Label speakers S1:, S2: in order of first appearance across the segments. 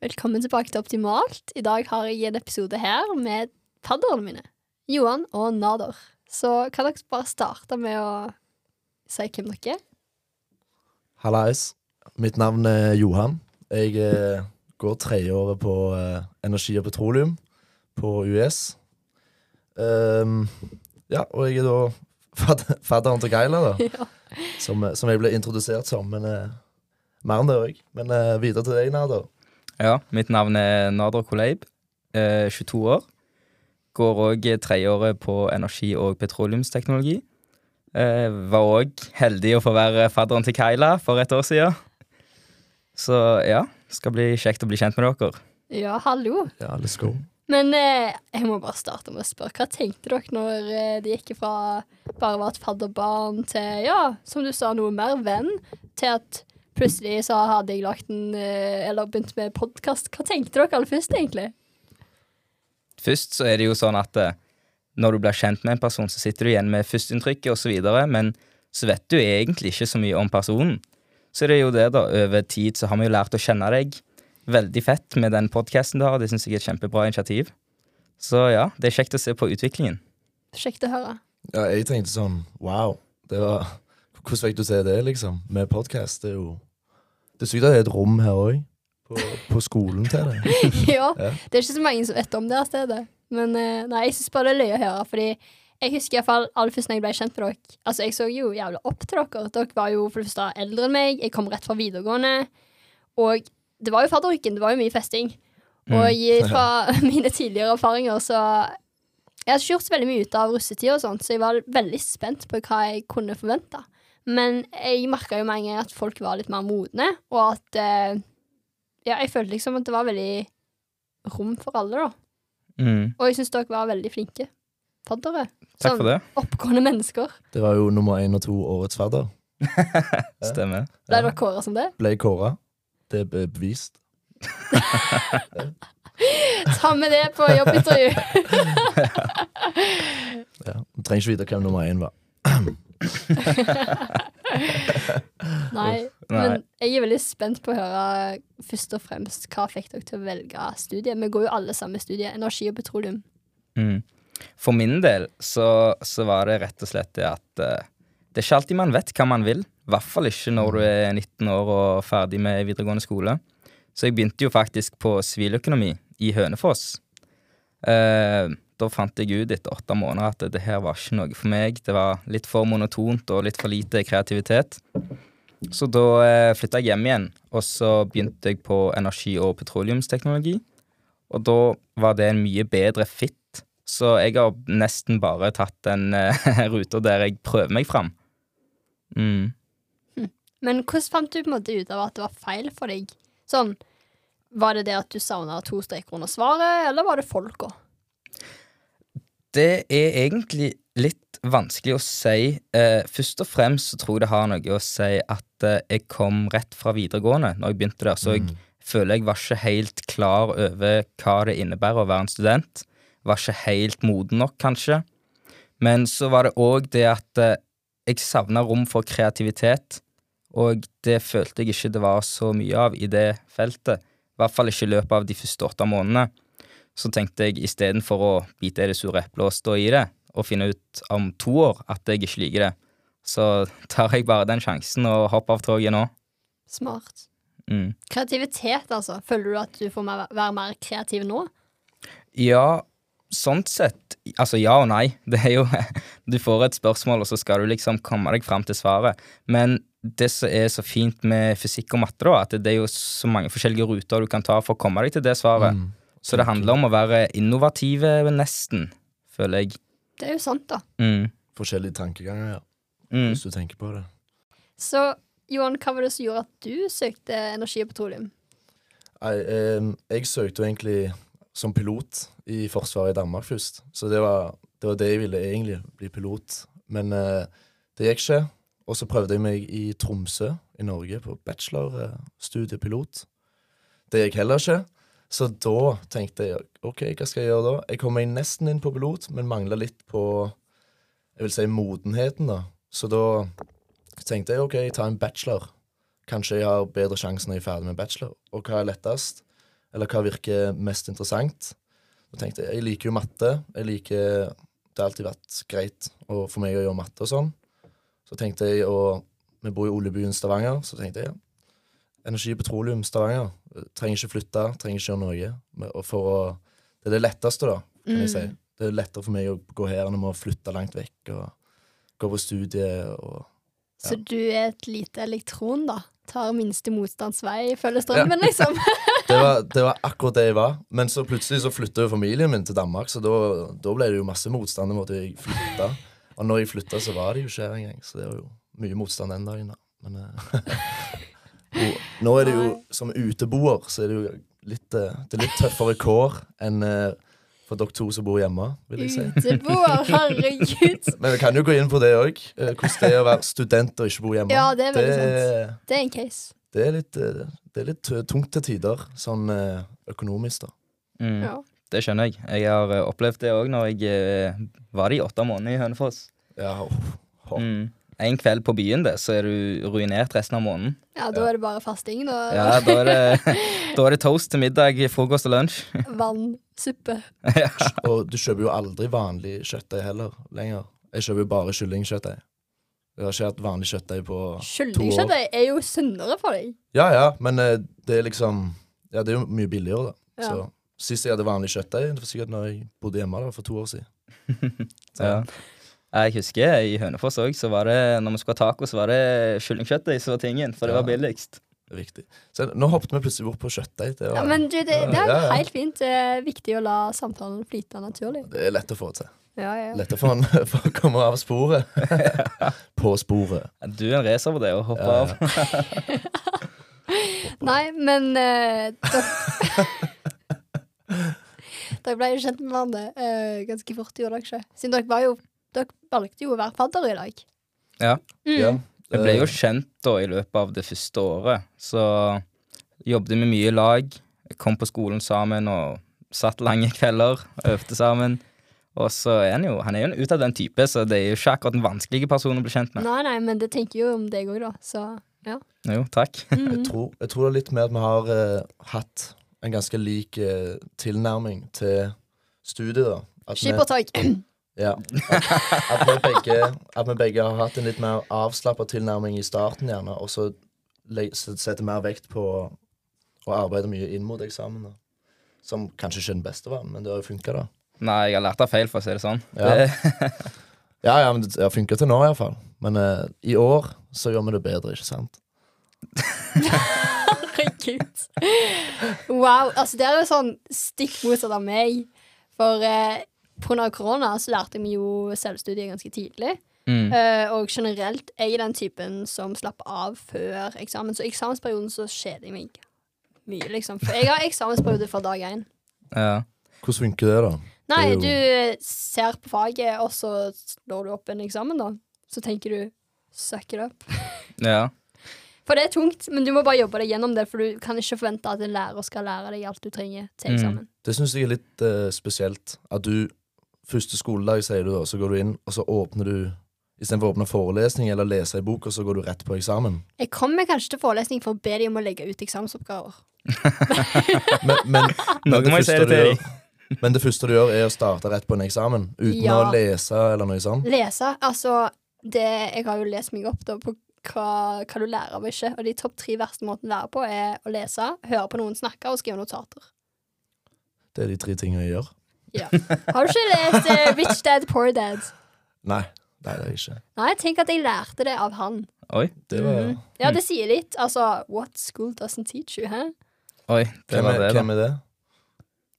S1: Velkommen tilbake til Optimalt. I dag har jeg en episode her med fadderne mine, Johan og Nader. Så kan dere bare starte med å si hvem dere er?
S2: Hallais. Mitt navn er Johan. Jeg eh, går tredjeåret på eh, energi og petroleum på US. Um, ja, og jeg er da fad fadderen til Geila, da.
S1: Ja.
S2: Som, eh, som jeg ble introdusert som. Men eh, mer enn det òg. Men eh, videre til deg, Nader.
S3: Ja, mitt navn er Nader Koleib, eh, 22 år. Går òg tredjeåret på energi- og petroleumsteknologi. Eh, var òg heldig å få være fadderen til Kaila for et år siden. Så ja, skal bli kjekt å bli kjent med dere.
S1: Ja, hallo.
S2: Ja, let's go.
S1: Men eh, jeg må bare starte med å spørre, hva tenkte dere når eh, det gikk fra bare å være et fadderbarn til, ja, som du sa, noe mer venn, til at plutselig så hadde jeg lagt en, eh, eller begynt med podkast. Hva tenkte dere aller først, egentlig?
S3: Først så er det jo sånn at eh, når du blir kjent med en person, så sitter du igjen med førsteinntrykket osv., men så vet du egentlig ikke så mye om personen. Så det er jo det, da. Over tid så har vi jo lært å kjenne deg veldig fett med den podkasten du har. Det syns jeg er et kjempebra initiativ. Så ja, det er kjekt å se på utviklingen.
S1: Kjekt å høre.
S2: Ja, jeg tenkte sånn wow. Det var Hvordan fikk du se det, liksom? Med podkast. Det er jo Det er sykt at det er et rom her òg. På, på skolen til det.
S1: ja,
S2: Ja.
S1: det er ikke så mange som vet om det her stedet. Men eh, nei, jeg syns bare det er løye å høre, fordi jeg husker iallfall aller først når jeg ble kjent med dere. Altså, jeg så jo jævlig opp til dere. Dere var jo for det første eldre enn meg. Jeg kom rett fra videregående. Og det var jo fadderuken. Det var jo mye festing. Og mm. fra mine tidligere erfaringer så Jeg hadde ikke gjort så veldig mye ut av russetida, og sånt, så jeg var veldig spent på hva jeg kunne forvente. Men jeg merka jo med en gang at folk var litt mer modne, og at eh, Ja, jeg følte liksom at det var veldig rom for alle, da.
S3: Mm,
S1: Og jeg syns dere var veldig flinke faddere.
S3: takk for det.
S1: Oppgående mennesker.
S2: Det var jo nummer én og to årets fadder.
S3: Stemmer.
S1: Ble dere kåra som det?
S2: Ble kåra. Det er bevist.
S1: Ta med det på jobbintervju!
S2: Ja. Du trenger ikke vite hvem nummer én var.
S1: Nei. Men jeg er veldig spent på å høre først og fremst hva fikk dere til å velge studie. Vi går jo alle samme studie, energi og petroleum.
S3: Mm. For min del så, så var det rett og slett det at uh, det er ikke alltid man vet hva man vil. I hvert fall ikke når du er 19 år og ferdig med videregående skole. Så jeg begynte jo faktisk på siviløkonomi i Hønefoss. Eh, da fant jeg ut etter åtte måneder at det her var ikke noe for meg. Det var litt for monotont og litt for lite kreativitet. Så da eh, flytta jeg hjem igjen, og så begynte jeg på energi- og petroleumsteknologi. Og da var det en mye bedre fit så jeg har nesten bare tatt den eh, ruta der jeg prøver meg fram. Mm.
S1: Men hvordan fant du på en måte ut av at det var feil for deg? Sånn, Var det det at du savna to streker under svaret, eller var det folka?
S3: Det er egentlig litt vanskelig å si. Eh, først og fremst så tror jeg det har noe å si at eh, jeg kom rett fra videregående når jeg begynte der, så jeg føler jeg var ikke helt klar over hva det innebærer å være en student. Var ikke helt moden nok, kanskje. Men så var det òg det at eh, jeg savna rom for kreativitet, og det følte jeg ikke det var så mye av i det feltet. I hvert fall ikke i løpet av de første åtte månedene. Så tenkte jeg istedenfor å bite i det sure eplet og stå i det, og finne ut om to år at jeg ikke liker det, så tar jeg bare den sjansen og hopper av toget nå.
S1: Smart.
S3: Mm.
S1: Kreativitet, altså. Føler du at du får være mer kreativ nå?
S3: Ja, sånn sett Altså ja og nei. Det er jo Du får et spørsmål, og så skal du liksom komme deg fram til svaret. Men det som er så fint med fysikk og matte, da, at det er jo så mange forskjellige ruter du kan ta for å komme deg til det svaret.
S2: Mm.
S3: Så det handler om å være innovative, nesten, føler jeg.
S1: Det er jo sant, da.
S3: Mm.
S2: Forskjellige tankeganger, ja.
S3: Mm.
S2: Hvis du tenker på det.
S1: Så Johan, hva var det som gjorde at du søkte energi og petroleum?
S2: Nei, eh, jeg søkte jo egentlig som pilot i Forsvaret i Danmark først. Så det var, det var det jeg ville egentlig, bli pilot. Men eh, det gikk ikke. Og så prøvde jeg meg i Tromsø i Norge på bachelorstudiepilot. Det gikk heller ikke. Så da tenkte jeg OK, hva skal jeg gjøre da? Jeg kom meg nesten inn på pilot, men mangla litt på jeg vil si modenheten, da. Så da tenkte jeg OK, jeg tar en bachelor. Kanskje jeg har bedre sjanse når jeg er ferdig med bachelor. Og hva er lettest? eller hva virker mest interessant. Da tenkte jeg jeg liker jo matte. Jeg liker Det har alltid vært greit for meg å gjøre matte og sånn. Så tenkte jeg å Vi bor i oljebyen Stavanger, så tenkte jeg ja, energi petroleum Stavanger. Trenger ikke flytte, trenger ikke gjøre noe. Å Det er det letteste, da, kan jeg si. Det er lettere for meg å gå her enn å flytte langt vekk og gå på studiet og
S1: Så du er et lite elektron, da? Tar minste motstands vei, følger strømmen, liksom?
S2: det var, det var akkurat det jeg var. Men så plutselig så flytta jo familien min til Danmark, så da, da ble det jo masse motstand. mot måtte jeg flytte. Og når jeg flytta, så var det jo ikke her engang. Så det var jo mye motstand den dagen, da. Men eh, og nå er det jo som uteboer, så er det jo litt, eh, det er litt tøffere kår enn eh, for dere to som bor hjemme, vil jeg si.
S1: Uteboer, herregud.
S2: Men vi kan jo gå inn på det òg. Hvordan det er å være student og ikke bo hjemme.
S1: Ja, det er veldig
S2: det,
S1: Det er en case.
S2: det er litt, eh, det er litt eh, tungt til tider, sånn eh, økonomisk, da.
S3: Mm.
S1: Ja.
S3: Det skjønner jeg. Jeg har eh, opplevd det òg når jeg eh, var det i åtte måneder i Hønefoss.
S2: Ja, oh, oh.
S3: Mm. En kveld på byen, det, så er du ruinert resten av måneden.
S1: Ja, da er det bare fasting, da.
S3: Ja, Da er det, da er det toast til middag, frokost og lunsj.
S1: Vann, suppe.
S3: ja.
S2: Og du kjøper jo aldri vanlig kjøttdeig heller lenger. Jeg kjøper jo bare kyllingkjøttdeig. Jeg har ikke hatt vanlig kjøttdeig på to år.
S1: Kyllingkjøttdeig er jo sunnere for deg.
S2: Ja ja, men eh, det er liksom Ja, det er jo mye billigere, da.
S1: Ja.
S2: Så sist jeg hadde vanlig kjøttdeig, det var sikkert når jeg bodde hjemme da, for to år siden. Så,
S3: Ja. Jeg husker i Hønefoss òg, så var det når vi skulle ha taco, så var det kyllingkjøttdeig som var tingen, for det var billigst.
S2: er. Så nå hoppet vi plutselig bort på kjøttdeig. Det,
S1: Ja, men du, det, det er helt fint. Det er viktig å la samtalen flyte naturlig.
S2: det er lett å få til.
S1: Ja, ja.
S2: Lett å få den for å komme av sporet. på sporet.
S3: Du er en racer på det, å hoppe
S2: Ja,
S3: av.
S1: Nei, men uh, dere Dere ble jo kjent med hverandre eh, ganske fort, gjorde dere ikke? Siden dere var jo Dere valgte jo å være fadder i lag.
S3: Ja.
S1: Mm.
S2: Ja.
S3: Jeg ble jo
S2: Eh,
S3: kjent da i løpet av det første året, så jobbet vi mye i lag. Kom på skolen sammen og satt lange kvelder, øvde sammen. Og så er han jo han er jo en ut av den type, så det er jo ikke akkurat en vanskelig person å bli kjent med.
S1: Nei, nei, men det tenker jo om deg òg, da. Så ja.
S3: Jo, takk.
S2: Jeg
S1: Mm.
S2: tror, jeg tror det er litt med at vi har eh, hatt en ganske lik eh, tilnærming til studiet. da.
S1: Skippertak.
S2: Ja. At, at, vi begge, at vi begge har hatt en litt mer avslappa tilnærming i starten, gjerne, og så setter mer vekt på å arbeide mye inn mot eksamen. da. Som kanskje ikke er den beste veien, men det har jo funka, da.
S3: Nei, jeg har lært av feil, for å si det sånn.
S2: Ja. Ja, ja, men det har funka til nå, iallfall. Men uh, i år så gjør vi det bedre, ikke sant?
S1: Herregud. Wow. Altså, det er jo sånn stikk motsatt av meg. For eh, pga. korona så lærte vi jo selvstudie ganske tidlig.
S3: mm.
S1: Uh, og generelt er jeg den typen som slapper av før eksamen. Så i eksamensperioden så kjeder jeg meg mye, liksom. For jeg har eksamensperiode fra dag én.
S3: ja.
S2: Hvordan funker det, da?
S1: Nei,
S2: Det jo-
S1: du ser på faget, og så slår du opp en eksamen, da. Så tenker du suck it up.
S3: ja.
S1: For det er tungt, men du må bare jobbe deg gjennom det, for du kan ikke forvente at en lærer skal lære deg alt du trenger til
S3: Mm.
S1: eksamen.
S2: Det syns jeg er litt uh, spesielt. At du Første skoledag, sier du da, så går du inn, og så åpner du Istedenfor å åpne forelesning eller lese ei bok, og så går du rett på eksamen.
S1: Jeg kommer kanskje til forelesning for å be dem om å legge ut eksamensoppgaver.
S2: Men, men, men, det
S3: det
S2: du gjør, men det første du gjør, er å starte rett på en eksamen. Uten
S1: Ja.
S2: å lese eller noe sånt.
S1: Lese, altså det, Jeg har jo lest meg opp da på hva, hva du lærer av ikke. Og de topp tre verste måtene å lære på er å lese, høre på noen snakke og skrive notater.
S2: Det er de tre tingene jeg gjør.
S1: Ja. Har du ikke lest eh, Rich Dad Poor Dad?
S2: Nei, nei, det er det ikke.
S1: Nei, tenk at jeg lærte det av han.
S3: Oi.
S2: Det var,
S1: Mhm. Ja, det sier litt. Altså, what school doesn't teach you, hæ?
S3: Oi, det
S2: hvem,
S3: var
S2: er,
S3: det, da.
S2: hvem er det?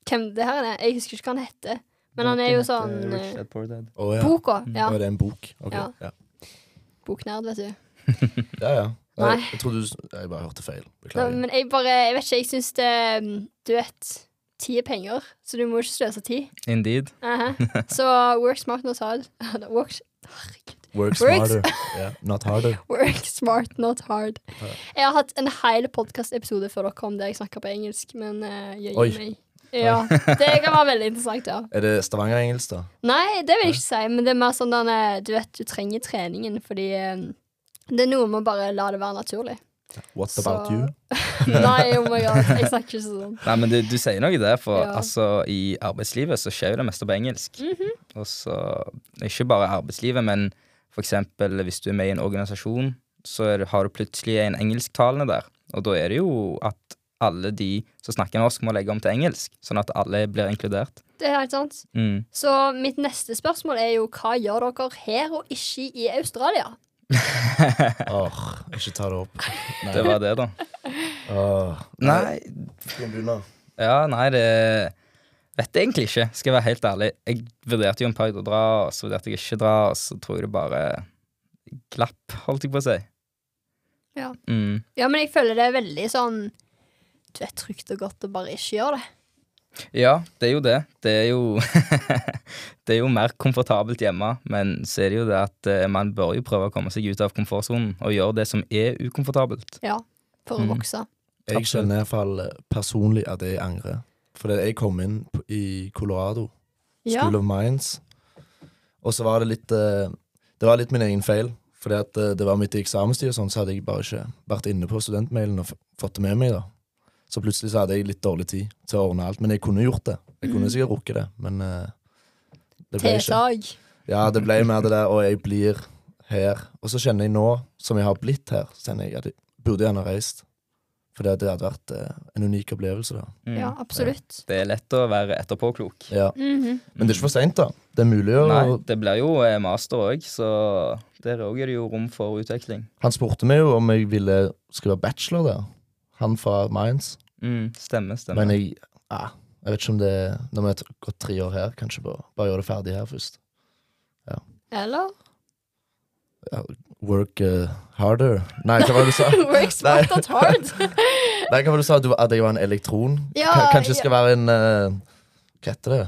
S1: Hvem det her er? Jeg husker ikke hva han heter. Men han er jo sånn
S3: Boken
S1: eh,
S3: Rich Dad Poor Dad.
S2: Å ja.
S1: Boka. Ja.
S2: Å, det er en bok. Ok,
S1: Ja.
S2: Ja,
S1: Boknerd, vet du.
S2: ja. ja. Nei,
S1: Nei.
S2: jeg trodde du Jeg bare hørte feil.
S1: Nei,
S2: Beklager.
S1: men jeg bare Jeg vet ikke, jeg syns det mm, Du vet, tid er penger, så du må ikke sløse tid.
S3: Indeed.
S1: Aha. Så work smart, not hard. work.
S2: Work smarter. Yeah, not harder.
S1: Work smart, not hard. Jeg har hatt en hel podkastepisode før dere om det jeg snakker på engelsk, men uh, jeg gir meg. Ja, Det kan være veldig interessant, ja.
S2: Er det Stavanger-engelsk, da?
S1: Nei, det vil jeg ikke si, men det er mer sånn at du vet, du trenger treningen, fordi eh, det er noe med å bare la det være naturlig.
S2: What
S1: Så-
S2: about you?
S1: Nei, oh my god, jeg snakker ikke sånn.
S3: Nei, men du, du sier noe der, for
S1: Ja.
S3: altså, i arbeidslivet så skjer jo det meste på engelsk.
S1: Mhm.
S3: Og så Ikke bare arbeidslivet, men for eksempel hvis du er med i en organisasjon, så er det, har du plutselig en engelsktalende der. Og da er det jo at alle de som snakker norsk, må legge om til engelsk, sånn at alle blir inkludert.
S1: Det er helt sant.
S3: Mm.
S1: Så mitt neste spørsmål er jo hva gjør dere her og ikke i Australia?
S2: Åh, ikke ta det opp. Nei.
S3: Det var det, da.
S2: Åh,
S3: Nei,
S2: Skal vi begynne?
S3: ja, nei, det vet jeg egentlig ikke, skal jeg være helt ærlig. Jeg vurderte jo en periode å dra, og så vurderte jeg ikke å dra, og så tror jeg det bare glapp, holdt jeg på å si.
S1: Ja.
S3: Mm.
S1: Ja, men jeg føler det er veldig sånn Du er trygt og godt å bare ikke gjøre det.
S3: Ja, det er jo det. Det er jo Det er jo mer komfortabelt hjemme, men så er det jo det at eh, man bør jo prøve å komme seg ut av komfortsonen og gjøre det som er ukomfortabelt.
S1: Ja, for å
S3: Mm.
S1: vokse.
S2: Jeg
S3: Absolutt.
S2: kjenner iallfall personlig at jeg angrer. Fordi jeg kom inn i Colorado,
S1: Ja.
S2: School of Mines, og så var det litt eh, Det var litt min egen feil. Fordi at eh, det var midt i eksamenstid, og sånn, så hadde jeg bare ikke vært inne på studentmailen og f fått det med meg. da Så plutselig så hadde jeg litt dårlig tid til å ordne alt. Men jeg kunne gjort det. Jeg kunne
S1: Mhm.
S2: sikkert rukket det, men uh, det ble ikke. Ja, det ble mer det der, og jeg blir her. Og så kjenner jeg nå, som jeg har blitt her, så kjenner jeg at jeg burde gjerne reist. For det hadde vært eh, en unik opplevelse, da.
S3: Mm.
S1: Ja, absolutt.
S3: Det er lett å være etterpåklok.
S2: Ja.
S1: Mhm.
S2: Men det er ikke for seint, da. Det er mulig å
S3: Nei, det blir jo eh, master òg, så der òg er det jo rom for utveksling.
S2: Han spurte meg jo om jeg ville skrive bachelor der. Han fra Mines.
S3: Mm, stemmer, stemmer.
S2: Men jeg ja, Jeg vet ikke om det Når vi har gått tre år her, kanskje bare, bare gjøre det ferdig her først.
S1: Eller?
S2: Ja, work uh, harder. Nei, hva var det du sa?
S1: Work smart not hard.
S2: Nei, hva var det du sa? Du, at jeg var en elektron?
S1: Ja,
S2: K- Kanskje jeg
S1: ja.
S2: skal være en uh, Hva heter det?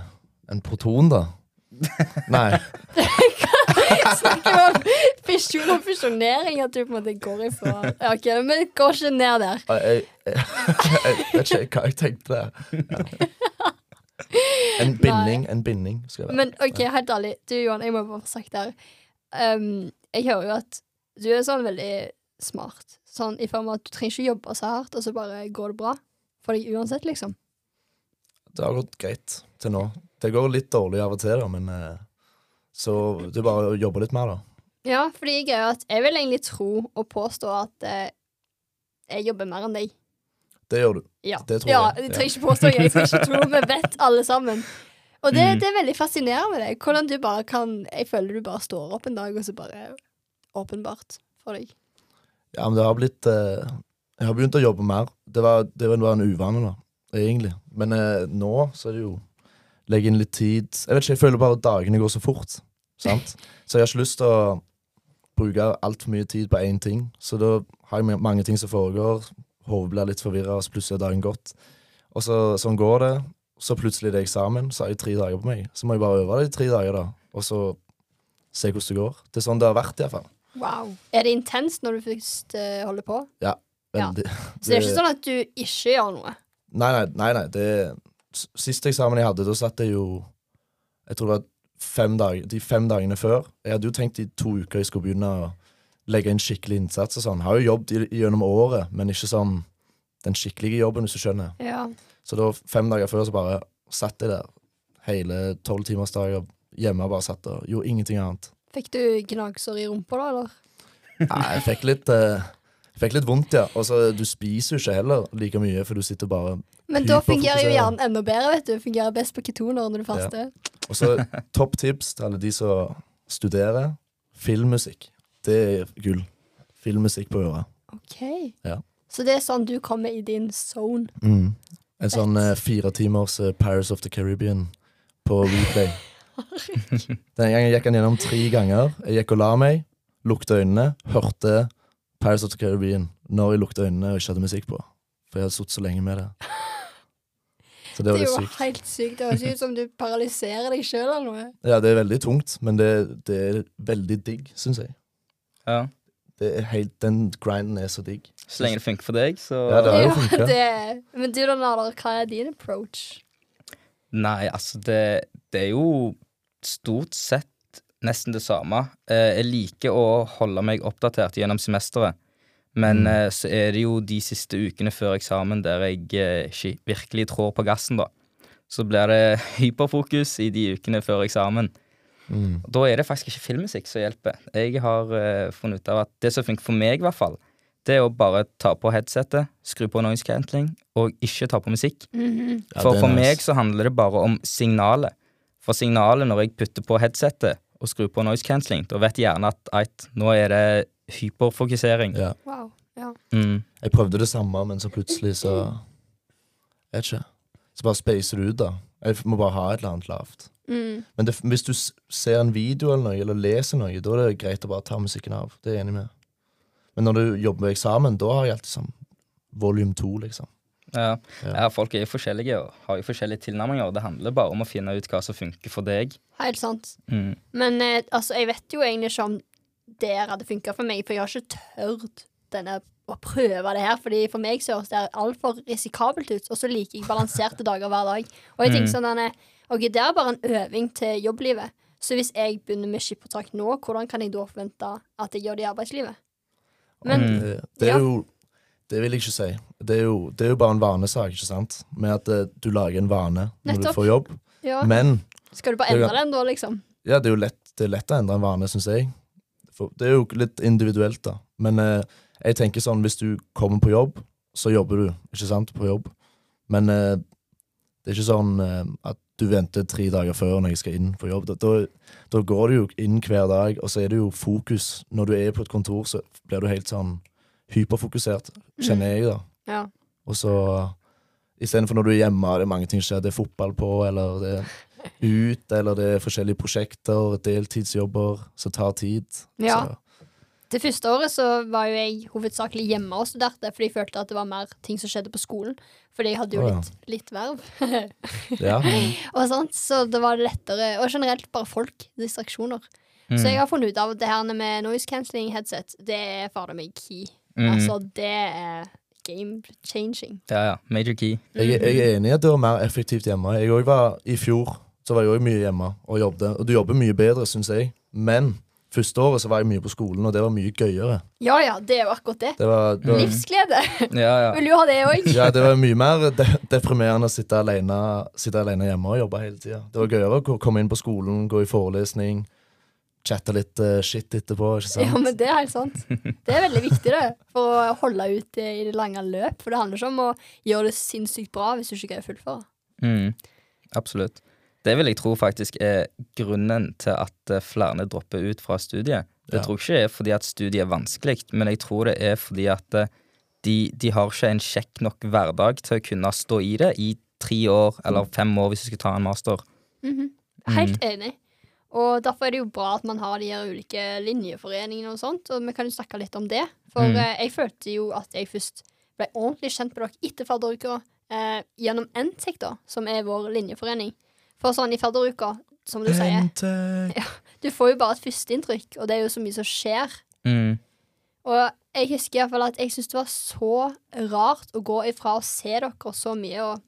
S2: En proton, da? Nei.
S1: Snakker om fisjon og fisjonering, at du på en måte går ifra Ok, men går ikke ned der.
S2: Jeg, jeg, jeg vet ikke hva jeg tenkte der. Ja. En binding. En binding skal være.
S1: Men ok, helt ærlig, du Johan, jeg må bare få sagt det her. Um, jeg hører jo at du er sånn veldig smart. Sånn i form av at du trenger ikke jobbe så hardt, og så bare går det bra for deg uansett, liksom.
S2: Det har gått greit til nå. Det går litt dårlig av og til, da, men eh, Så det er bare å jobbe litt mer, da.
S1: Ja, fordi jeg, er at jeg vil egentlig tro og påstå at eh, jeg jobber mer enn deg.
S2: Det gjør du.
S1: Ja,
S2: Det tror
S1: ja
S2: jeg.
S1: jeg trenger ikke påstå, jeg trenger ikke tro. Vi vet alle sammen. Og det,
S3: Mm.
S1: det er veldig fascinerende med deg. Hvordan du bare kan Jeg føler du bare står opp en dag, og så bare Åpenbart for deg.
S2: Ja, men det har blitt eh, Jeg har begynt å jobbe mer. Det var, det var en uvane, da, egentlig. Men eh, nå så er det jo Legge inn litt tid Jeg vet ikke, jeg føler bare at dagene går så fort. Sant? Så jeg har ikke lyst til å bruke altfor mye tid på én ting. Så da har jeg mange ting som foregår. Hodet blir litt forvirra, og så plutselig er dagen gått. Og så sånn går det. Så plutselig er det eksamen, så har jeg tre dager på meg. Så må jeg bare øve det i tre dager, da. Og så se hvordan det går. Det er sånn det har vært, iallfall.
S1: Wow. Er det intenst når du først eh, holder på?
S2: Veldig.
S1: Så det er ikke sånn at du ikke gjør noe?
S2: Nei, nei, nei, nei. Det, siste eksamen jeg hadde, da satt jeg jo Jeg tror det var fem dag, de fem dagene før. Jeg hadde jo tenkt i to uker jeg skulle begynne å legge inn skikkelig innsats og sånn. Jeg Har jo jobbet i, gjennom året, men ikke sånn den skikkelige jobben, hvis du skjønner.
S1: Ja.
S2: Så da fem dager før så bare satt jeg der hele tolv timers dager hjemme bare satt og gjorde ingenting annet.
S1: Fikk du gnagsår i rumpa, da, eller?
S2: Nei, jeg fikk litt eh, fikk litt vondt, ja. Og så du spiser jo ikke heller like mye, for du sitter bare
S1: Men da fungerer jo hjernen enda bedre, vet du. Fungerer best på ketoner når du faster.
S2: Og så topp tips til alle de som studerer. Filmmusikk. Det er gull. Filmmusikk på øret.
S1: Ok.
S2: Ja.
S1: Så det er sånn du kommer i din zone.
S2: Mm. En sånn eh, fire timers eh, Paris of the Caribbean på replay. Den gangen gikk han gjennom tre ganger. Jeg gikk og la meg, lukte øynene, hørte Pirates of the Caribbean når jeg lukta øynene og ikke hadde musikk på. For jeg hadde sittet så lenge med det. Så det
S1: Det
S2: var
S1: er
S2: litt
S1: jo
S2: sykt.
S1: helt sykt. Det høres ut som du paralyserer deg sjøl eller noe.
S2: Ja, det er veldig tungt, men det, det er veldig digg, syns jeg.
S3: Ja.
S2: Det er helt, den grinden er så digg.
S3: Så lenge det funker for deg, så
S2: Ja, det har jo
S1: funka. Men du da, Nader, hva er din approach?
S3: Nei, altså det, det er jo stort sett nesten det samme. Eh, jeg liker å holde meg oppdatert gjennom semesteret. Men eh, så er det jo de siste ukene før eksamen der jeg eh, ikke virkelig trår på gassen, da. Så blir det hyperfokus i de ukene før eksamen.
S2: Mm.
S3: Da er det faktisk ikke filmmusikk som hjelper. Jeg har eh, funnet ut av at det som funker for meg, i hvert fall, det er å bare ta på headsetet, skru på noise cancelling, og ikke ta på musikk.
S1: Mm
S2: -hmm.
S3: For
S2: er
S3: for
S2: nice.
S3: meg så handler det bare om signalet. For signalet når jeg putter på headsetet og skrur på noise cancelling, da vet gjerne at eit, nå er det hyperfokusering.
S2: Ja.
S1: Wow. Ja.
S3: Mm.
S2: Jeg prøvde det samme, men så plutselig så Jeg vet ikke. Så bare spacer du ut, da. Jeg må bare ha et eller annet lavt.
S1: Mm.
S2: Men det, hvis du ser en video eller noe, eller leser noe, da er det greit å bare ta musikken av. Det er jeg enig med. Men når du jobber med eksamen, da har jeg alltid sånn volum to, liksom.
S3: Ja.
S2: Ja.
S3: ja, folk er jo forskjellige og har jo forskjellige tilnærminger. Det handler bare om å finne ut hva som funker for deg.
S1: Helt sant.
S3: Mm.
S1: Men eh, altså, jeg vet jo egentlig ikke om det hadde funka for meg, for jeg har ikke tørt denne å prøve det her. Fordi For meg så høres det altfor risikabelt ut, og så liker jeg balanserte dager hver dag. Og jeg tenker
S3: Mm.
S1: sånn Ok, det er bare en øving til jobblivet. Så hvis jeg begynner med skippertak nå, hvordan kan jeg da forvente at jeg gjør det i arbeidslivet? Men
S3: Mm.
S2: Det, det er jo Det vil jeg ikke si. Det er jo, det er jo bare en vanesak, ikke sant? Med at eh, du lager en vane når
S1: Nettopp.
S2: du får jobb.
S1: ja,
S2: Men
S1: skal du bare endre den da, liksom?
S2: ja, det er jo lett, det er lett å endre en vane, syns jeg. For, det er jo litt individuelt, da. Men eh, jeg tenker sånn, hvis du kommer på jobb, så jobber du, ikke sant, på jobb. Men eh, det er ikke sånn eh, at du venter tre dager før når jeg skal inn på jobb. Da, da, da går du jo inn hver dag, og så er det jo fokus. Når du er på et kontor, så blir du helt sånn hyperfokusert, kjenner jeg, da.
S1: Ja.
S2: Og så istedenfor når du er hjemme, det er mange ting som skjer. Det er fotball på, eller det er ut, eller det er forskjellige prosjekter, deltidsjobber som tar tid.
S1: Ja.
S2: Så,
S1: Det første året så var jo jeg hovedsakelig hjemme og studerte, fordi jeg følte at det var mer ting som skjedde på skolen. Fordi jeg hadde jo
S2: oh, ja.
S1: litt, litt verv.
S2: ja.
S1: og sånt, så det var lettere. Og generelt bare folk. Distraksjoner.
S3: Mm.
S1: Så jeg har funnet ut av at det her med noise cancelling headset, det er fader meg key.
S3: Mm.
S1: Altså, det er game changing.
S3: Ja, ja. Major key.
S2: Jeg, jeg er enig i at det var mer effektivt hjemme. Jeg også var, I fjor så var jeg òg mye hjemme og jobbet. Og du jobber mye bedre, syns jeg. Men første året så var jeg mye på skolen, og det var mye gøyere.
S1: Ja ja, det er jo akkurat det.
S2: Det var, det var,
S1: Livsglede.
S3: Ja, ja.
S1: Vil du ha det òg?
S2: ja, det var mye mer de deprimerende å sitte alene, sitte alene hjemme og jobbe hele tida. Det var gøyere å komme inn på skolen, gå i forelesning, chatte litt uh, shit etterpå. ikke sant?
S1: Ja, men det er helt sant. Det er veldig viktig, det. For å holde ut i det lange løp. For det handler ikke om å gjøre det sinnssykt bra hvis du ikke greier å fullføre.
S3: Mm. Absolutt. Det vil jeg tro faktisk er grunnen til at eh, flere dropper ut fra studiet. Det
S2: Ja.
S3: tror jeg ikke er fordi at studiet er vanskelig, men jeg tror det er fordi at eh, de, de har ikke en kjekk nok hverdag til å kunne stå i det i tre år eller fem år hvis du skal ta en master.
S1: Mhm. Helt enig. Og derfor er det jo bra at man har de her ulike linjeforeningene og sånt, og vi kan jo snakke litt om det. For
S3: Mm.
S1: eh, jeg følte jo at jeg først ble ordentlig kjent med dere etter fadderuka eh, gjennom NTEC, da, som er vår linjeforening. For sånn i fadderuka, som du sier,
S2: ja,
S1: du får jo bare et førsteinntrykk, og det er jo så mye som skjer.
S3: Mm.
S1: Og jeg husker i hvert fall at jeg syntes det var så rart å gå ifra å se dere så mye, og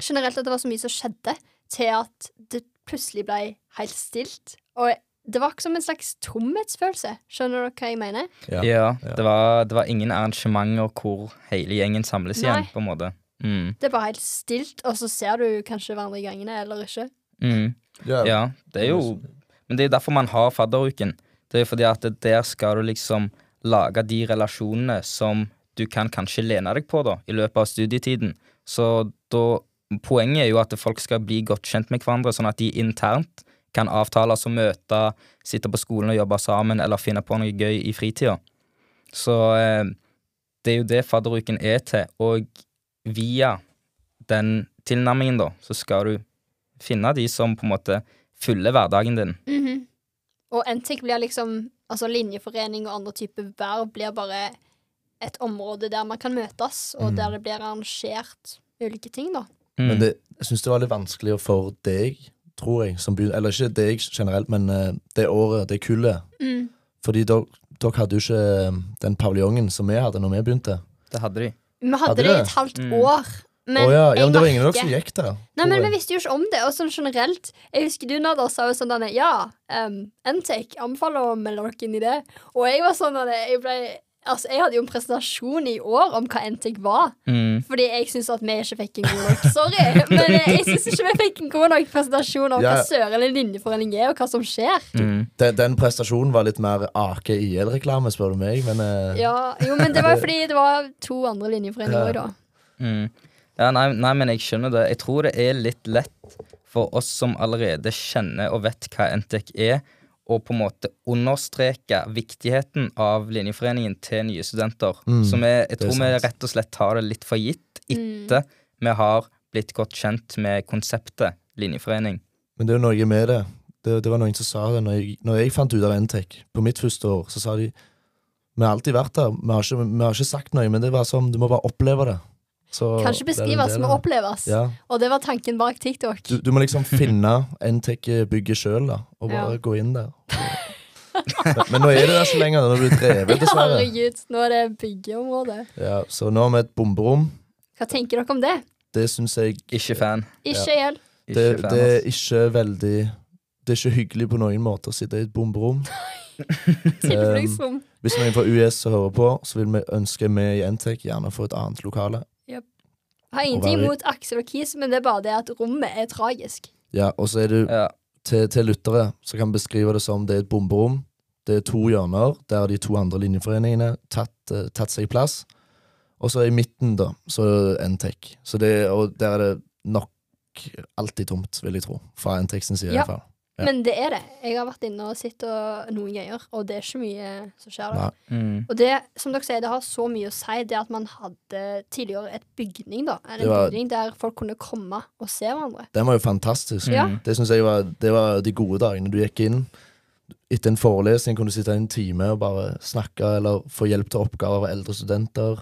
S1: generelt at det var så mye som skjedde, til at det plutselig ble helt stilt. Og det var ikke som en slags tomhetsfølelse. Skjønner dere hva jeg mener?
S2: Ja.
S3: Ja. Det, var, det var ingen arrangementer hvor hele gjengen samles igjen,
S1: Nei.
S3: på en måte. Mm.
S1: Det var helt stilt, og så ser du kanskje hverandre i gangene, eller ikke.
S3: Mm.
S2: Ja.
S3: Ja, det er jo Men det er derfor man har fadderuken. Det er fordi at der skal du liksom lage de relasjonene som du kan kanskje lene deg på da, i løpet av studietiden. Så da Poenget er jo at folk skal bli godt kjent med hverandre, sånn at de internt kan avtales å møte, sitte på skolen og jobbe sammen, eller finne på noe gøy i fritida. Så eh, det er jo det fadderuken er til. Og via den tilnærmingen, da, så skal du finne de som på en måte fyller hverdagen din.
S1: Mhm. Og NTIC blir liksom Altså linjeforening og andre typer verv blir bare et område der man kan møtes, og
S2: Mm.
S1: der det blir arrangert ulike ting, da.
S3: Mm.
S2: Men det, jeg syns det var litt vanskeligere for deg, tror jeg, som begynner Eller ikke deg generelt, men eh, det året, det kullet.
S1: Mm.
S2: Fordi dere hadde jo ikke eh, den paviljongen som vi hadde når vi begynte.
S3: Det hadde de.
S1: Vi hadde
S2: Hadde
S1: det i et halvt
S3: Mm.
S1: år.
S2: Å ja, ja, men det var ingen av dere som gikk der.
S1: Nei, men vi visste jo ikke om det. Og sånn generelt Jeg husker du Nader sa jo sånn denne Ja, um, NTEC anbefaler å melde dere inn i det. Og jeg var sånn at jeg ble Altså, jeg hadde jo en presentasjon i år om hva NTIC var.
S3: Mm.
S1: Fordi jeg syns at vi ikke fikk en god nok Sorry, men eh, jeg syns ikke vi fikk en god nok presentasjon om
S2: Ja.
S1: hva søren en linjeforening er, og hva som skjer.
S3: Mm.
S2: Den, den prestasjonen var litt mer Ake IL-reklame, spør du meg, men uh...
S1: Ja, jo, men det var fordi det var to andre linjeforeninger
S2: Ja.
S1: òg, da.
S3: Mm. Ja, nei, nei, men jeg skjønner det. Jeg tror det er litt lett for oss som allerede kjenner og vet hva NTIC er, å på en måte understreke viktigheten av linjeforeningen til nye studenter.
S2: Mm,
S3: Så vi, jeg tror vi rett og slett tar det litt for gitt
S1: Mm.
S3: etter vi har blitt godt kjent med konseptet linjeforening.
S2: Men det er jo noe med det. Det, det var noen som sa det når jeg, når jeg fant ut av NTEC på mitt første år. Så sa de Vi har alltid vært der. Vi har ikke, vi har ikke sagt noe, men det var sånn, du må bare oppleve det. Så
S1: Kanskje beskrives
S2: det.
S1: oppleves.
S2: Ja.
S1: Og det var tanken bak TikTok.
S2: Du, du må liksom finne NTEC-bygget sjøl, da, og bare
S1: Ja.
S2: gå inn der. Men, men nå er det der ikke lenger. Nå er det drevet, dessverre.
S1: Herregud, nå er det byggeområde.
S2: Ja, så nå har vi et bomberom.
S1: Hva tenker dere om det?
S2: Det syns jeg
S3: Ikke fan.
S1: Ikke
S2: Ja. det, det er ikke veldig Det er ikke hyggelig på noen måte å sitte i et bomberom.
S1: um,
S2: Hvis noen fra US hører på, så vil vi ønske vi i NTEC gjerne få et annet lokale.
S1: Har ingenting imot Aksel og Kis, men det er bare det at rommet er tragisk.
S2: Ja, og så er det
S3: Ja.
S2: til, til lyttere så kan vi beskrive det som det er et bomberom. Det er to hjørner der de to andre linjeforeningene tatt, eh, tatt seg plass. Og så i midten, da, så er det NTEC. Så det, og der er det nok alltid tomt, vil jeg tro. Fra NTEC sin side,
S1: Ja.
S2: i hvert fall. Ja.
S1: Men det er det. Jeg har vært inne og sett noen greier, og det er ikke mye som skjer der.
S3: Mm.
S1: Og det, som dere sier, det har så mye å si, det at man hadde tidligere et bygning, da. En
S2: var-
S1: bygning der folk kunne komme og se hverandre.
S2: Den var jo fantastisk.
S3: Mm.
S2: Det synes jeg var, det var de gode dagene. Du gikk inn etter en forelesning, kunne du sitte en time og bare snakke eller få hjelp til oppgaver av eldre studenter.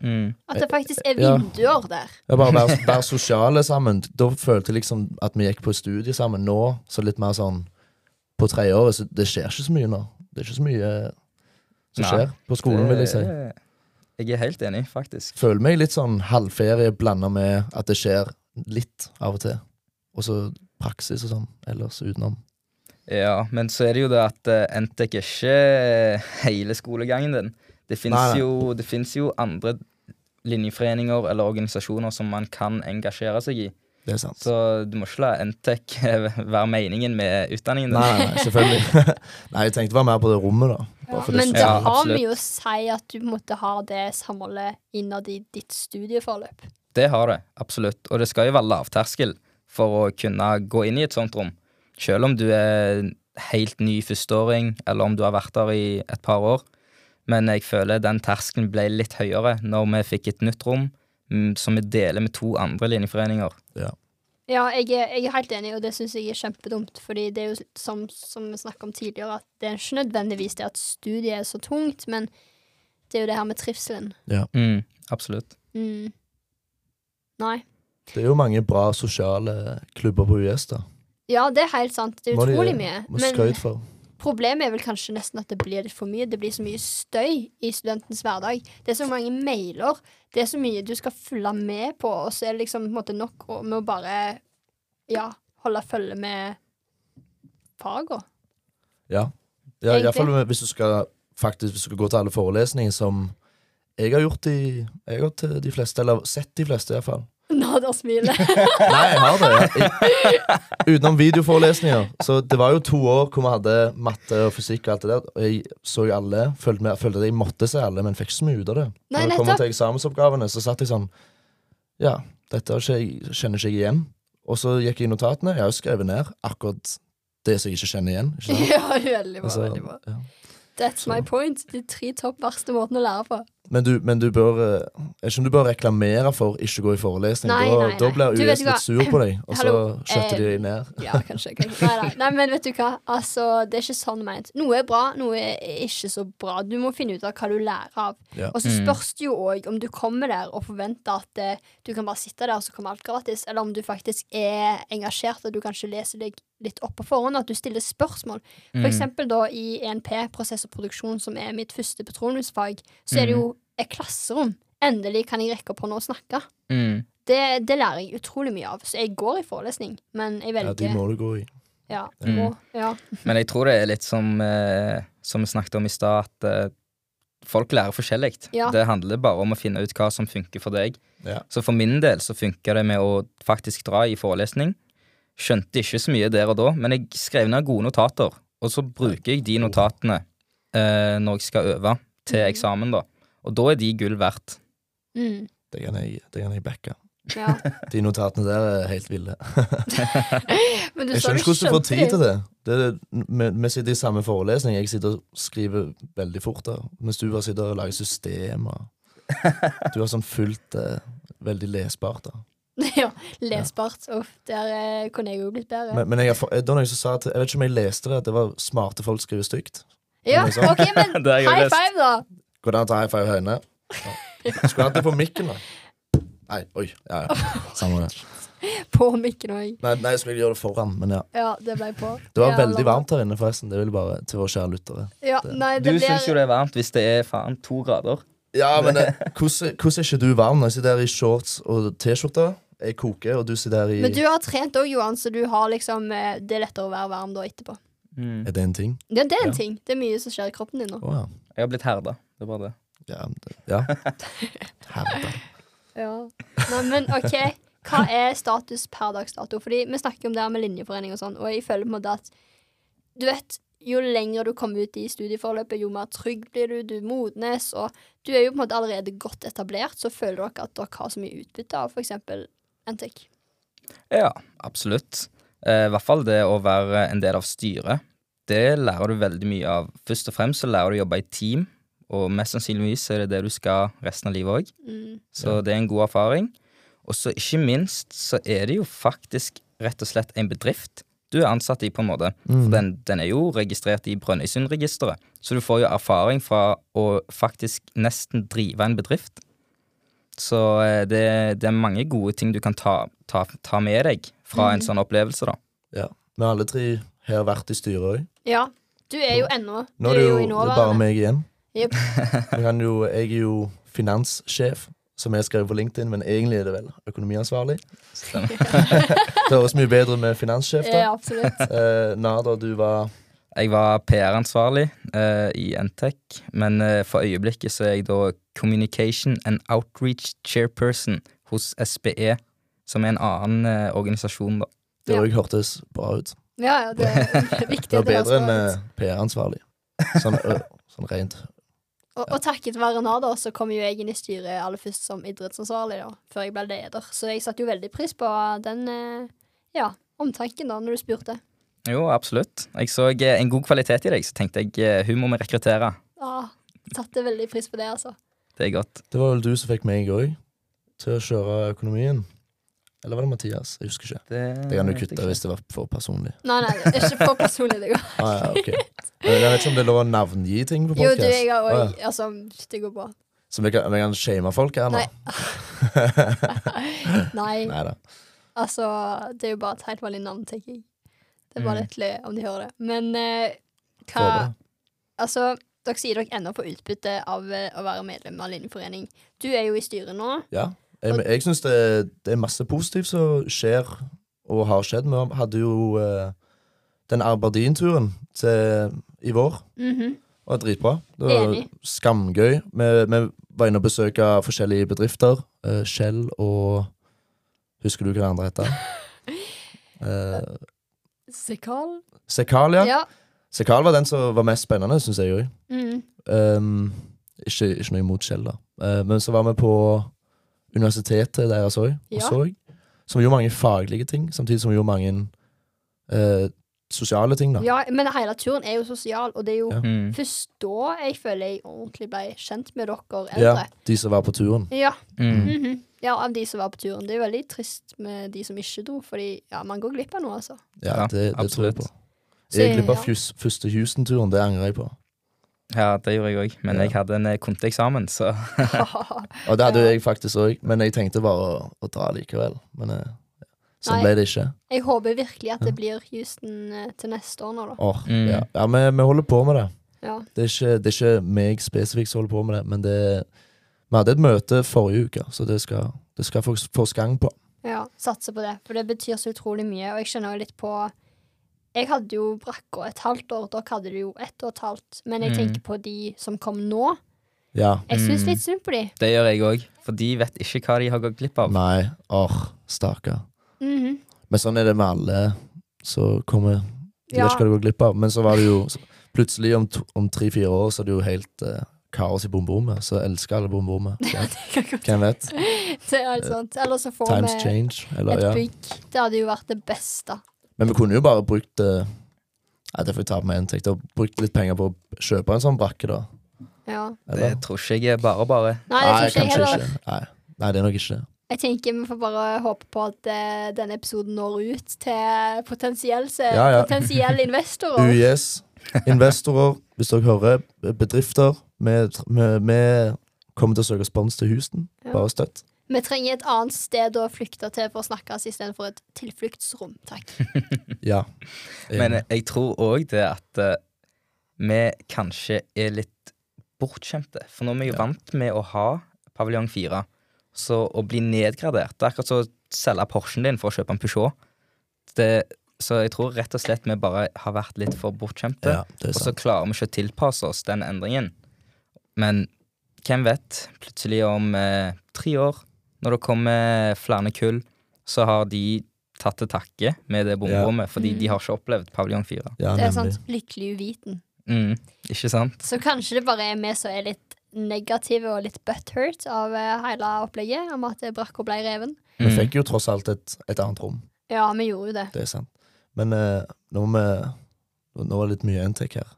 S3: Mm.
S1: At det faktisk er
S2: Ja.
S1: vinduer der.
S2: Ja, bare være, være sosiale sammen. Da følte jeg liksom at vi gikk på studie sammen. Nå så litt mer sånn på tredjeåret, så det skjer ikke så mye nå. Det er ikke så mye som
S3: Nei.
S2: skjer på skolen, vil jeg si.
S3: Jeg er helt enig, faktisk.
S2: Føler meg litt sånn halvferie blanda med at det skjer litt av og til. Og så praksis og sånn ellers utenom.
S3: Ja, men så er det jo det at uh, NTEC er ikke hele skolegangen din. Det fins jo, jo andre linjeforeninger eller organisasjoner som man kan engasjere seg i.
S2: Det er sant.
S3: Så du må ikke la NTEC være meningen med utdanningen din.
S2: Nei, nei, selvfølgelig. nei, jeg tenkte bare mer på det rommet, da.
S1: Ja.
S2: Bare for det
S1: Men det har
S3: vi
S1: mye å si at du måtte ha det samholdet innad i ditt studieforløp.
S3: Det har det, absolutt. Og det skal jo være lavterskel for å kunne gå inn i et sånt rom. Selv om du er helt ny førsteåring, eller om du har vært der i et par år. Men jeg føler den terskelen ble litt høyere når vi fikk et nytt rom mm, som vi deler med to andre linjeforeninger.
S2: Ja.
S1: Ja, jeg er, jeg er helt enig, og det syns jeg er kjempedumt. Fordi det er jo som, som vi snakket om tidligere, at det er ikke nødvendigvis det at studiet er så tungt, men det er jo det her med trivselen.
S3: Mm, absolutt.
S1: Mm. Nei.
S2: Det er jo mange bra sosiale klubber på US, da.
S1: Ja, det er helt sant. Det er utrolig mye.
S2: Må
S1: Men
S2: skryt for.
S1: Problemet er vel kanskje nesten at det blir litt for mye. Det blir så mye støy i studentens hverdag. Det er så mange mailer. Det er så mye du skal følge med på, og så er det liksom på en måte nok med å bare ja, holde følge med faga.
S2: Ja. ja. Iallfall hvis du skal faktisk hvis du skal gå til alle forelesninger som jeg har gjort i Jeg har gått til de fleste, eller sett de fleste, iallfall.
S1: Nader smile
S2: Nei, jeg har det. Jeg, utenom videoforelesninger. Så det var jo to år hvor vi hadde matte og fysikk og alt det der. Og jeg så jo alle, følte, med, følte at jeg måtte se alle, men fikk ikke så mye ut av det.
S1: Nei,
S2: Når det kommer til eksamensoppgavene, så satt jeg sånn Ja, dette ikke, kjenner ikke jeg igjen. Og så gikk jeg i notatene. Jeg har jo skrevet ned akkurat det som jeg ikke kjenner igjen. Ikke
S1: ja, veldig bra.
S2: Altså,
S1: veldig bra.
S2: ja.
S1: That's my point. De tre topp verste måtene å lære på.
S2: Men du, men du bør eh, ikke om du bør reklamere for ikke å gå i forelesning.
S1: Nei,
S2: da,
S1: nei, nei.
S2: da blir
S1: UiS
S2: US litt sur på deg, og så skjøtter de
S1: eh,
S2: deg ned.
S1: Ja, kanskje. kanskje. Nei, nei. nei, men vet du hva? Altså, det er ikke sånn ment. Noe er bra, noe er ikke så bra. Du må finne ut av hva du lærer av.
S2: Ja.
S1: Og så
S3: Mm.
S1: spørs det jo òg om du kommer der og forventer at eh, du kan bare sitte der og så kommer alt gratis, eller om du faktisk er engasjert og du kanskje leser deg litt opp på forhånd, at du stiller spørsmål. For
S3: Mm.
S1: eksempel da i ENP, prosess og produksjon, som er mitt første petroleumsfag, så er det jo et klasserom. Endelig kan jeg rekke opp hånda og snakke.
S3: Mm.
S1: Det, det lærer jeg utrolig mye av. Så jeg går i forelesning, men jeg velger
S2: Ja, de må du gå i.
S1: Ja,
S3: Mm.
S1: må, ja.
S3: Men jeg tror det er litt som, eh, som vi snakket om i stad, at eh, folk lærer forskjellig.
S1: Ja.
S3: Det handler bare om å finne ut hva som funker for deg.
S2: Ja.
S3: Så for min del så funka det med å faktisk dra i forelesning. Skjønte ikke så mye der og da, men jeg skrev ned gode notater. Og så bruker jeg de notatene eh, når jeg skal øve til eksamen, da. Og da er de gull verdt.
S1: Mm.
S2: Det kan jeg, det kan jeg backe.
S1: Ja.
S2: De notatene der er helt ville.
S1: Men du
S2: Jeg skjønner ikke hvordan du får tid til
S1: det.
S2: det. det er- vi, vi sitter i samme forelesning. Jeg sitter og skriver veldig fort der. Mens du bare sitter og lager system. Du har sånn fullt eh, veldig lesbart. da
S1: Ja, lesbart. Uff, der eh, kunne jeg jo blitt bedre.
S2: Men, men jeg, jeg, da noen som sa at Jeg vet ikke om jeg leste det, at det var smarte folk skriver stygt.
S1: ja, ok, men high five, da!
S2: Går det an å ta high five høyne? Ja. Skulle hatt det på mikken, da. Nei, oi. Ja, ja. Samme det.
S1: På mikken òg.
S2: Nei, nei, jeg skulle gjøre det foran, men ja.
S1: Ja, det ble på.
S2: Det var
S1: Ja,
S2: veldig varmt her inne, forresten. Det vil bare til våre kjære lyttere.
S1: Ja, nei,
S3: Du
S1: det blir
S3: syns jo det er varmt hvis det er faen to grader.
S2: Ja, men det, hvordan, hvordan er ikke du varm når jeg sitter her i shorts og T-skjorte? Jeg koker, og du sitter her i
S1: Men du har trent òg, Johan, så du har liksom eh, Det er lettere å være varm da etterpå.
S3: Mm.
S2: Er det en ting?
S1: Ja, det er en
S2: Ja.
S1: ting. Det er mye som skjer i kroppen din nå.
S2: Oh, ja.
S3: Jeg har blitt herda. Det er bare det.
S2: Ja. det- ja.
S1: Ja. Nei, men OK. Hva er status per dags dato? Fordi vi snakker om det her med linjeforening og sånn, og jeg føler på en måte at Du vet, jo lenger du kommer ut i studieforløpet, jo mer trygg blir du, du modnes, og du er jo på en måte allerede godt etablert, så føler dere at dere har så mye utbytte av f.eks. NTIC?
S3: Ja, absolutt. Eh, I hvert fall det å være en del av styret. Det lærer du veldig mye av. Først og fremst så lærer du å jobbe i team, og mest sannsynligvis er det det du skal resten av livet òg.
S1: Mm.
S3: Så det er en god erfaring. Og så ikke minst så er det jo faktisk rett og slett en bedrift du er ansatt i, på en måte.
S2: Mm.
S3: For den, den er jo registrert i Brønnøysundregisteret, så du får jo erfaring fra å faktisk nesten drive en bedrift. Så eh, det, det er mange gode ting du kan ta, ta, ta med deg fra en
S1: Mhm.
S3: sånn opplevelse, da.
S2: Ja. Vi alle tre har vært i styret òg.
S1: Ja. Du er jo ennå
S2: Nå er det jo
S1: i
S2: det er bare meg igjen. Kan jo, jeg er jo finanssjef, som jeg skrev på LinkedIn, men egentlig er det vel økonomiansvarlig. det høres mye bedre med finanssjef, da.
S1: Ja, absolutt.
S2: Eh, Nada, du var
S3: Jeg var PR-ansvarlig eh, i Ntec, men eh, for øyeblikket så er jeg da Communication and Outreach Chairperson hos SBE, som er en annen eh, organisasjon, da.
S2: Det
S1: Ja.
S2: òg hørtes bra ut.
S1: Ja, ja, det er viktig.
S2: Det var bedre enn eh. PR-ansvarlig. Sånn, sånn rent.
S1: Og, og takket være Nada så kom jo jeg inn i styret aller først som idrettsansvarlig, da, før jeg ble leder. Så jeg satte jo veldig pris på den eh, ja, omtanken da, når du spurte.
S3: Jo, absolutt. Jeg så eh, en god kvalitet i deg, så tenkte jeg eh, hun må vi rekruttere.
S1: Ja, satte veldig pris på det, altså.
S3: Det er godt.
S2: Det var vel du som fikk meg òg til å kjøre økonomien. Eller var det Mathias? Jeg husker ikke.
S3: Det,
S2: Det kan du kutte
S3: ikke.
S2: hvis det var for personlig.
S1: Nei, nei, det ikke for personlig. det går.
S2: Ah, ja, okay. Jeg vet ikke om det er lov å navngi ting på
S1: Jo, du, jeg har
S2: Ah,
S1: ja. Altså, det går bra.
S2: Så vi kan, vi kan shame folk her nå?
S1: Nei. Nei.
S2: Neida.
S1: Altså, det er jo bare et helt vanlig navn, tenker jeg. Det er bare
S3: Mm.
S1: litt løye om de hører det. Men eh, hva Altså, dere sier dere ennå får utbytte av eh, å være medlem av Linjeforening. Du er jo i styret nå.
S2: Ja. Jeg, jeg syns det, det er masse positivt som skjer, og har skjedd. Vi hadde jo eh, den Aberdeen-turen i vår.
S1: Mhm.
S2: Det var dritbra. Det var skamgøy. Vi, vi var inne og besøkte forskjellige bedrifter. Uh, Shell og Husker du hva det andre heter? Uh,
S1: Sekal?
S2: Sekal, ja.
S1: Ja.
S2: Sekal var den som var mest spennende, syns jeg òg.
S1: Mm.
S2: Um, ikke, ikke noe imot Shell, da. Uh, men så var vi på universitetet deres òg,
S1: Ja.
S2: Som gjorde mange faglige ting, samtidig som vi gjorde mange eh, sosiale ting. da
S1: ja, men hele turen er jo sosial, og det er jo
S2: Ja.
S3: Mm.
S1: først da jeg føler jeg ordentlig ble kjent med dere
S2: Ja. De som var på turen.
S1: Ja.
S3: Mm.
S1: mhm. ja, av de som var på turen. Det er jo veldig trist med de som ikke dro, fordi ja, man går glipp av noe, altså.
S2: Ja, det, det tror jeg på. Jeg glipp av
S1: ja.
S2: første Houston-turen, det angrer jeg på.
S3: Ja, det gjorde jeg òg, men
S2: Ja.
S3: jeg hadde en eh, konteeksamen, så
S2: Og det hadde jeg faktisk òg, men jeg tenkte bare å, å ta likevel. Men eh, sånn ble det ikke.
S1: Jeg håper virkelig at det blir Houston eh, til neste år nå, da.
S2: Oh,
S3: Mm.
S2: ja. ja, vi, vi holder på med det.
S1: Ja.
S2: Det er ikke, det er ikke meg spesifikt som holder på med det, men det Vi hadde et møte forrige uke, så det skal, det skal få, få gang på.
S1: Ja, satse på det. For det betyr så utrolig mye. Og jeg skjønner jo litt på Jeg hadde jo brakka et halvt år, dere hadde det jo ett og et halvt. Men jeg
S3: Mm.
S1: tenker på de som kom nå.
S2: Ja.
S1: Jeg syns
S3: Mm.
S1: litt synd på de.
S3: Det gjør jeg òg, for de vet ikke hva de har gått glipp av.
S2: Nei. Åh, stakkar.
S1: Mhm.
S2: Men sånn er det med alle som kommer De
S1: Ja.
S2: vet ikke hva de går glipp av. Men så var det jo plutselig om, om tre-fire år så er det jo helt uh, kaos i bomberommet. Så elsker alle bomberommet. Hvem vet?
S1: Det er helt sant. Eller så får
S2: Times
S1: vi
S2: change. Eller,
S1: et
S2: ja.
S1: bygg. Det hadde jo vært det beste.
S2: Men vi kunne jo bare brukt uh, Nei, det får jeg ta på meg inntekt. og Brukt litt penger på å kjøpe en sånn brakke, da.
S1: Ja.
S3: Det tror ikke jeg er bare bare.
S1: Nei, det tror ikke jeg heller.
S2: ikke. Nei. Nei, det er nok ikke det.
S1: Jeg tenker Vi får bare håpe på at uh, denne episoden når ut til potensielle,
S2: Ja, ja.
S1: potensiell investorer.
S2: UiS, investorer, hvis dere hører, bedrifter. Vi kommer til å søke spons til Houston.
S1: Ja.
S2: Bare støtt.
S1: Vi trenger et annet sted å flykte til for å snakkes istedenfor et tilfluktsrom. Takk.
S2: Ja.
S3: Men jeg tror òg det at uh, vi kanskje er litt bortskjemte. For nå er vi jo vant med å ha paviljong 4. Så å bli nedgradert Det er akkurat som å selge Porschen din for å kjøpe en Peugeot. Det, så jeg tror rett og slett vi bare har vært litt for bortskjemte.
S2: ja,
S3: Og så klarer vi ikke å tilpasse oss den endringen. Men hvem vet? Plutselig om eh, tre år, når det kommer flere kull, så har de tatt til takke med det bomrommet, fordi de har ikke opplevd paviljong 4.
S2: Ja,
S1: Det er sant. Lykkelig uviten.
S3: Mm, ikke sant?
S1: Så kanskje det bare er vi som er litt negative og litt butthurt av eh, hele opplegget om at brakka ble reven.
S2: Vi
S3: Mm.
S2: fikk jo tross alt et, et annet rom.
S1: Ja, vi gjorde jo det.
S2: Det er sant. Men eh, nå må vi Nå var det litt mye inntek her.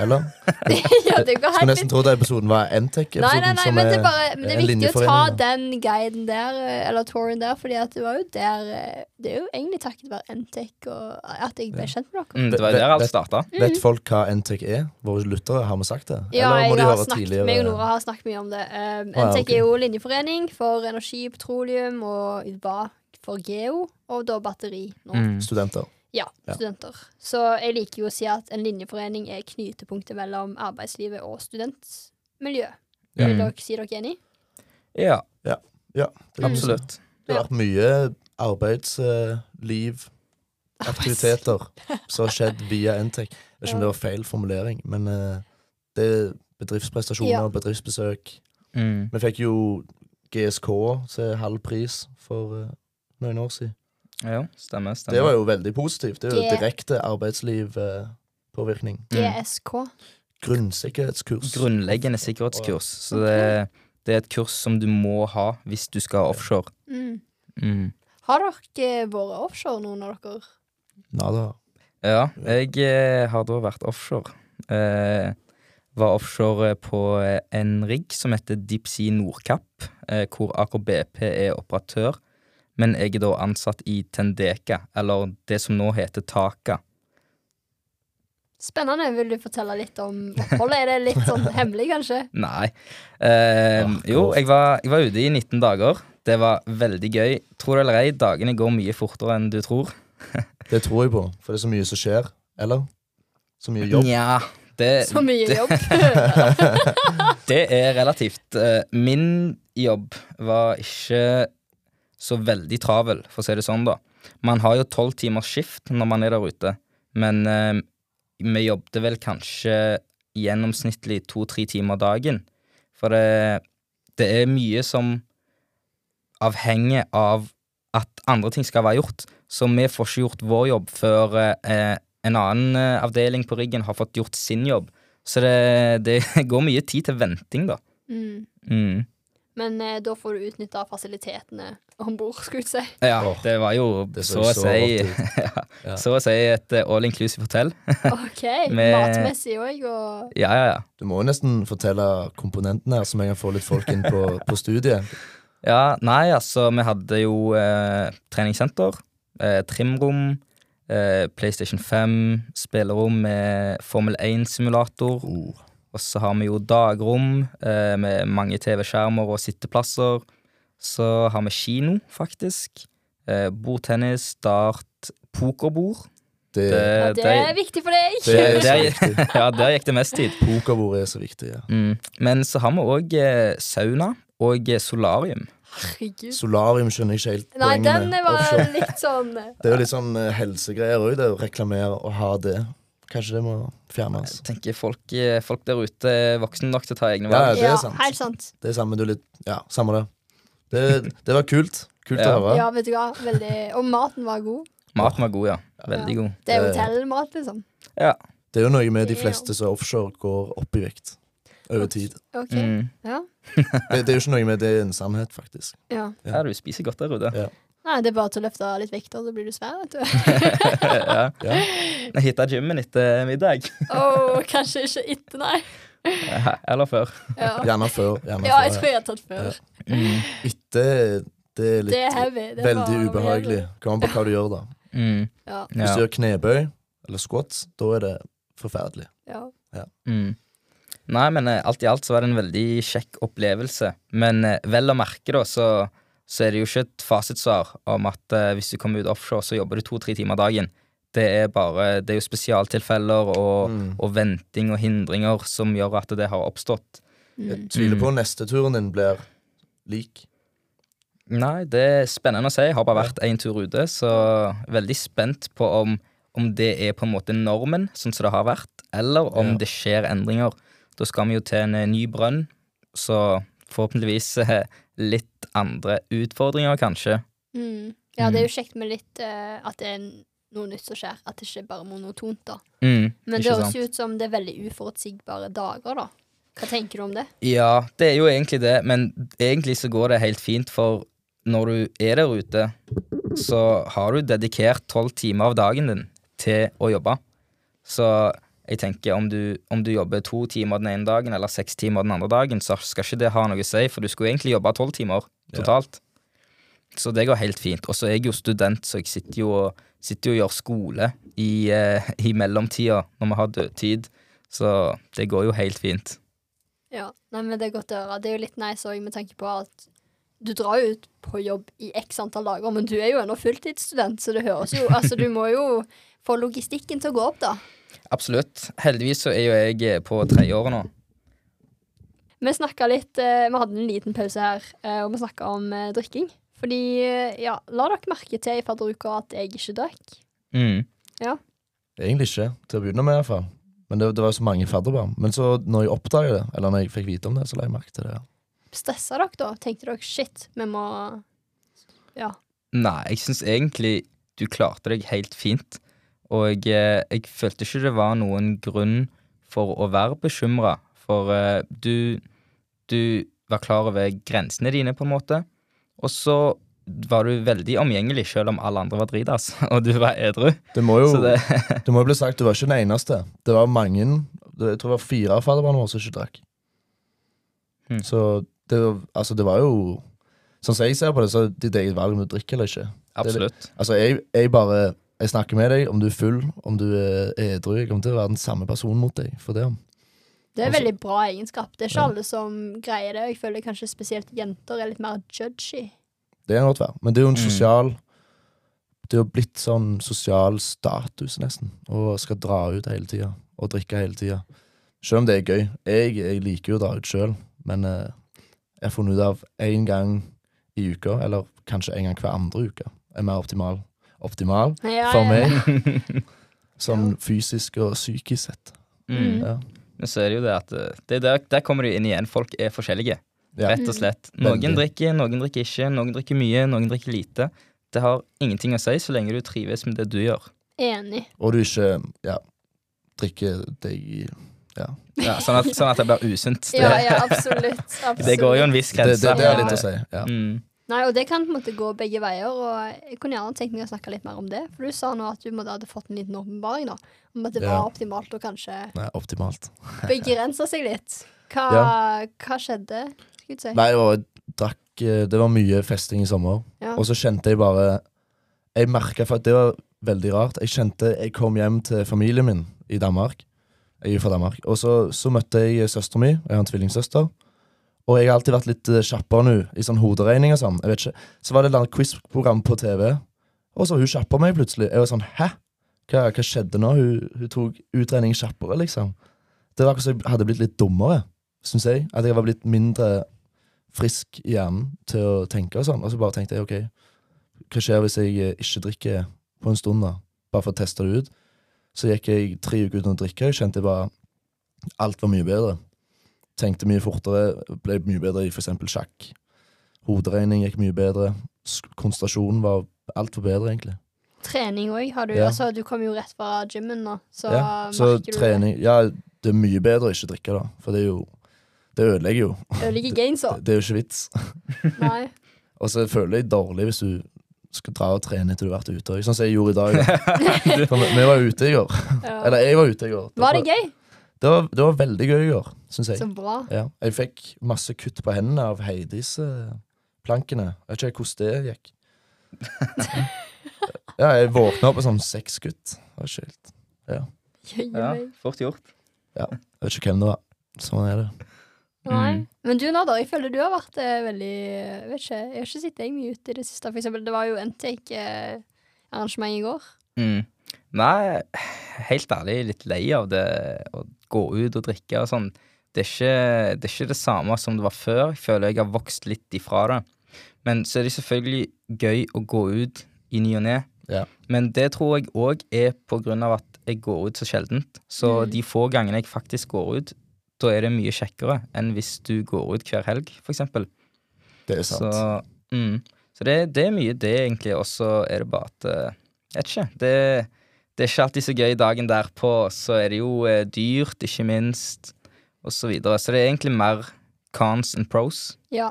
S2: Eller?
S1: ja, det går
S2: Skulle
S1: nesten
S2: nesten trodd episoden var Entech-episoden.
S1: Nei, nei, nei, men det
S2: er-
S1: bare, men det er viktig å ta den guiden der, eh, eller touren der, fordi at det var jo der eh, Det er jo egentlig takket være Entech og at jeg ble kjent med dere.
S3: Mm, det var der alt
S2: vet-
S3: starta.
S2: Vet folk hva Entech er? Våre lyttere, har vi sagt det?
S1: Ja,
S2: Eller må
S1: jeg
S2: de
S1: har snakket,
S2: tidligere?
S1: meg og Nora har snakket mye om det. Um,
S2: ja,
S1: Entech
S2: okay.
S1: er jo linjeforening for energi, petroleum og var for geo, og da batteri nå.
S3: Mm.
S2: Studenter.
S1: Ja,
S2: Ja.
S1: studenter. Så jeg liker jo å si at en linjeforening er knytepunktet mellom arbeidslivet og studentmiljø.
S2: Ja.
S1: Vil
S3: Mm.
S1: dere si dere enig?
S3: Ja,
S2: Ja, det,
S1: Mm.
S3: absolutt.
S2: det har vært mye arbeidsliv, aktiviteter, som har skjedd via Entec. Jeg vet ikke om det var feil formulering, men eh, det er bedriftsprestasjoner,
S1: Ja.
S2: bedriftsbesøk.
S3: Mm.
S2: Vi fikk jo GSK til halv pris for eh, noen år siden.
S3: Ja, stemmer. stemmer.
S2: Det var jo veldig positivt. Det er jo
S1: G-
S2: direkte arbeidslivpåvirkning.
S3: Mm.
S1: GSK.
S2: Grunnsikkerhetskurs.
S3: Grunnleggende sikkerhetskurs. Så det, det er et kurs som du må ha hvis du skal offshore.
S1: Mm.
S3: Mm.
S1: Har dere vært offshore, noen av dere?
S2: Nada.
S3: Ja, jeg eh, har da vært offshore. Eh, var offshore på eh, en rigg som heter Deep Sea Nordkapp, eh, hvor AKBP er operatør. Men jeg er da ansatt i Tendeka, eller det som nå heter Taka.
S1: Spennende. Vil du fortelle litt om oppholdet? Er det litt sånn hemmelig, kanskje?
S3: Nei. Eh, jo, jeg var, jeg var ute i 19 dager. Det var veldig gøy. Tror det eller ei, dagene går mye fortere enn du tror.
S2: Det tror jeg på, for det er så mye som skjer. Eller? Så mye jobb.
S3: Nja, det,
S1: Så mye jobb.
S3: det er relativt. Eh, Min jobb var ikke så veldig travel, for å si det sånn, da. Man har jo tolv timers skift når man er der ute, men eh, vi jobbet vel kanskje gjennomsnittlig to-tre timer dagen. For det, det er mye som avhenger av at andre ting skal være gjort. Så vi får ikke gjort vår jobb før eh, en annen eh, avdeling på riggen har fått gjort sin jobb. Så det, det går mye tid til venting, da.
S1: Mm.
S3: Mm.
S1: Men eh, da får du utnytta fasilitetene om bord, skulle jeg si.
S3: Ja, det var jo
S2: det
S3: så
S2: så
S3: å
S2: så
S3: si ja. Så å si et all inclusive hotell.
S1: OK.
S3: Med-
S1: Matmessig òg, og
S3: Ja, ja, ja.
S2: Du må jo nesten fortelle komponentene her, så vi kan få litt folk inn på, på studiet.
S3: Ja, nei, altså, vi hadde jo eh, treningssenter, eh, trimrom, eh, PlayStation 5, spillerom med Formel 1-simulator.
S2: Oh.
S3: Og så har vi jo dagrom eh, med mange TV-skjermer og sitteplasser. Så har vi kino, faktisk. Eh, bordtennis, dart, pokerbord.
S2: Det,
S3: Det-
S1: ja, det er viktig for deg.
S2: det er så viktig.
S3: Ja, der gikk det mest tid.
S2: Pokerbord er så viktig, ja.
S3: Mm. Men så har vi òg eh, sauna og eh, solarium.
S1: Herregud.
S2: Solarium skjønner jeg ikke helt
S1: Nei,
S2: poenget
S1: den
S2: med.
S1: var litt sånn eh,
S2: Det er jo litt sånn helsegreier òg, det å reklamere og ha det. kanskje det må fjernes.
S3: Jeg tenker folk, folk der ute er voksne nok til å ta egne
S2: Ja,
S3: valg.
S2: det er
S1: ja, helt sant.
S2: Det er samme du litt Ja, samme det. Det, det var kult. Kult
S3: Ja.
S2: å høre.
S1: Ja, vet du hva. Veldig Og maten var god.
S3: Maten var god, ja. Veldig
S1: Ja.
S3: god.
S1: Det er
S2: Det-
S1: hotellmat, liksom.
S3: Ja.
S2: Det er jo noe med de fleste som er offshore går opp i vekt over tid.
S1: OK.
S3: Mm.
S1: Ja.
S2: Det, det er jo ikke noe med det er en sannhet, faktisk.
S1: ja.
S3: ja, du spiser godt der ute.
S2: Ja.
S1: Nei, det er bare til å løfte litt vekter, så blir du svær, vet du.
S3: ja.
S2: Ja.
S3: Jeg hitta gymmen etter middag.
S1: Åh, kanskje ikke etter, nei.
S3: Eller før.
S1: Ja.
S2: Gjerne før. Gjerne
S1: ja, jeg
S2: før
S1: tror jeg har tatt før.
S2: Etter det er litt
S1: Det er heavy. Det er
S2: veldig
S1: bare
S2: ubehagelig. Kommer an på hva du gjør, da.
S3: Mm.
S1: Ja.
S2: Hvis du gjør knebøy eller squats, da er det forferdelig.
S1: ja.
S3: Mm. Nei, men eh, alt i alt så var det en veldig kjekk opplevelse. Men eh, vel å merke, da, så, så er det jo ikke et fasitsvar om at uh, hvis du kommer ut offshore, så jobber du to-tre timer dagen. Det er bare Det er jo spesialtilfeller og,
S2: Mm.
S3: og venting og hindringer som gjør at det har oppstått.
S2: Jeg
S1: Mm.
S2: tviler
S3: Mm.
S2: på neste turen din blir lik.
S3: Nei, det er spennende å si. Jeg har bare vært én tur ute, så veldig spent på om, om det er på en måte normen, sånn som det har vært, eller om
S2: Ja.
S3: det skjer endringer. Da skal vi jo til en eh, ny brønn, så forhåpentligvis eh, litt andre utfordringer, kanskje.
S1: Mm. Ja, det er jo kjekt med litt uh, at det er noe nytt som skjer. At det ikke er bare monotont, da.
S3: Mm,
S1: Men det høres jo ut som det er veldig uforutsigbare dager, da. Hva tenker du om det?
S3: Ja, det er jo egentlig det, men egentlig så går det helt fint, for når du er der ute, så har du dedikert tolv timer av dagen din til å jobbe. Så jeg tenker om du, om du jobber to timer den ene dagen eller seks timer den andre dagen, så skal ikke det ha noe å si, for du skulle egentlig jobbe tolv timer totalt. Så det går helt fint. Og så er jeg jo student, så jeg sitter jo sitter jo og gjør skole i, eh, i mellomtida når vi har dødtid. Så det går jo helt fint.
S1: Ja, nei, men Det er godt å høre. Det er jo litt nice òg med tanke på at du drar jo ut på jobb i x antall dager, men du er jo ennå fulltidsstudent, så det høres jo Altså, du må jo få logistikken til å gå opp, da.
S3: Absolutt. Heldigvis så er jo jeg på på tredjeåret nå.
S1: Vi snakka litt eh, Vi hadde en liten pause her, eh, og vi snakka om eh, drikking. Fordi, eh, ja, la dere merke til i fadderuka at jeg ikke drakk.
S3: Mm.
S2: Egentlig ikke, til å begynne med, i hvert fall. Men det, det var jo så mange fadderbarn. Men så når jeg oppdaga det, eller når jeg fikk vite om det, så la jeg merke til det.
S1: Stressa dere da? Tenkte dere shit, vi må Ja.
S3: Nei, jeg syns egentlig du klarte deg helt fint. Og jeg, eh, jeg følte ikke det var noen grunn for å være bekymra. For uh, du, du var klar over grensene dine, på en måte. Og så var du veldig omgjengelig, selv om alle andre var dritas, og du var edru.
S2: Det må jo,
S3: det,
S2: det må bli sagt, du var ikke den eneste. Det var mange Jeg tror det var fire av fadderbarna våre som ikke drakk.
S3: Hmm.
S2: Så det, altså, det var jo Sånn som jeg ser på det, så er det ditt eget valg om du drikker eller ikke.
S3: absolutt.
S2: Altså, jeg, jeg bare Jeg snakker med deg om du er full, om du er edru. Jeg kommer til å være den samme personen mot deg for det.
S1: Det er
S2: Altså-
S1: veldig bra egenskap. Det er ikke
S2: Ja.
S1: alle som greier det. og Jeg føler kanskje spesielt jenter er litt mer judgy.
S2: Det kan godt være. Men det er jo en
S3: Mm.
S2: sosial Det er jo blitt sånn sosial status, nesten. Å skal dra ut hele tida. Og drikke hele tida. Selv om det er gøy. Jeg, jeg liker jo å dra ut sjøl, men eh, jeg har funnet ut av én gang i uka, eller kanskje en gang hver andre uke, er mer optimal. Optimal
S1: Ja,
S2: for
S1: ja,
S2: meg, sånn fysisk og psykisk sett.
S3: Mm.
S2: Ja.
S3: Men så er det jo det at eh, det er der, der kommer du inn igjen. Folk er forskjellige.
S2: Ja.
S3: Rett og slett. Noen drikker, noen drikker ikke, noen drikker mye, noen drikker lite. Det har ingenting å si så lenge du trives med det du gjør.
S1: Enig.
S2: Og du ikke ja, drikker deg i ja.
S3: Ja, sånn, at, sånn at det blir usunt. Det,
S1: Ja, ja, absolutt. absolutt.
S3: det går jo en viss grense.
S2: det, det er litt å si. Ja.
S3: Mm.
S1: Nei, og det kan på en måte gå begge veier, og jeg kunne gjerne tenkt meg å snakke litt mer om det. For du sa nå at du måtte hadde fått en liten åpenbaring da, om at det
S2: Ja.
S1: var optimalt å kanskje
S2: Nei, optimalt.
S1: begrense seg litt. Hva,
S2: Ja.
S1: hva skjedde? Skal si?
S2: Nei, jeg drakk eh, Det var mye festing i sommer.
S1: Ja.
S2: Og så kjente jeg bare Jeg merka for at det var veldig rart. Jeg kjente Jeg kom hjem til familien min i Danmark. Jeg er fra Danmark. Og så, så møtte jeg søstera mi. Jeg har en tvillingsøster. Og jeg har alltid vært litt eh, kjappere nå i sånn hoderegning og sånn. Jeg vet ikke. Så var det et quiz-program på TV, og så var hun kjappere meg plutselig. Jeg var sånn Hæ? Hva, hva skjedde nå? Hun, hun tok utregning kjappere, liksom. Det var akkurat som jeg hadde blitt litt dummere, syns jeg. At jeg var blitt mindre frisk i hjernen til å tenke og sånn. Og så bare tenkte jeg OK, hva skjer hvis jeg eh, ikke drikker på en stund, da? Bare for å teste det ut. Så gikk jeg tre uker uten å drikke. Jeg kjente jeg var Alt var mye bedre. Tenkte mye fortere, ble mye bedre i eksempel sjakk. Hoderegning gikk mye bedre. Konsentrasjonen var Alt var bedre, egentlig.
S1: Trening òg.
S2: Ja.
S1: Altså, du kom jo rett fra gymmen nå, så
S2: Ja, så
S1: du
S2: trening Ja, det er mye bedre å ikke drikke, da. For det er jo Det ødelegger jo.
S1: det. Ødelegger gains òg.
S2: Det er jo ikke vits.
S1: Nei.
S2: Og så føler jeg dårlig hvis du skal dra og trene etter du har vært ute. Sånn som jeg gjorde i dag. da. For vi, vi var ute i går.
S1: Ja.
S2: Eller jeg var ute i går.
S1: Var det gøy?
S2: Det var, det var veldig gøy i går, syns jeg.
S1: Så bra.
S2: Ja. Jeg fikk masse kutt på hendene av Heidis plankene. Jeg vet ikke hvordan det gikk. ja, jeg våkna opp med sånn seks kutt. Det var ikke helt
S1: Jøye
S3: Ja, fort gjort.
S2: Jeg vet ikke hvem det var. Sånn er det.
S1: Nei.
S3: Mm.
S1: Men du, Nader, jeg føler du har vært eh, veldig vet ikke, jeg har ikke sett deg mye ute i det siste. For eksempel, det var jo NTake-arrangement i går.
S3: Mm. Nei, helt ærlig, litt lei av det å gå ut og drikke og sånn. Det er, ikke, det er ikke det samme som det var før. Jeg føler jeg har vokst litt ifra det. Men så er det selvfølgelig gøy å gå ut i ny og ne.
S2: Ja.
S3: Men det tror jeg òg er på grunn av at jeg går ut så sjeldent. Så
S1: Mm.
S3: de få gangene jeg faktisk går ut, da er det mye kjekkere enn hvis du går ut hver helg, for eksempel.
S2: Det er sant.
S3: Så, mm. så det, det er mye det, egentlig. Og så er det bare at eh, Jeg vet ikke. Det, det er ikke alltid så gøy dagen derpå. Så er det jo eh, dyrt, ikke minst, og så videre. Så det er egentlig mer cons and pros.
S1: Ja,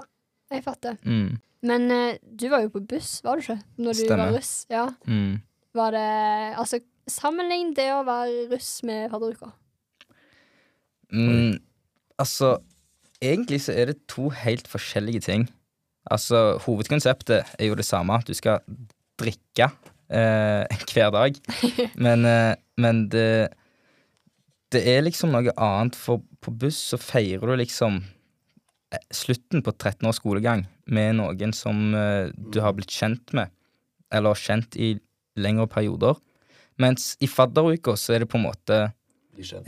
S1: jeg fatter.
S3: Mm.
S1: Men eh, du var jo på buss, var du ikke? Når du
S3: Stemmer.
S1: var russ. Ja.
S3: Mm.
S1: Var det Altså, sammenlign det å være russ med fadderuka.
S3: Mm, altså, egentlig så er det to helt forskjellige ting. Altså, hovedkonseptet er jo det samme. Du skal drikke eh, hver dag. Men, eh, men det Det er liksom noe annet, for på buss så feirer du liksom eh, slutten på 13 års skolegang med noen som eh, du har blitt kjent med, eller kjent i lengre perioder. Mens i fadderuka så er det på en måte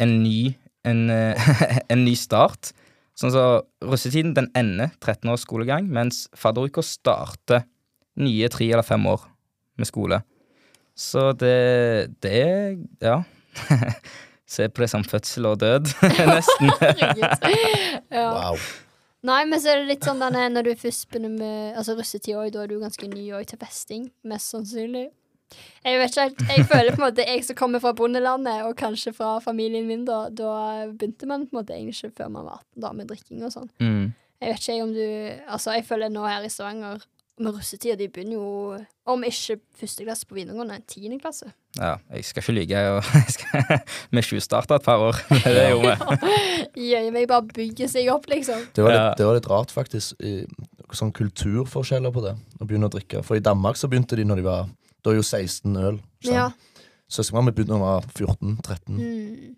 S3: en ny, en, eh, en ny start. Sånn så Russetiden den ender 13 års skolegang, mens fadderuka starter nye tre eller fem år med skole. Så det, det er Ja. Se på det som fødsel og død, nesten.
S1: Ja.
S2: Wow.
S1: Nei, men så er det litt sånn denne, når du først begynner med Altså russetid da er du ganske ny òg til festing, mest sannsynlig. Jeg vet ikke helt, jeg føler på en måte jeg som kommer fra bondelandet, og kanskje fra familien min, da, da begynte man på en måte egentlig ikke før man var 18 da med drikking og sånn.
S3: Mm.
S1: Jeg vet ikke om du Altså, jeg føler nå her i Stavanger med russetida, de begynner jo om ikke første klasse på videregående, tiende klasse.
S3: Ja, jeg skal ikke lyge. jeg- skal- Vi tjuvstarta et par år. Det gjorde vi.
S1: Gjør meg bare bygge seg opp, liksom.
S2: Det var, litt, det var litt rart, faktisk. I, sånn kulturforskjeller på det. Å begynne å drikke. For i Danmark så begynte de når de var Da er jo 16 øl.
S1: Ja.
S2: Søskenbarnet mitt begynte da jeg var 14-13.
S1: Mm.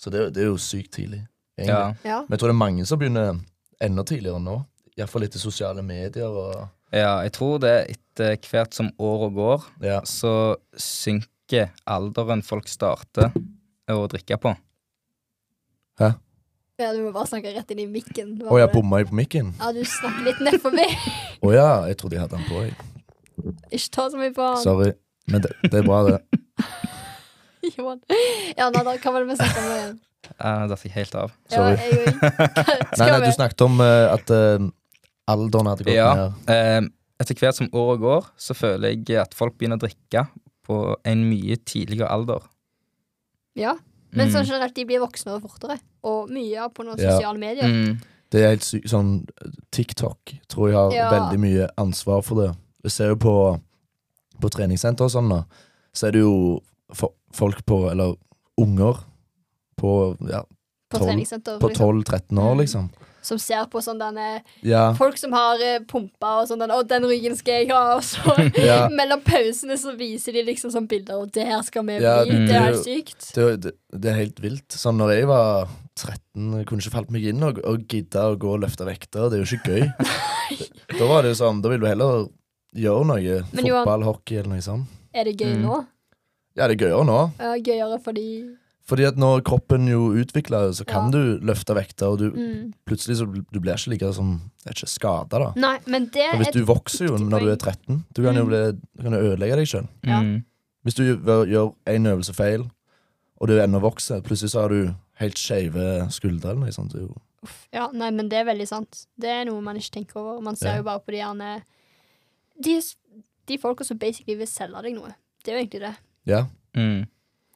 S2: Så det, det er jo sykt tidlig.
S3: Ja.
S1: ja.
S2: Men jeg tror det er mange som begynner enda tidligere nå. Iallfall etter sosiale medier og
S3: ja, jeg tror det etter hvert som året går,
S2: Ja.
S3: så synker alderen folk starter å drikke på. Hæ?
S1: ja, du må bare snakke rett inn i mikken.
S2: Å, jeg bomma på mikken?
S1: Ja, du snakker litt ned meg.
S2: Å ja, jeg trodde jeg hadde den på. Jeg.
S1: Ikke ta så mye på han.
S2: Sorry. Men det, det er bra, det.
S1: Johan. Ja, nei da, hva var det vi snakket om igjen?
S3: Jeg datt jeg helt av.
S1: Ja,
S2: Sorry.
S1: jeg.
S2: Nei, nei, du snakket om uh, at uh, alderen hadde gått
S3: Ja.
S2: ned.
S3: Uh, etter hvert som året går, så føler jeg at folk begynner å drikke på en mye tidligere alder.
S1: Ja. Men
S3: Mm.
S1: sånn generelt, de blir voksne og fortere. Og mye på noen
S2: Ja.
S1: sosiale medier.
S3: Mm.
S2: Det er helt sykt. Sånn TikTok tror jeg har
S1: Ja.
S2: veldig mye ansvar for det. Vi ser jo på, på treningssenter og sånn, da. Så er det jo folk på Eller unger på ja,
S1: På treningssenter.
S2: på
S1: liksom,
S2: 12-13 år,
S1: Mm.
S2: liksom.
S1: som ser på sånn denne
S2: Ja.
S1: Folk som har eh, pumpa og sånn den, 'Å, den ryggen skal jeg ha', og så
S2: Ja.
S1: mellom pausene så viser de liksom sånn bilder, og 'det her skal vi
S2: Ja,
S1: bli'.
S3: det
S1: Det er helt sykt.
S2: Det, det, det er helt vilt. Sånn når jeg var 13, jeg kunne ikke falt meg inn og, og gidde å gå og løfte vekter. Det er jo ikke gøy. da var det jo sånn, da vil du heller gjøre noe.
S1: Men Johan-
S2: Fotball, hockey eller noe sånt.
S1: Er det gøy
S3: Mm.
S1: nå?
S2: Ja, det er gøyere nå.
S1: Ja, gøyere fordi
S2: Fordi at når kroppen jo utvikler, så kan
S1: Ja.
S2: du løfte vekter, og du,
S1: mm.
S2: plutselig så du blir ikke like som er ikke, skada, da.
S1: Nei, men det
S2: For hvis
S1: er
S2: du vokser jo når du er 13, du kan jo
S1: Mm.
S2: bli, du kan jo ødelegge deg sjøl.
S1: Ja.
S3: Mm.
S2: Hvis du gjør, én en øvelse feil, og du ennå vokser. Plutselig så har du helt skeive skuldre eller noe sånt.
S1: Ja, nei, men det er veldig sant. Det er noe man ikke tenker over. Man ser
S2: Ja.
S1: jo bare på de gjerne De, de folka som basically vil selge deg noe. Det er jo egentlig det.
S2: Ja.
S3: Mm.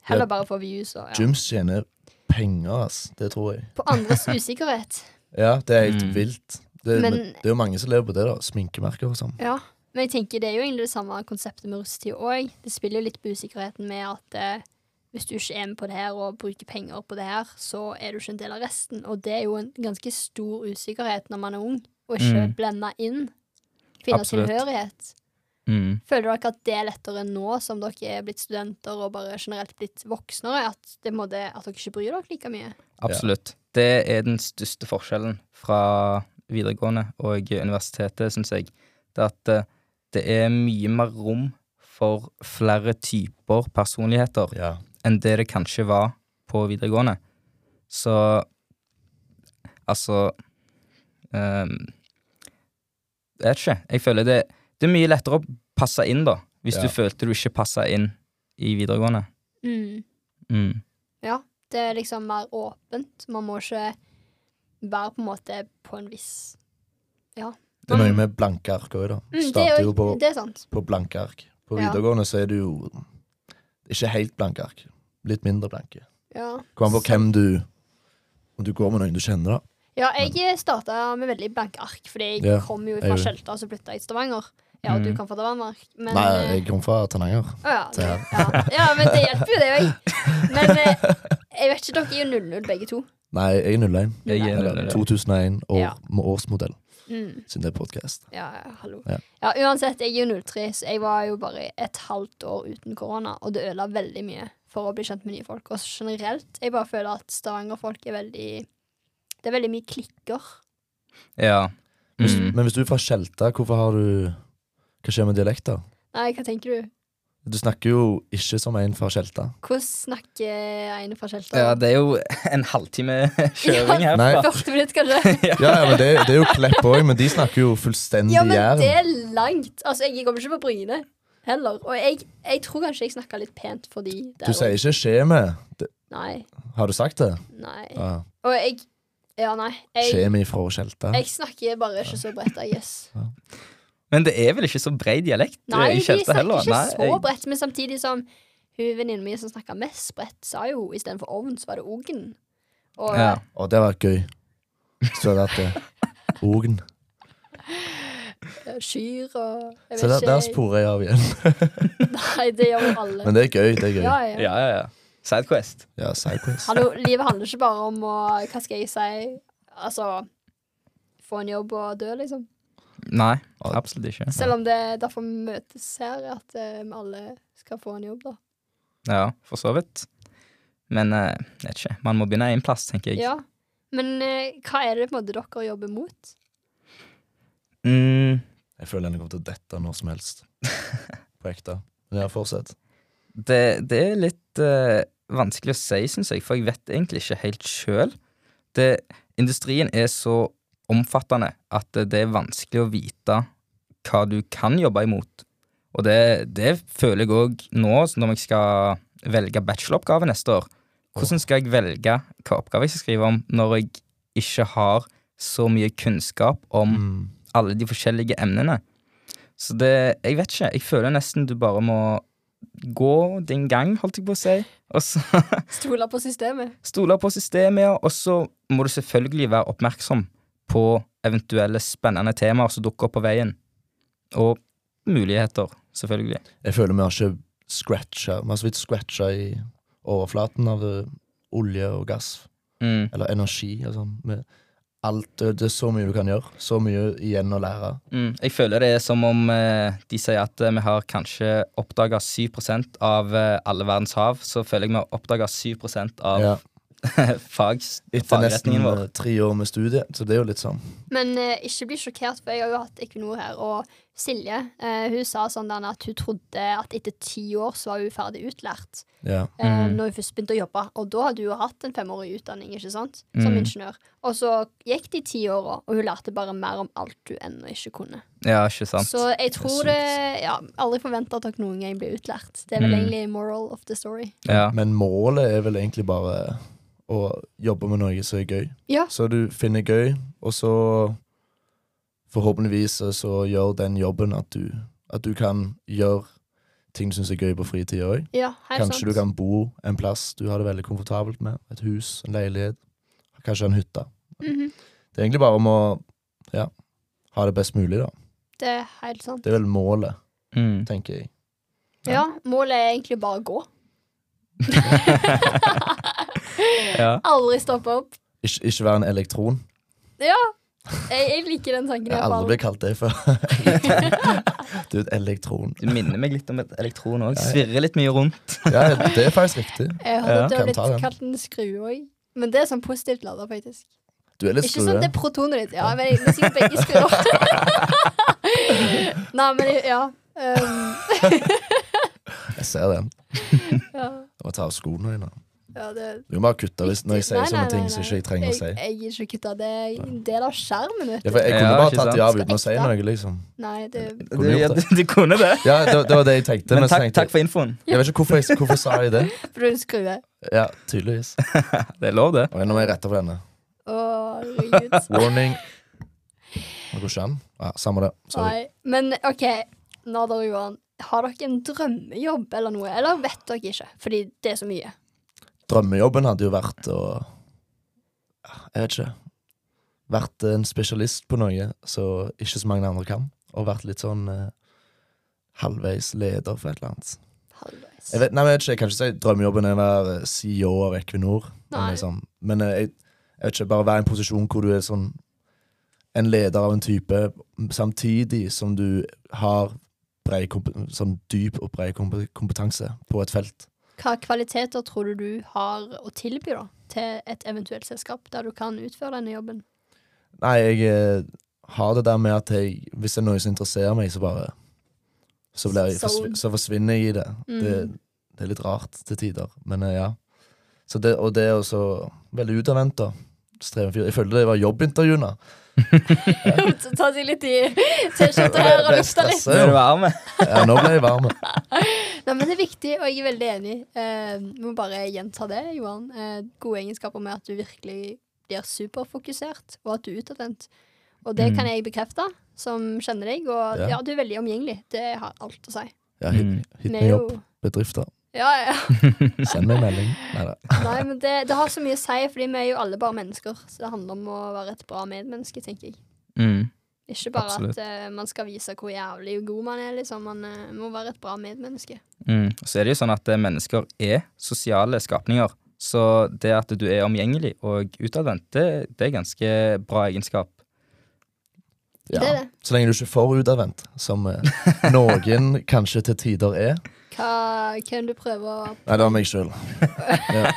S1: Heller bare for views og ja.
S2: Gyms tjener penger, ass. Det tror jeg.
S1: På andres usikkerhet.
S2: Ja, det er helt
S3: Mm.
S2: vilt. Det,
S1: Men-
S2: men, det er jo mange som lever på det, da. Sminkemerker og sånn.
S1: Ja. Men jeg tenker det er jo egentlig det samme konseptet med russetid òg. Det spiller jo litt på usikkerheten med at eh, hvis du ikke er med på det her og bruker penger på det her, så er du ikke en del av resten. Og det er jo en ganske stor usikkerhet når man er ung, og ikke
S3: Mm.
S1: blenda inn. Finne tilhørighet.
S3: Mm.
S1: Føler dere at det er lettere nå som dere er blitt studenter og bare generelt blitt voksnere? At, det måtte, at dere ikke bryr dere like mye?
S3: Absolutt. Det er den største forskjellen fra videregående og universitetet, syns jeg. Det er at eh, det er mye mer rom for flere typer personligheter
S2: Ja.
S3: enn det det kanskje var på videregående. Så altså ehm, Jeg vet ikke. Jeg føler det, det er mye lettere å passe inn, da, hvis
S2: Ja.
S3: du følte du ikke passa inn i videregående.
S1: Mm.
S3: Mm.
S1: Ja, det er liksom mer åpent. Man må ikke være på en måte på en viss Ja.
S2: Det er noe med blanke ark òg, da.
S1: Mm, det, er
S2: Starter jo på,
S1: det er sant.
S2: på blanke ark. På
S1: Ja.
S2: videregående så er det jo ikke helt blanke ark. Litt mindre blanke.
S1: Ja.
S2: Kommer an på
S1: Så-
S2: hvem du Om du går med noen du kjenner, da.
S1: Ja, jeg starta med veldig blanke ark, fordi jeg
S2: Ja,
S1: kom jo fra. Skjelta, og så flytta jeg til Stavanger. Ja, og du kom fra Danmark. Men,
S2: Nei,
S1: eh,
S2: jeg kom fra Tananger.
S1: å ja,
S2: til her.
S1: ja. ja, men det hjelper jo, det òg. Men eh, jeg vet ikke, dere er jo 00 begge to.
S2: Nei, jeg er 01.
S3: Jeg er
S2: Eller
S3: 01.
S2: 2001 år,
S1: Ja.
S2: med årsmodell,
S1: Mm.
S2: siden det er podkast.
S1: Ja, ja, hallo.
S2: Ja.
S1: Ja. uansett, jeg er jo 03, så jeg var jo bare et halvt år uten korona, og det ødela veldig mye for å bli kjent med nye folk. Og generelt, jeg bare føler at Stavanger-folk er veldig Det er veldig mye klikker.
S3: Ja.
S2: Hvis,
S3: Mm.
S2: Men hvis du er fra Skjelta, hvorfor har du Hva skjer med dialekter?
S1: Nei, hva tenker du?
S2: Du snakker jo ikke som en fra Skjelta.
S1: Hvordan snakker en fra Skjelta?
S3: Ja, det er jo en halvtime kjøring
S1: Ja,
S3: herfra.
S1: 40 minutter, kanskje?
S2: Ja, ja, men det, det er jo Klepp òg, men de snakker jo fullstendig
S1: Ja, men det er langt. Altså, jeg kommer ikke på Bryne heller. Og jeg, jeg tror kanskje jeg snakka litt pent for de der.
S2: Du sier ikke skjeme.
S1: Nei.
S2: Har du sagt det?
S1: Nei.
S2: Ja.
S1: Og jeg Ja, nei. Jeg,
S2: Skjemi ifra Skjelta.
S1: jeg snakker bare ikke så bredt, I guess.
S3: Men det er vel ikke så bred dialekt eh,
S1: Nei,
S3: i
S1: de
S3: Tjelta
S1: snakker
S3: heller?
S1: ikke
S3: Nei,
S1: så
S3: jeg-
S1: bredt, men samtidig som hun venninnen min som snakka mest bredt, sa jo istedenfor ovn, så var det ogen. Og
S3: Ja.
S2: Og det var gøy. Hvis du hadde hatt det. Ogen.
S1: eh, kyr og Jeg
S2: Så der, der
S1: ikke.
S2: sporer jeg av igjen.
S1: Nei, det gjør jo alle.
S2: Men det er gøy. det er gøy
S1: Ja,
S2: Ja,
S1: ja.
S3: Ja, ja, ja. Sidequest.
S2: Sidequest.
S1: Hallo, livet handler ikke bare om å Hva skal jeg si? Altså Få en jobb og dø, liksom.
S3: Nei, absolutt ikke.
S1: Selv om det er derfor vi møtes her, at eh, vi alle skal få en jobb, da.
S3: Ja, for så vidt. Men eh, jeg vet ikke. Man må begynne én plass, tenker jeg.
S1: Ja. Men eh, hva er det på en måte dere jobber mot?
S3: Mm,
S2: Jeg føler den kommer til å dette når som helst. På ekte. Men ja, fortsett.
S3: Det, det er litt eh, vanskelig å si, syns jeg, for jeg vet egentlig ikke helt sjøl. Industrien er så omfattende at det, er vanskelig å vite hva du kan jobbe imot. Og det, det føler jeg òg nå, når jeg skal velge bacheloroppgave neste år. Hvordan skal jeg velge hva oppgave jeg skal skrive om, når jeg ikke har så mye kunnskap om
S2: Mm.
S3: alle de forskjellige emnene. Så det Jeg vet ikke. Jeg føler nesten du bare må gå din gang, holdt jeg på å si. Og
S1: Stole på systemet.
S3: stole på systemet, ja. Og så må du selvfølgelig være oppmerksom på eventuelle spennende temaer som dukker opp på veien. Og muligheter, selvfølgelig.
S2: Jeg føler vi har ikke scratcha Vi har så vidt scratcha i overflaten av eh, olje og gass.
S3: Mm.
S2: Eller energi og sånn. Alt, det er så mye du kan gjøre. Så mye igjen å lære.
S3: Mm. Jeg føler det er som om eh, de sier at eh, vi har kanskje oppdaga 7% av eh, alle verdens hav. Så føler jeg vi har oppdaga 7% av
S2: Ja.
S3: fags,
S2: Etter nesten
S3: fagretningen vår.
S2: tre år med studie, så det er jo litt sånn.
S1: Men eh, ikke bli sjokkert, for jeg har jo hatt Equinor her, og Silje eh, hun sa sånn at hun trodde at etter ti år så var hun ferdig utlært.
S2: Ja.
S1: Eh,
S3: Mm.
S1: Når hun først begynte å jobbe. Og da hadde hun jo hatt en femårig utdanning ikke sant? som
S3: Mm.
S1: ingeniør. Og så gikk de ti åra, og hun lærte bare mer om alt hun ennå ikke kunne.
S3: Ja, ikke sant.
S1: Så jeg tror
S2: det,
S1: det, ja, Aldri forvente at dere noen gang blir utlært. Det er vel
S3: Mm.
S1: egentlig moral of the story.
S3: Ja.
S2: Men målet er vel egentlig bare å jobbe med noe som er gøy.
S1: Ja.
S2: Så du finner gøy, og så forhåpentligvis så- så gjør den jobben at du, at du kan gjøre ting du syns er gøy på fritida òg.
S1: Ja,
S2: Kanskje
S1: sant.
S2: du kan bo en plass du har det veldig komfortabelt med. Et hus, en leilighet, kanskje en hytte.
S1: Mhm.
S2: Det er egentlig bare om å ja, ha det best mulig, da.
S1: Det er helt sant.
S2: Det er vel målet,
S3: Mm.
S2: tenker jeg.
S1: Ja, målet er egentlig bare å gå.
S3: ja.
S1: Aldri stoppe opp.
S2: Ikke, ikke være en elektron.
S1: Ja, jeg, jeg liker den tanken.
S2: Jeg har aldri blitt kalt det før. du er et elektron.
S3: Du minner meg litt om et elektron òg. Svirrer litt mye rundt.
S2: Ja, det er faktisk riktig.
S1: Jeg har
S3: Ja.
S1: blitt
S2: den.
S1: kalt en skrue òg. Men det er sånn positivt lada, faktisk.
S2: Du er litt
S1: Ikke sånn det er protonet ditt. Ja, men vi sier begge skruer. Nei, men ja. Um,
S2: Jeg ser den. Du må ta av skoene dine.
S1: Ja det,
S2: Du må bare kutte hvis når jeg sier
S1: Nei, nei,
S2: sånne ting
S1: nei,
S2: som
S1: nei.
S2: ikke jeg trenger å si.
S1: Jeg, jeg gir ikke kutta. Det er en del av skjermen, vet
S2: Ja, for jeg kunne
S3: Ja,
S2: bare tatt de av uten å si noe, liksom.
S1: Nei, det
S3: Du,
S2: Kunne
S3: ja,
S2: det.
S3: du, du kunne det.
S2: Ja, det, det var det jeg tenkte.
S3: Men
S2: Men
S3: takk,
S2: tenkte
S3: takk for infoen.
S2: jeg, jeg vet ikke hvorfor jeg hvorfor sa jeg det.
S1: For du skrue.
S2: Ja, tydeligvis.
S3: Det er lov, det.
S2: Og nå må jeg rette på denne.
S1: Å.
S2: Warning. Det går ikke an. Ja, samme det. Sorry.
S1: Nei. Men OK, Nader Johan. Har dere en drømmejobb eller noe, eller vet dere ikke? Fordi det er så mye.
S2: Drømmejobben hadde jo vært å Jeg vet ikke. Vært en spesialist på noe som ikke så mange andre kan. Og vært litt sånn eh, halvveis leder for et eller annet.
S1: Halvveis.
S2: Jeg vet, nei, jeg vet ikke, jeg kan ikke si drømmejobben er å være CEO av Equinor. Liksom, men eh, jeg, jeg vet ikke, bare være i en posisjon hvor du er sånn en leder av en type, samtidig som du har brei sånn dyp og bred kompetanse på et felt.
S1: Hva kvaliteter tror du du har å tilby da, til et eventuelt selskap, der du kan utføre denne jobben?
S2: Nei, jeg eh, har det der med at jeg, hvis det er noe som interesserer meg, så bare Så, blir jeg, så forsvinner jeg i det. det.
S1: Mm.
S2: Det er litt rart til tider, men eh, ja. Så det, og det er også veldig utadvendt. Jeg følte det var jobbintervjuene.
S1: Ta seg litt i T-skjorta her og
S2: Det
S1: lufte litt.
S3: Nå er du varm.
S2: Ja, nå ble jeg varm.
S1: Nei, men Det er viktig, og jeg er veldig enig. Eh, må bare gjenta det, Johan. Eh, gode egenskaper med at du virkelig blir superfokusert, og at du er utadvendt. Og det
S3: Mm.
S1: kan jeg bekrefte, som kjenner deg. Og ja.
S2: Ja.
S1: du er veldig omgjengelig. Det har alt å si.
S2: Ja, hit,
S3: Mm.
S2: hit
S1: Vi
S2: meg
S1: er
S2: Bedrifter.
S1: Ja, ja.
S2: Send meg melding. Neida.
S1: Nei, men det, det har så mye å si, fordi vi er jo alle bare mennesker. Så det handler om å være et bra medmenneske, tenker jeg.
S3: Mm.
S1: Ikke bare
S3: Absolutt.
S1: at uh, man skal vise hvor jævlig god man er, liksom. Man uh, må være et bra medmenneske.
S3: Mm. Så er det jo sånn at uh, mennesker er sosiale skapninger. Så det at du er omgjengelig og utadvendt, det, det er ganske bra egenskap.
S2: Ja.
S1: Det det.
S2: Så lenge du ikke er for utadvendt, som eh, noen kanskje til tider er.
S1: Hva hvem du prøver å
S2: Nei, det var meg sjøl. Ja.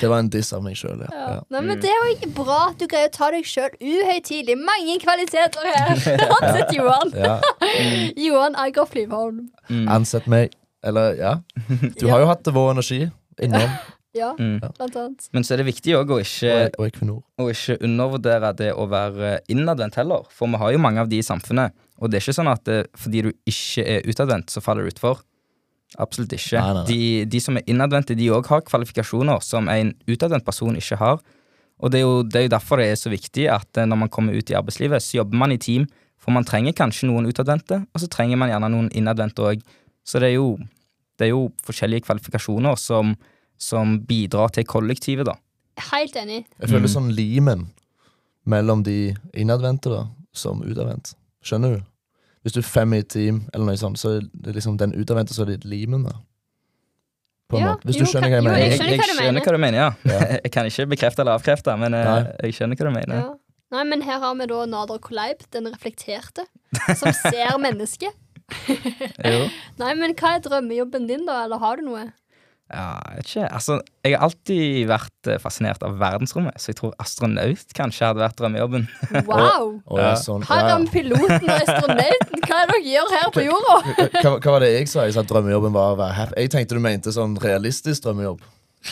S2: Det var en diss av meg sjøl, ja.
S1: ja.
S2: ja.
S1: Nei, men Det er jo ikke bra at du greier å ta deg sjøl uhøytidelig. Mange kvaliteter her! Ansett Johan.
S2: ja.
S1: Johan Agger Flyvholm.
S3: Mm.
S2: Ansett meg. Eller, ja. Du har jo hatt vår energi innom,
S1: Ja,
S3: Mm.
S1: blant annet.
S3: Men så er det viktig òg å.
S2: Og
S3: ikke undervurdere det å være innadvendt heller. For vi har jo mange av de i samfunnet. Og det er ikke sånn at det, fordi du ikke er utadvendt, så faller du utfor. Absolutt ikke.
S2: Nei, nei, nei.
S3: De, de som er innadvendte, de òg har kvalifikasjoner som en utadvendt person ikke har. Og det er, jo, det er jo derfor det er så viktig at eh, når man kommer ut i arbeidslivet, så jobber man i team. For man trenger kanskje noen utadvendte, og så trenger man gjerne noen innadvendte òg. Så det er, jo, det er jo forskjellige kvalifikasjoner som, som bidrar til kollektivet, da.
S1: Helt enig.
S2: Jeg føler
S3: Mm.
S2: sånn limen mellom de innadvendte da, som utadvendt. Skjønner du? Hvis du er fem i et team, eller noe sånt, så er det liksom den utadvendte, så er det limen, da. På en
S1: Ja,
S2: måte. Hvis
S1: jo,
S2: skjønner hva jeg mener.
S1: jeg
S3: Jeg,
S1: skjønner
S3: jeg
S1: hva du
S3: skjønner
S1: mener.
S3: hva du mener, ja.
S2: Ja.
S3: Jeg kan ikke bekrefte eller avkrefte, men eh,
S2: Nei.
S3: jeg skjønner hva du mener.
S1: Ja. Nei, men her har vi da Nader Koleib, den reflekterte, som ser mennesket. Nei, men hva er drømmejobben din, da? Eller har du noe?
S3: Ja, jeg vet ikke. Altså, jeg har alltid vært eh, fascinert av verdensrommet, så jeg tror astronaut kanskje hadde vært drømmejobben.
S1: Wow!
S2: Oh, ja.
S3: Ja.
S2: sånn, ja,
S1: om piloten og astronauten. Hva er det dere gjør her på jorda?
S2: Hva, hva var det jeg sa? Jeg sa at drømmejobben var å være happy. Jeg tenkte du mente sånn realistisk drømmejobb.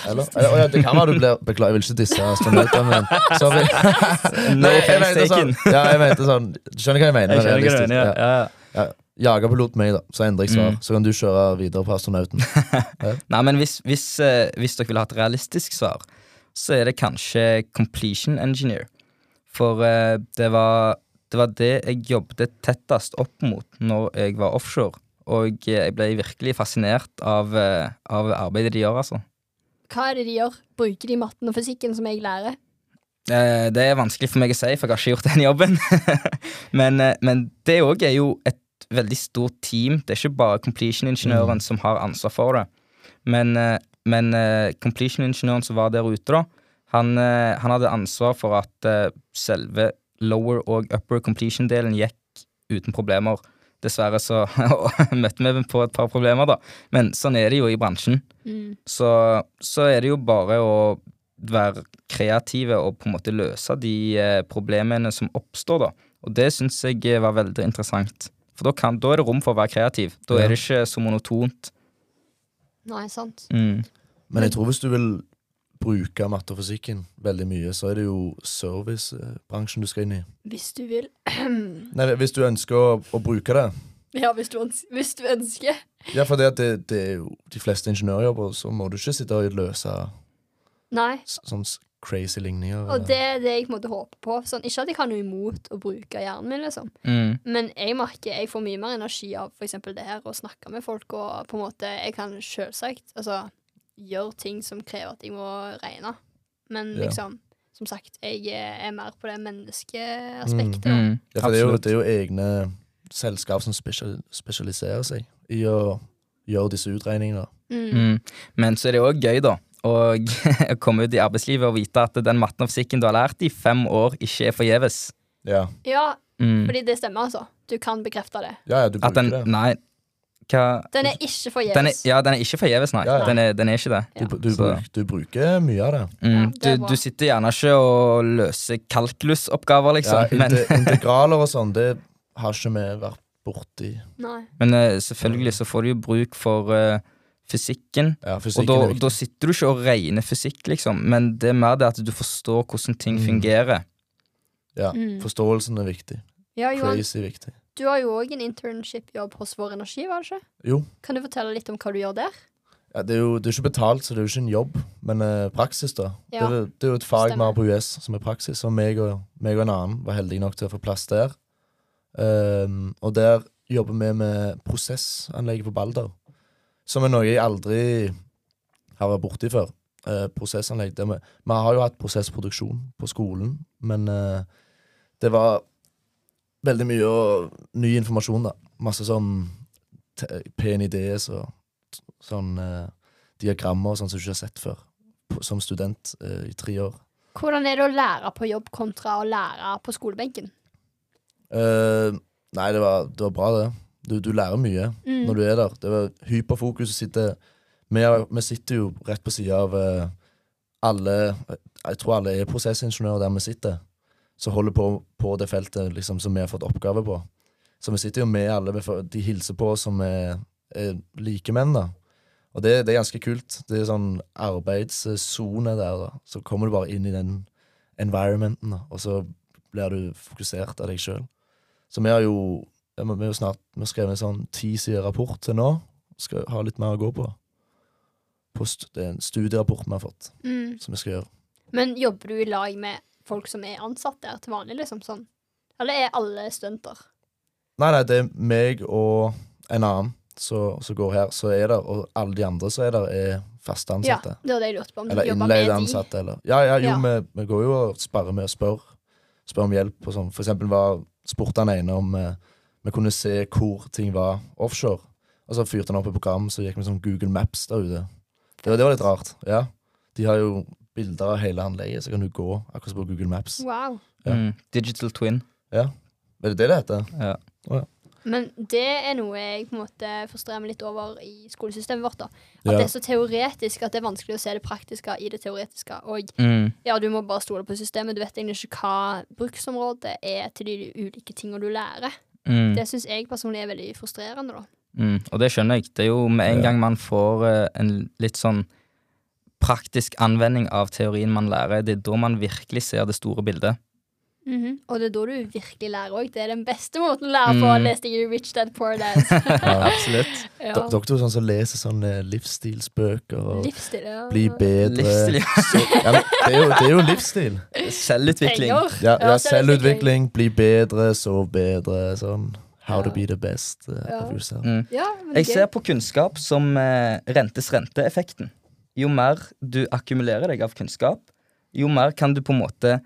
S2: Eller? Eller, ja, det kan være du blir Beklager, jeg vil ikke disse astronautene, men sorry. Nei, jeg mente sånn, ja, jeg mente sånn Du skjønner hva jeg mener?
S3: Jeg skjønner hva du
S2: realistisk.
S3: mener, ja.
S2: Ja.
S3: Ja.
S2: Ja. Jagerpilot meg, da, så endrer jeg svar.
S3: Mm.
S2: Så kan du kjøre videre på astronauten.
S3: Nei, men hvis, hvis, eh, hvis dere vil ha et realistisk svar, så er det kanskje completion engineer. For uh, det, var, det var det jeg jobbet tettest opp mot når jeg var offshore. Og eh, jeg ble virkelig fascinert av, uh, av arbeidet de gjør, altså.
S1: Hva er det de gjør? Bruker de matten og fysikken som jeg lærer?
S3: Eh, Det er vanskelig for meg å si, for jeg har ikke gjort den jobben. men, men det òg er jo et veldig stort team. Det er ikke bare completion-ingeniøren som har ansvar for det. Men, eh, men eh, completion-ingeniøren som var der ute, da, han, eh, han hadde ansvar for at selve lower og upper completion-delen gikk uten problemer. Dessverre så møtte vi på et par problemer, da. Men sånn er det jo i bransjen.
S1: Mm.
S3: Så, så er det jo bare å være kreative og på en måte løse de problemene som oppstår, da. Og det syns jeg var veldig interessant. For da, kan, da er det rom for å være kreativ. Da
S2: Ja.
S3: er det ikke så monotont.
S1: Nei, sant.
S3: Mm.
S2: Men jeg tror hvis du vil bruke matte og fysikken veldig mye, så er det jo servicebransjen du skal inn i.
S1: Hvis du vil.
S2: Nei, Hvis du ønsker å, å bruke det.
S1: Ja, hvis du, hvis du ønsker.
S2: Ja, for det, at det, det er jo de fleste ingeniørjobber, så må du ikke sitte og løse
S1: Nei.
S2: sånn crazy ligninger.
S1: Og det er det jeg på en måte håper på. Sånn, ikke at jeg har noe imot å bruke hjernen min, liksom.
S3: Mm.
S1: Men jeg merker jeg får mye mer energi av eksempel det her, å snakke med folk, og på en måte Jeg kan selvsagt altså, gjøre ting som krever at jeg må regne. Men
S2: Ja.
S1: liksom, som sagt, jeg er mer på det menneskeaspektet. Mm.
S3: Mm.
S2: Ja, for det er, jo, det er jo egne selskap som spesial, spesialiserer seg i å gjøre disse utregningene.
S1: Mm.
S3: Mm. Men så er det òg gøy, da. Å komme ut i arbeidslivet og vite at den matten og fysikken du har lært i fem år, ikke er forgjeves.
S2: Ja,
S1: Ja,
S3: Mm.
S1: fordi det stemmer, altså. Du kan bekrefte det.
S2: ja, ja du bruker
S3: den
S2: det.
S3: Nei, hva
S1: Den er ikke
S3: den
S1: forgjeves.
S3: Ja, den er ikke forgjeves, nei.
S2: Ja, ja.
S3: Den, er, den er ikke det.
S2: Du, du, bruk, du bruker mye av det.
S3: Mm.
S1: Det
S3: du, du sitter gjerne ikke og løser kalkulusoppgaver, liksom.
S2: Ja,
S3: men,
S2: inte, integraler og sånn, det har ikke vi vært borti.
S1: Nei.
S3: men uh, selvfølgelig så får du jo bruk for eh, fysikken.
S2: Ja,
S3: Og da, da sitter du ikke og regner fysikk, liksom. Men det er mer det at du forstår hvordan ting
S2: Mm.
S3: fungerer.
S2: Ja,
S1: Mm.
S2: Forståelsen er viktig.
S1: Ja, Johan,
S2: Crazy viktig.
S1: du har jo òg en internship-jobb hos Vår Energi, var det ikke?
S2: Jo,
S1: Kan du fortelle litt om hva du gjør der?
S2: ja, det, er jo det er ikke betalt, så det er jo ikke en jobb, men eh, praksis, da.
S1: Ja,
S2: det, er, det er jo et fag vi har på US som er praksis, og meg og, meg og en annen var heldige nok til å få plass der. Um, og der jobber vi med prosessanlegget på Balder, som er noe jeg aldri har vært borti før. Eh, prosessanlegg. Vi, vi har jo hatt prosessproduksjon på skolen, men eh, det var veldig mye og, ny informasjon, da. Masse sånn pen idé og sånn eh, diagrammer sånn som du ikke har sett før på, som student eh, i tre år.
S1: Hvordan er det å lære på jobb kontra å lære på skolebenken?
S2: Eh, nei, det var, det var bra, det. Du, du lærer mye
S1: Mm.
S2: når du er der. Det var hyperfokus. Sitter, vi, er- vi sitter jo rett på sida av eh, alle Jeg tror alle er prosessingeniører der vi sitter, som holder på på det feltet liksom, som vi har fått oppgave på. Så vi sitter jo med alle. De hilser på som er, er likemenn, da. Og det, det er ganske kult. Det er sånn arbeidssone der, da. Så kommer du bare inn i den environmenten, da. Og så blir du fokusert av deg sjøl. Så vi har jo vi har jo snart vi skrevet en sånn ti sider rapport til nå. Skal ha litt mer å gå på. Post, det er en studierapport vi har fått,
S1: Mm.
S2: som vi skal gjøre.
S1: Men jobber du i lag med folk som er ansatt der til vanlig, liksom? sånn? Eller er alle studenter?
S2: Nei, nei, det er meg og en annen som går her, som er der. Og alle de andre som er der, er fast
S1: Ja, det var det jeg lurte på. Om
S2: Eller innleide ansatte, eller Ja, ja, jo,
S1: Ja.
S2: Vi, vi går jo og sparrer med og spør, spør om hjelp og sånn. For eksempel var, spurte han ene om eh, vi kunne se hvor ting var offshore. Og så fyrte han opp et program, så gikk vi sånn Google Maps der ute. Det var, det var litt rart. Ja. De har jo bilder av hele anlegget, så kan du gå akkurat som på Google Maps.
S1: Wow.
S2: Ja.
S3: Mm. Digital twin.
S2: Ja. Er det det det heter?
S3: Ja.
S1: Men det er noe jeg på en måte frustrerer meg litt over i skolesystemet vårt. da. At
S2: Ja.
S1: det er så teoretisk at det er vanskelig å se det praktiske i det teoretiske. Og
S3: Mm.
S1: ja, du må bare stole på systemet. Du vet egentlig ikke hva bruksområdet er til de ulike tingene du lærer.
S3: Mm.
S1: Det syns jeg personlig er veldig frustrerende, da.
S3: Mm. Og det skjønner jeg. Det er jo med en
S2: Ja.
S3: gang man får eh, en litt sånn praktisk anvending av teorien man lærer, det er da man virkelig ser det store bildet.
S1: Mhm. Og det er da du virkelig lærer òg. Det er den beste måten å lære på.
S3: Mm.
S1: Leste jeg i Rich Dad Poor Dad.
S2: Ja.
S3: Absolutt.
S1: ja.
S2: Dere er sånn som leser sånne livsstilsbøker og
S1: Livsstil. Ja.
S2: bli bedre
S3: Livsstil.
S2: ja, ja det, er jo, det er jo livsstil.
S3: Selvutvikling.
S2: Ja, ja,
S1: selvutvikling.
S2: selvutvikling, bli bedre, sov bedre, sånn. How to be the best uh,
S1: Ja.
S2: of yourself.
S3: Mm.
S1: Ja,
S3: Jeg
S1: er
S3: ser på kunnskap som eh, rentes rente-effekten. Jo mer du akkumulerer deg av kunnskap, jo mer kan du på en måte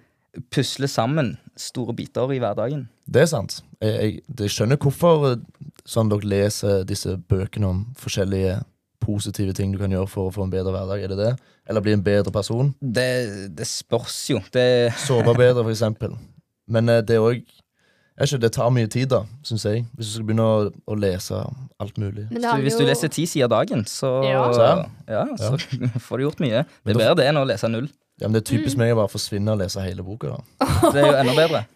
S3: pusle sammen store biter i hverdagen.
S2: Det er sant. Jeg, jeg, jeg skjønner hvorfor uh, sånn dere leser disse bøkene om forskjellige positive ting du kan gjøre for å få en bedre hverdag. Er det det? Eller bli en bedre person?
S3: Det, det spørs jo. Det,
S2: Sove bedre, for eksempel. Men uh, det er òg Det tar mye tid, da, syns jeg. Hvis du skal begynne å, å lese alt mulig.
S1: Men det
S3: hvis du leser ti sider dagen, så,
S1: Ja.
S2: Så?
S3: ja, så får du gjort mye. Det er bedre det enn å lese null.
S2: Ja, men Det er
S1: Mm.
S2: typisk meg å bare forsvinne og lese hele boka. da.
S3: Det er jo enda bedre.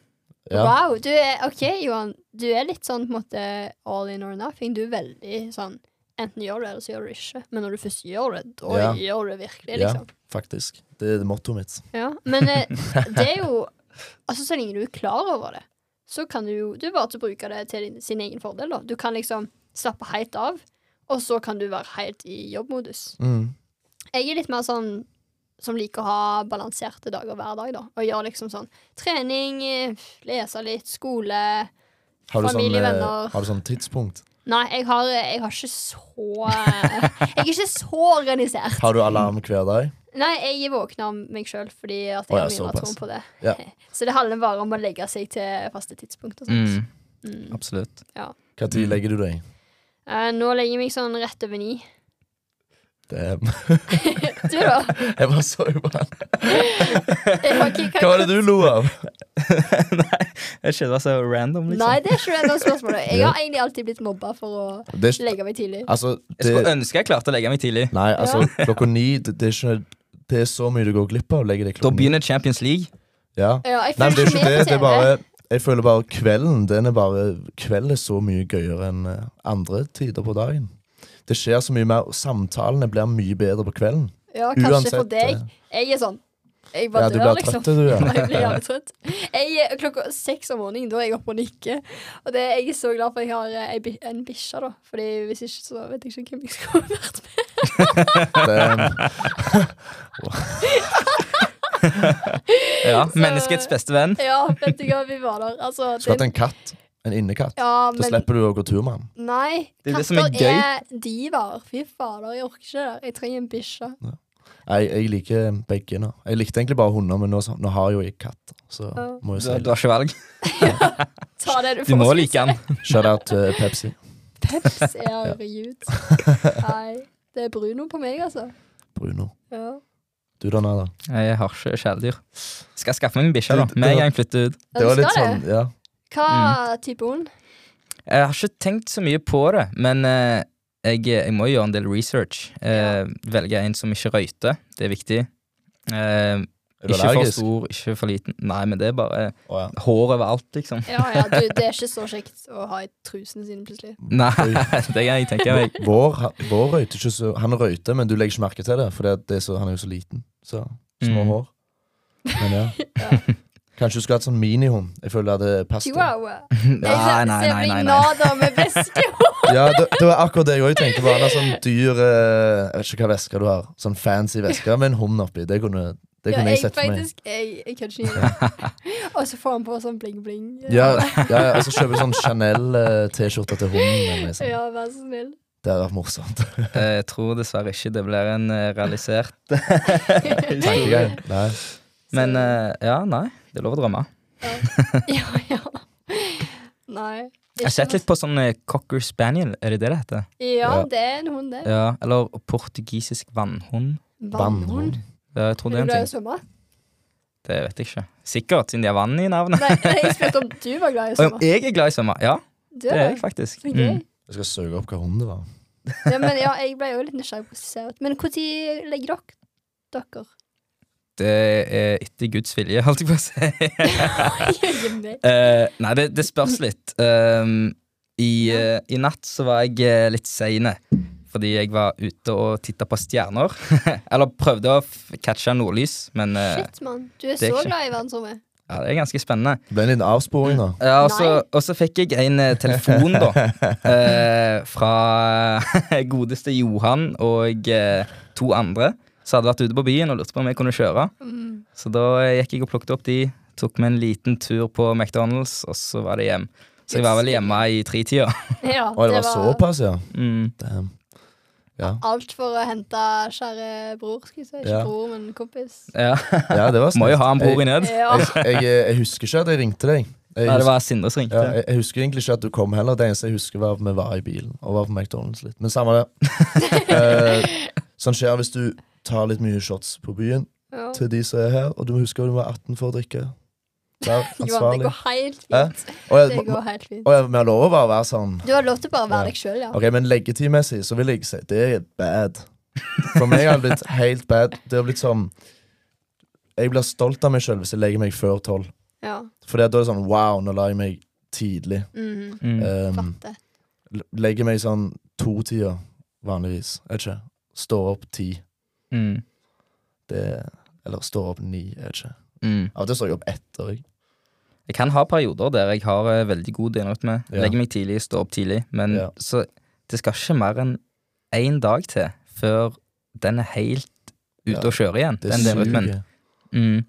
S2: Ja.
S1: Wow, du er OK, Johan. Du er litt sånn på en måte all in or nothing. Du er veldig sånn Enten gjør du det, eller så gjør du det ikke. Men når du først gjør det, da
S2: Ja.
S1: gjør du det virkelig,
S2: Ja.
S1: liksom.
S2: Faktisk. Det er mottoet mitt.
S1: Ja. Men eh, det er jo Altså, så lenge du er klar over det, så kan du jo Du er bare til å bruke det til din, sin egen fordel, da. Du kan liksom slappe helt av, og så kan du være helt i jobbmodus.
S2: Mm.
S1: Jeg er litt mer sånn som liker å ha balanserte dager hver dag, da. Og gjør liksom sånn trening, eh, lese litt, skole
S2: familie, sånn, eh,
S1: venner.
S2: har du sånn tidspunkt?
S1: Nei, jeg har, jeg har ikke så Jeg er ikke så organisert.
S2: Har du alarm hver dag?
S1: Nei, jeg våkner av meg sjøl fordi at jeg
S2: Å ja,
S1: har mye mer på det.
S2: Ja.
S1: Så det handler bare om å legge seg til faste tidspunkt og sånt.
S3: Mm,
S1: Mm.
S3: absolutt.
S2: Hva tid
S3: Mm.
S2: legger du deg?
S1: Uh, nå legger jeg meg sånn rett over ni.
S2: Damn.
S1: Du, da?
S2: Jeg bare så på han. Hva var det du lo av?
S3: Nei, jeg skjønner det var så random, liksom.
S1: Nei, det er ikke det spørsmål. Jeg har egentlig alltid blitt mobba for å
S2: Det
S1: legge meg tidlig.
S2: altså,
S3: Jeg skulle ønske jeg klarte å legge meg tidlig.
S2: nei, altså, klokka ni det, det, er ikke, det er så mye du går glipp av å legge deg
S3: Da begynner Champions League.
S2: Ja.
S1: Ja, jeg
S2: Nei, det er ikke det. Det er bare Jeg føler bare kvelden Den er bare Kveld er så mye gøyere enn eh, andre tider på dagen. Det skjer så mye mer. og Samtalene blir mye bedre på kvelden.
S1: Ja, kanskje
S2: Uansett,
S1: for deg.
S2: eh,
S1: Jeg er sånn Jeg bare
S2: Ja, du
S1: dør, liksom.
S2: trøtt, du, ja.
S1: Jeg blir jævlig trøtt. Jeg, er- klokka seks om morgenen, da er jeg oppe og nikker. Og det, jeg er så glad for at jeg har eh, en bikkje, da. Fordi hvis ikke, så vet jeg ikke hvem jeg skulle vært med.
S3: Ja, Menneskets beste venn.
S1: Ja, vet du hva, vi var der. Altså,
S2: skulle hatt en katt. En innekatt.
S1: ja,
S2: Da slipper du å gå tur med den.
S1: Nei.
S3: Det er det som er
S1: katter er divaer. Fy fader, jeg orker ikke det. Jeg trenger en bikkje.
S2: Jeg, jeg liker begge nå. Jeg likte egentlig bare hunder, men nå, nå har jo jeg katt. Så
S1: Ja.
S2: må
S3: Du,
S2: jeg si
S3: du har ikke valg.
S1: Ta det du får.
S3: Du
S1: må
S3: like
S1: jeg
S3: den.
S1: si.
S2: Shout out til Pepsi.
S1: Pepsi, herregud. Nei, det er Bruno på meg, altså.
S2: Bruno.
S1: Ja.
S2: Du da, Nada?
S3: Jeg har ikke kjæledyr. Skal skaffe meg en bikkje, da. Med en gang flytte flytter ut.
S2: Det var litt sånn, ja.
S1: Hva
S3: Mm.
S1: type hund?
S3: Jeg har ikke tenkt så mye på det, men eh, jeg, jeg må gjøre en del research. Eh, Velge en som ikke røyter. Det er viktig. Eh,
S2: Er du
S3: ikke for stor, ikke for liten. Nei, men det er bare
S2: oh, ja.
S3: hår overalt, liksom.
S1: Ja, ja, du, det er ikke så kjekt å ha i trusene sine plutselig.
S3: Nei, det kan jeg tenke meg.
S2: Vår, vår røyter ikke så Han røyter, men du legger ikke merke til det, for det, det er så, han er jo så liten. Så små
S3: Mm.
S2: hår. Men ja. Kanskje du skulle hatt sånn minihund. Jeg føler det hadde passet.
S1: Chihuahua.
S3: Nei, nei, nei. nei, nei.
S1: Med væske.
S2: Ja, det, det var akkurat det jeg òg tenkte Bare en sånn dyr eh, Jeg vet ikke hva veske du har. Sånn fancy veske med en hund oppi. Det kunne, det
S1: Ja,
S2: kunne
S1: jeg
S2: jeg sett for meg.
S1: faktisk Jeg, jeg kan ikke. Og så får han på sånn bling-bling.
S2: Ja, ja, ja, og så kjøper du sånn Chanel-T-skjorte til hunden. Sånn.
S1: ja, vær så snill.
S2: Det hadde vært morsomt.
S3: Jeg tror dessverre ikke det blir en eh, realisert
S2: Tankegang.
S3: Men eh, ja, nei. Det er lov å drømme.
S1: Ja, ja. Nei.
S3: Jeg har sett litt på sånn eh, cocker spaniel, er det det det heter?
S1: Ja,
S2: Ja.
S1: det er en hund, det.
S3: Ja, Eller portugisisk vannhund.
S1: Vannhund.
S3: Ja, jeg tror det
S1: Er
S3: er
S1: du glad i å svømme?
S3: Det vet jeg ikke. Sikkert, siden de har vann i navnet.
S1: Nei, jeg spurte om du var glad i å svømme.
S3: jeg er glad i å svømme. Ja, Det
S1: er
S3: er jeg faktisk.
S1: Okay.
S3: Mm.
S2: Jeg skal søke opp hva hund det var.
S1: Ja, men ja, jeg ble jo litt nysgjerrig på hvordan det ser ut. Men når legger dere dere?
S3: Det er etter Guds vilje, holdt jeg på å si.
S1: uh.
S3: Eh, nei, det, det spørs litt. Um, i, uh, I natt så var jeg eh, litt seine. Fordi jeg var ute og titta på stjerner. Eller prøvde å f- catche nordlys, men uh,
S1: Shit, mann. Du er så
S3: ikke-
S1: glad i verdensrommet.
S3: ja, det er ganske spennende.
S2: Det ble en liten avsporing, da.
S3: Ja, og så- og så fikk jeg en eh, telefon, da. eh, fra godeste Johan og eh, to andre som hadde jeg vært ute på byen og lurte på om jeg kunne kjøre.
S1: Mm.
S3: Så da gikk jeg og plukket opp de, tok meg en liten tur på McDonald's, og så var det hjem. Så jeg var vel hjemme i tretida.
S1: Ja,
S2: og det var såpass, ja.
S3: Mm.
S2: Damn. Ja.
S1: Alt for å hente kjære bror, skal jeg si. Ikke
S2: Ja.
S1: bror, men kompis.
S3: Ja.
S2: ja, det var
S3: Må jo ha en bror i
S2: ned.
S3: nød.
S2: Jeg, jeg, jeg husker ikke at jeg ringte deg. Jeg
S3: Nei, det var Sindre som ringte.
S2: jeg husker egentlig ikke at du kom heller. Det eneste jeg husker, var at vi var i bilen og var på McDonald's litt. Men samme det. Eh, sånn skjer hvis du tar litt mye shots på byen
S1: Ja.
S2: til de som er her, og du må huske at du var 18 for å drikke. Vær
S1: Jo, det går helt
S2: fint.
S1: fint.
S2: Og jeg,
S1: Det går helt fint.
S2: og jeg, vi har lov å bare være sånn
S1: Du har lov til bare å være
S2: Ja.
S1: deg sjøl, ja.
S2: Ok, Men leggetidmessig så vil jeg si det er bad. For meg har det blitt helt bad. Det har blitt sånn Jeg blir stolt av meg sjøl hvis jeg legger meg før tolv.
S1: ja.
S2: For da er det sånn wow, nå la jeg meg tidlig.
S1: Mm.
S3: Mm.
S2: Um, legger meg sånn to-tida vanligvis. Jeg vet ikke. Står opp ti.
S3: Mm.
S2: Det Eller står opp ni. Jeg vet ikke.
S3: Mm.
S2: Av og til står jeg opp etter. Jeg.
S3: Jeg kan ha perioder der jeg har eh, veldig god døgnrytme.
S2: Ja.
S3: Legger meg tidlig, står opp tidlig. Men
S2: Ja.
S3: så det skal ikke mer enn én dag til før den er helt ute
S2: Ja.
S3: å kjøre igjen.
S2: Det
S3: den døgnrytmen.
S2: suger.
S3: Mm.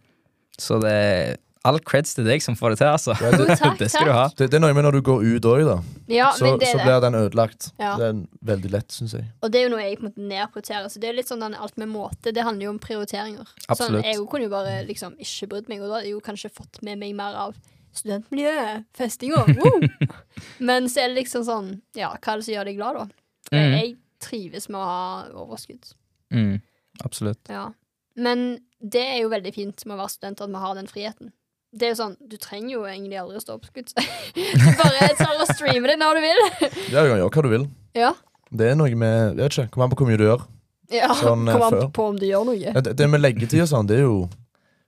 S3: Så det er all creds til deg som får det til, altså.
S2: Ja, det,
S1: takk,
S3: det skal du ha.
S2: det, det er noe med når du går ut òg, da.
S1: Ja,
S2: Så, så blir den ødelagt.
S1: Ja.
S2: Det er veldig lett, syns jeg.
S1: Og det er jo noe jeg på en måte nedprioriterer. Så det er litt sånn den alt med måte. Det handler jo om prioriteringer.
S3: Absolutt.
S1: Sånn, jeg kunne jo bare liksom ikke brydd meg, og da hadde jeg jo kanskje fått med meg mer av studentmiljøet, festinga. Men så er det liksom sånn Ja, hva er det som gjør deg glad, da?
S3: Mm.
S1: Jeg trives med å ha overskudd.
S3: Mm. Absolutt.
S1: Ja. Men det er jo veldig fint med å være student at vi har den friheten. Det er jo sånn, Du trenger jo egentlig aldri å stå opp, skudd. Du bare tar og streamer det når du vil.
S2: Ja, du kan gjøre hva du vil.
S1: Ja.
S2: Det er noe med Jeg vet ikke, Kom an på hvor mye du gjør.
S1: ja.
S2: Sånn, eh,
S1: Kom an
S2: før.
S1: på om du gjør noe.
S2: Det, det med leggetid og sånn, det er jo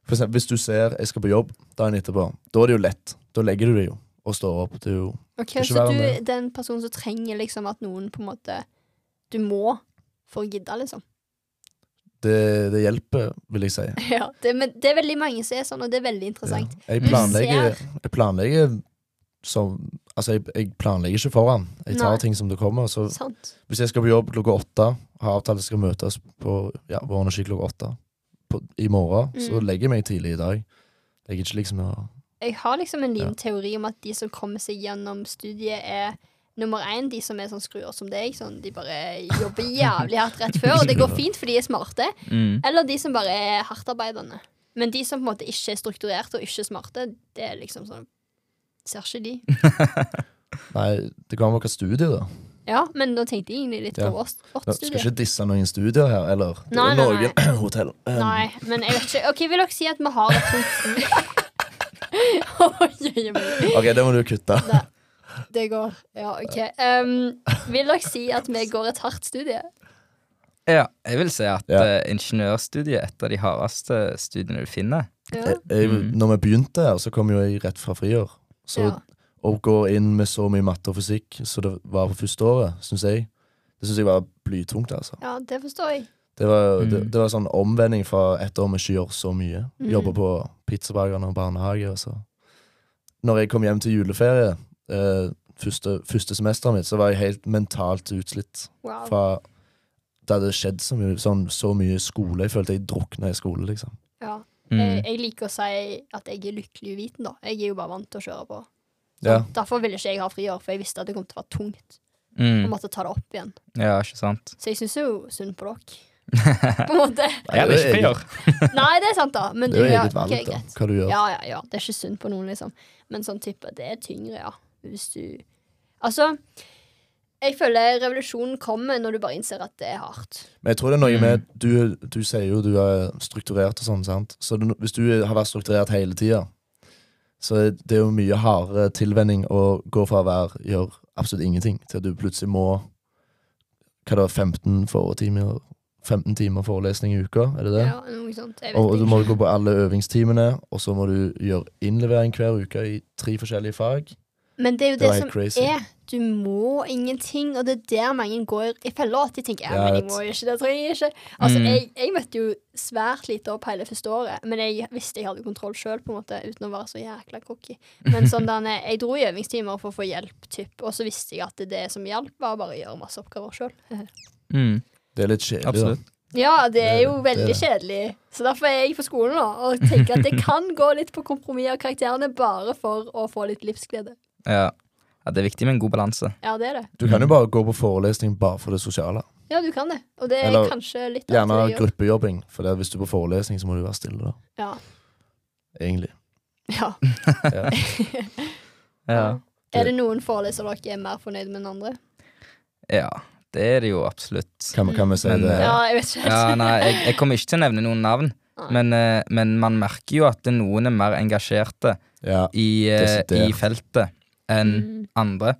S2: For eksempel, Hvis du ser jeg skal på jobb dagen etterpå, da er det jo lett. Da legger du deg jo og står opp. Det er jo
S1: Ok, Så du er den personen som trenger liksom at noen på en måte Du må for å gidde, liksom.
S2: Det, det hjelper, vil jeg si.
S1: Ja, det, men det er veldig mange som er sånn, og det er veldig
S2: Ja.
S1: interessant.
S2: Jeg planlegger Jeg planlegger som Altså, jeg, jeg planlegger ikke foran. Jeg tar
S1: Nei.
S2: ting som det kommer. Så
S1: Sant.
S2: hvis jeg skal på jobb klokka åtte, har avtale skal møtes på ja, vår energi klokka åtte på, i morgen, så
S1: Mm.
S2: legger jeg meg tidlig i dag. Jeg liksom
S1: Jeg har liksom en liten
S2: Ja.
S1: teori om at de som kommer seg gjennom studiet, er nummer én de som er sånn skruer som deg. Sånn, de bare jobber jævlig hardt rett før, og det går fint, for de er smarte.
S3: Mm.
S1: Eller de som bare er hardtarbeidende. Men de som på en måte ikke er strukturerte og ikke smarte, det er liksom sånn Ser ikke de.
S2: Nei, det kan være hva studie, da.
S1: Ja, men da tenkte jeg egentlig litt
S2: Ja.
S1: på vårt, vårt
S2: Nå, skal ikke disse noen studier her, eller det
S1: Nei,
S2: er
S1: nei,
S2: noen hotell. Um,
S1: Nei, men jeg vet ikke. Ok, Vil dere si at vi har et sånt.
S2: Ok, det må du kutte.
S1: Nei, det går. Ja, OK. Um, vil dere si at vi går et hardt studie?
S3: Ja, jeg vil si at
S2: Ja.
S3: uh, ingeniørstudiet er et av de hardeste studiene du finner.
S1: Ja.
S2: Jeg, jeg,
S3: Mm.
S2: når vi begynte her, så kom jo jeg rett fra friår. Så
S1: ja.
S2: å gå inn med så mye matte og fysikk som det var på første året, syns jeg Det synes jeg var blytungt, altså.
S1: ja, det forstår jeg.
S2: Det var,
S3: Mm.
S2: det, det var sånn omvending fra et år vi ikke gjør så mye.
S1: Mm.
S2: Jobber på pizzabakeren og barnehage. Og så. Når jeg kom hjem til juleferie, eh, første, første semesteret mitt, så var jeg helt mentalt utslitt.
S1: Wow.
S2: Fra det hadde skjedd så mye, sånn, så mye skole. Jeg følte jeg drukna i skole, liksom.
S1: Ja.
S3: Mm.
S1: Jeg, jeg liker å si at jeg er lykkelig uviten, da. Jeg er jo bare vant til å kjøre på. Så
S2: Ja.
S1: Derfor ville ikke jeg ha friår, for jeg visste at det kom til å være tungt. Og
S3: Mm.
S1: måtte ta det opp igjen.
S3: Ja, ikke sant?
S1: Så jeg syns jo synd på dere. på en måte.
S3: Jeg
S2: det er
S3: ikke friår.
S1: Nei, det er sant, da. Men
S2: Det er jo
S1: ja,
S2: eget valg, da, hva du gjør.
S1: Ja, ja, ja. Det er ikke synd på noen, liksom. Men sånn type, det er tyngre, ja. Hvis du Altså, jeg føler revolusjonen kommer når du bare innser at det er hardt.
S2: Men jeg tror det er noe
S3: Mm.
S2: med Du, du sier jo du er strukturert og sånn, sant. Så du, hvis du har vært strukturert hele tida, Så det er jo mye hardere tilvenning å gå fra å være gjør absolutt ingenting, til at du plutselig må Hva da, 15 foretimer 15 timer forelesning i uka, er det det?
S1: Ja, noe sånt. Jeg vet
S2: Og du
S1: ikke.
S2: må gå på alle øvingstimene, og så må du gjøre innlevering hver uke i tre forskjellige fag.
S1: Men det er jo
S2: Det
S1: det, som
S2: crazy.
S1: er. Du må ingenting, og det er der mange går i fella. At de tenker ja, men jeg må jo ikke det, trenger jeg ikke. Altså,
S3: Mm.
S1: jeg, jeg møtte jo svært lite opp hele første året, men jeg visste jeg hadde kontroll sjøl, uten å være så jækla cocky. Men sånn der, jeg dro i øvingstimer for å få hjelp, typ, og så visste jeg at det som hjalp, var bare å gjøre masse oppgaver sjøl.
S3: Mm,
S2: Det er litt kjedelig,
S3: absolutt.
S1: Ja, det er jo
S2: det
S1: veldig
S2: det.
S1: kjedelig. Så derfor er jeg på skolen nå og tenker at det kan gå litt på kompromiss av karakterene bare for å få litt livsglede.
S3: Ja. ja, det er viktig med en god balanse.
S1: Ja, det er det.
S2: Du kan jo bare gå på forelesning bare for det sosiale.
S1: Ja, du kan det. Og det er
S2: Eller
S1: kanskje litt av
S2: Gjerne
S1: det jeg gjør.
S2: gruppejobbing, for det, er hvis du er på forelesning, så må du være stille, da.
S1: Ja.
S2: Egentlig.
S1: ja.
S2: Ja.
S3: Ja.
S1: Er det noen forelesere dere er mer fornøyd med enn andre?
S3: ja, det er det jo absolutt.
S2: Kan, kan vi si
S3: Men,
S2: det?
S3: eh,
S1: Ja, jeg vet ikke.
S3: Ja, nei, jeg, jeg kommer ikke til å nevne noen navn, men, eh, men man merker jo at noen er mer engasjerte
S2: Ja.
S3: i, eh, i feltet enn
S1: Mm.
S3: andre.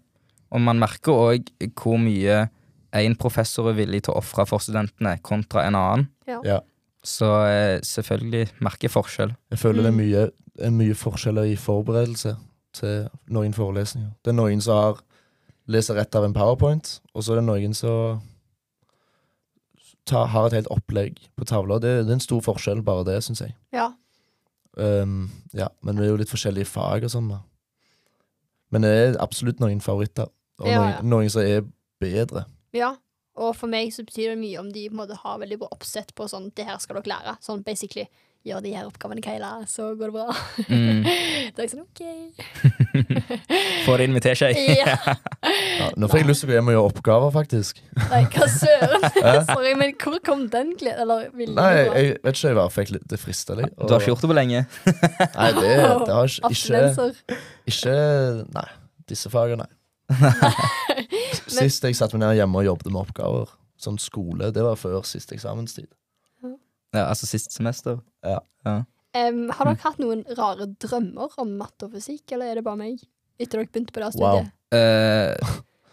S3: Og man merker òg hvor mye én professor er villig til å ofre for studentene, kontra en annen.
S1: Ja.
S2: Ja.
S3: Så eh, selvfølgelig merker jeg forskjell.
S2: Jeg føler det er
S1: Mm.
S2: mye, er mye forskjeller i forberedelse til noen forelesninger. Det er noen som har leser rett av en powerpoint, og så er det noen som ta, har et helt opplegg på tavla. Det, det er en stor forskjell, bare det, syns jeg.
S1: Ja.
S2: Um, ja, men det er jo litt forskjellige fag og sånn, da. Men det er absolutt noen favoritter, og
S1: Ja,
S2: noen,
S1: ja.
S2: noen som er bedre.
S1: ja. Og for meg så betyr det mye om de på en måte har veldig bra oppsett på sånn Det her skal dere lære. Sånn basically gjør de her oppgavene Keila, så går det bra.
S3: Mm.
S1: da er jeg sånn OK.
S3: får det inn med teskje.
S1: Ja.
S2: Ja, nå får jeg lyst til å gå hjem og gjøre oppgaver, faktisk.
S1: Nei, hva søren? Sorry, men hvor kom den gleden?
S2: Nei, jeg, vet ikke, jeg bare fikk litt, det frista litt.
S3: Du har ikke gjort det på lenge.
S2: Nei, det, det har ikke, ikke. Ikke Nei. Disse fagene, nei. Sist jeg satte meg ned hjemme og jobbet med oppgaver, sånn skole, det var før siste eksamenstid.
S3: Ja, altså sist semester.
S1: Em, har
S2: Mm.
S1: dere hatt noen rare drømmer om matte og fysikk, eller er det bare meg? Etter dere begynte på det
S2: Wow.
S1: studiet?
S3: Eh,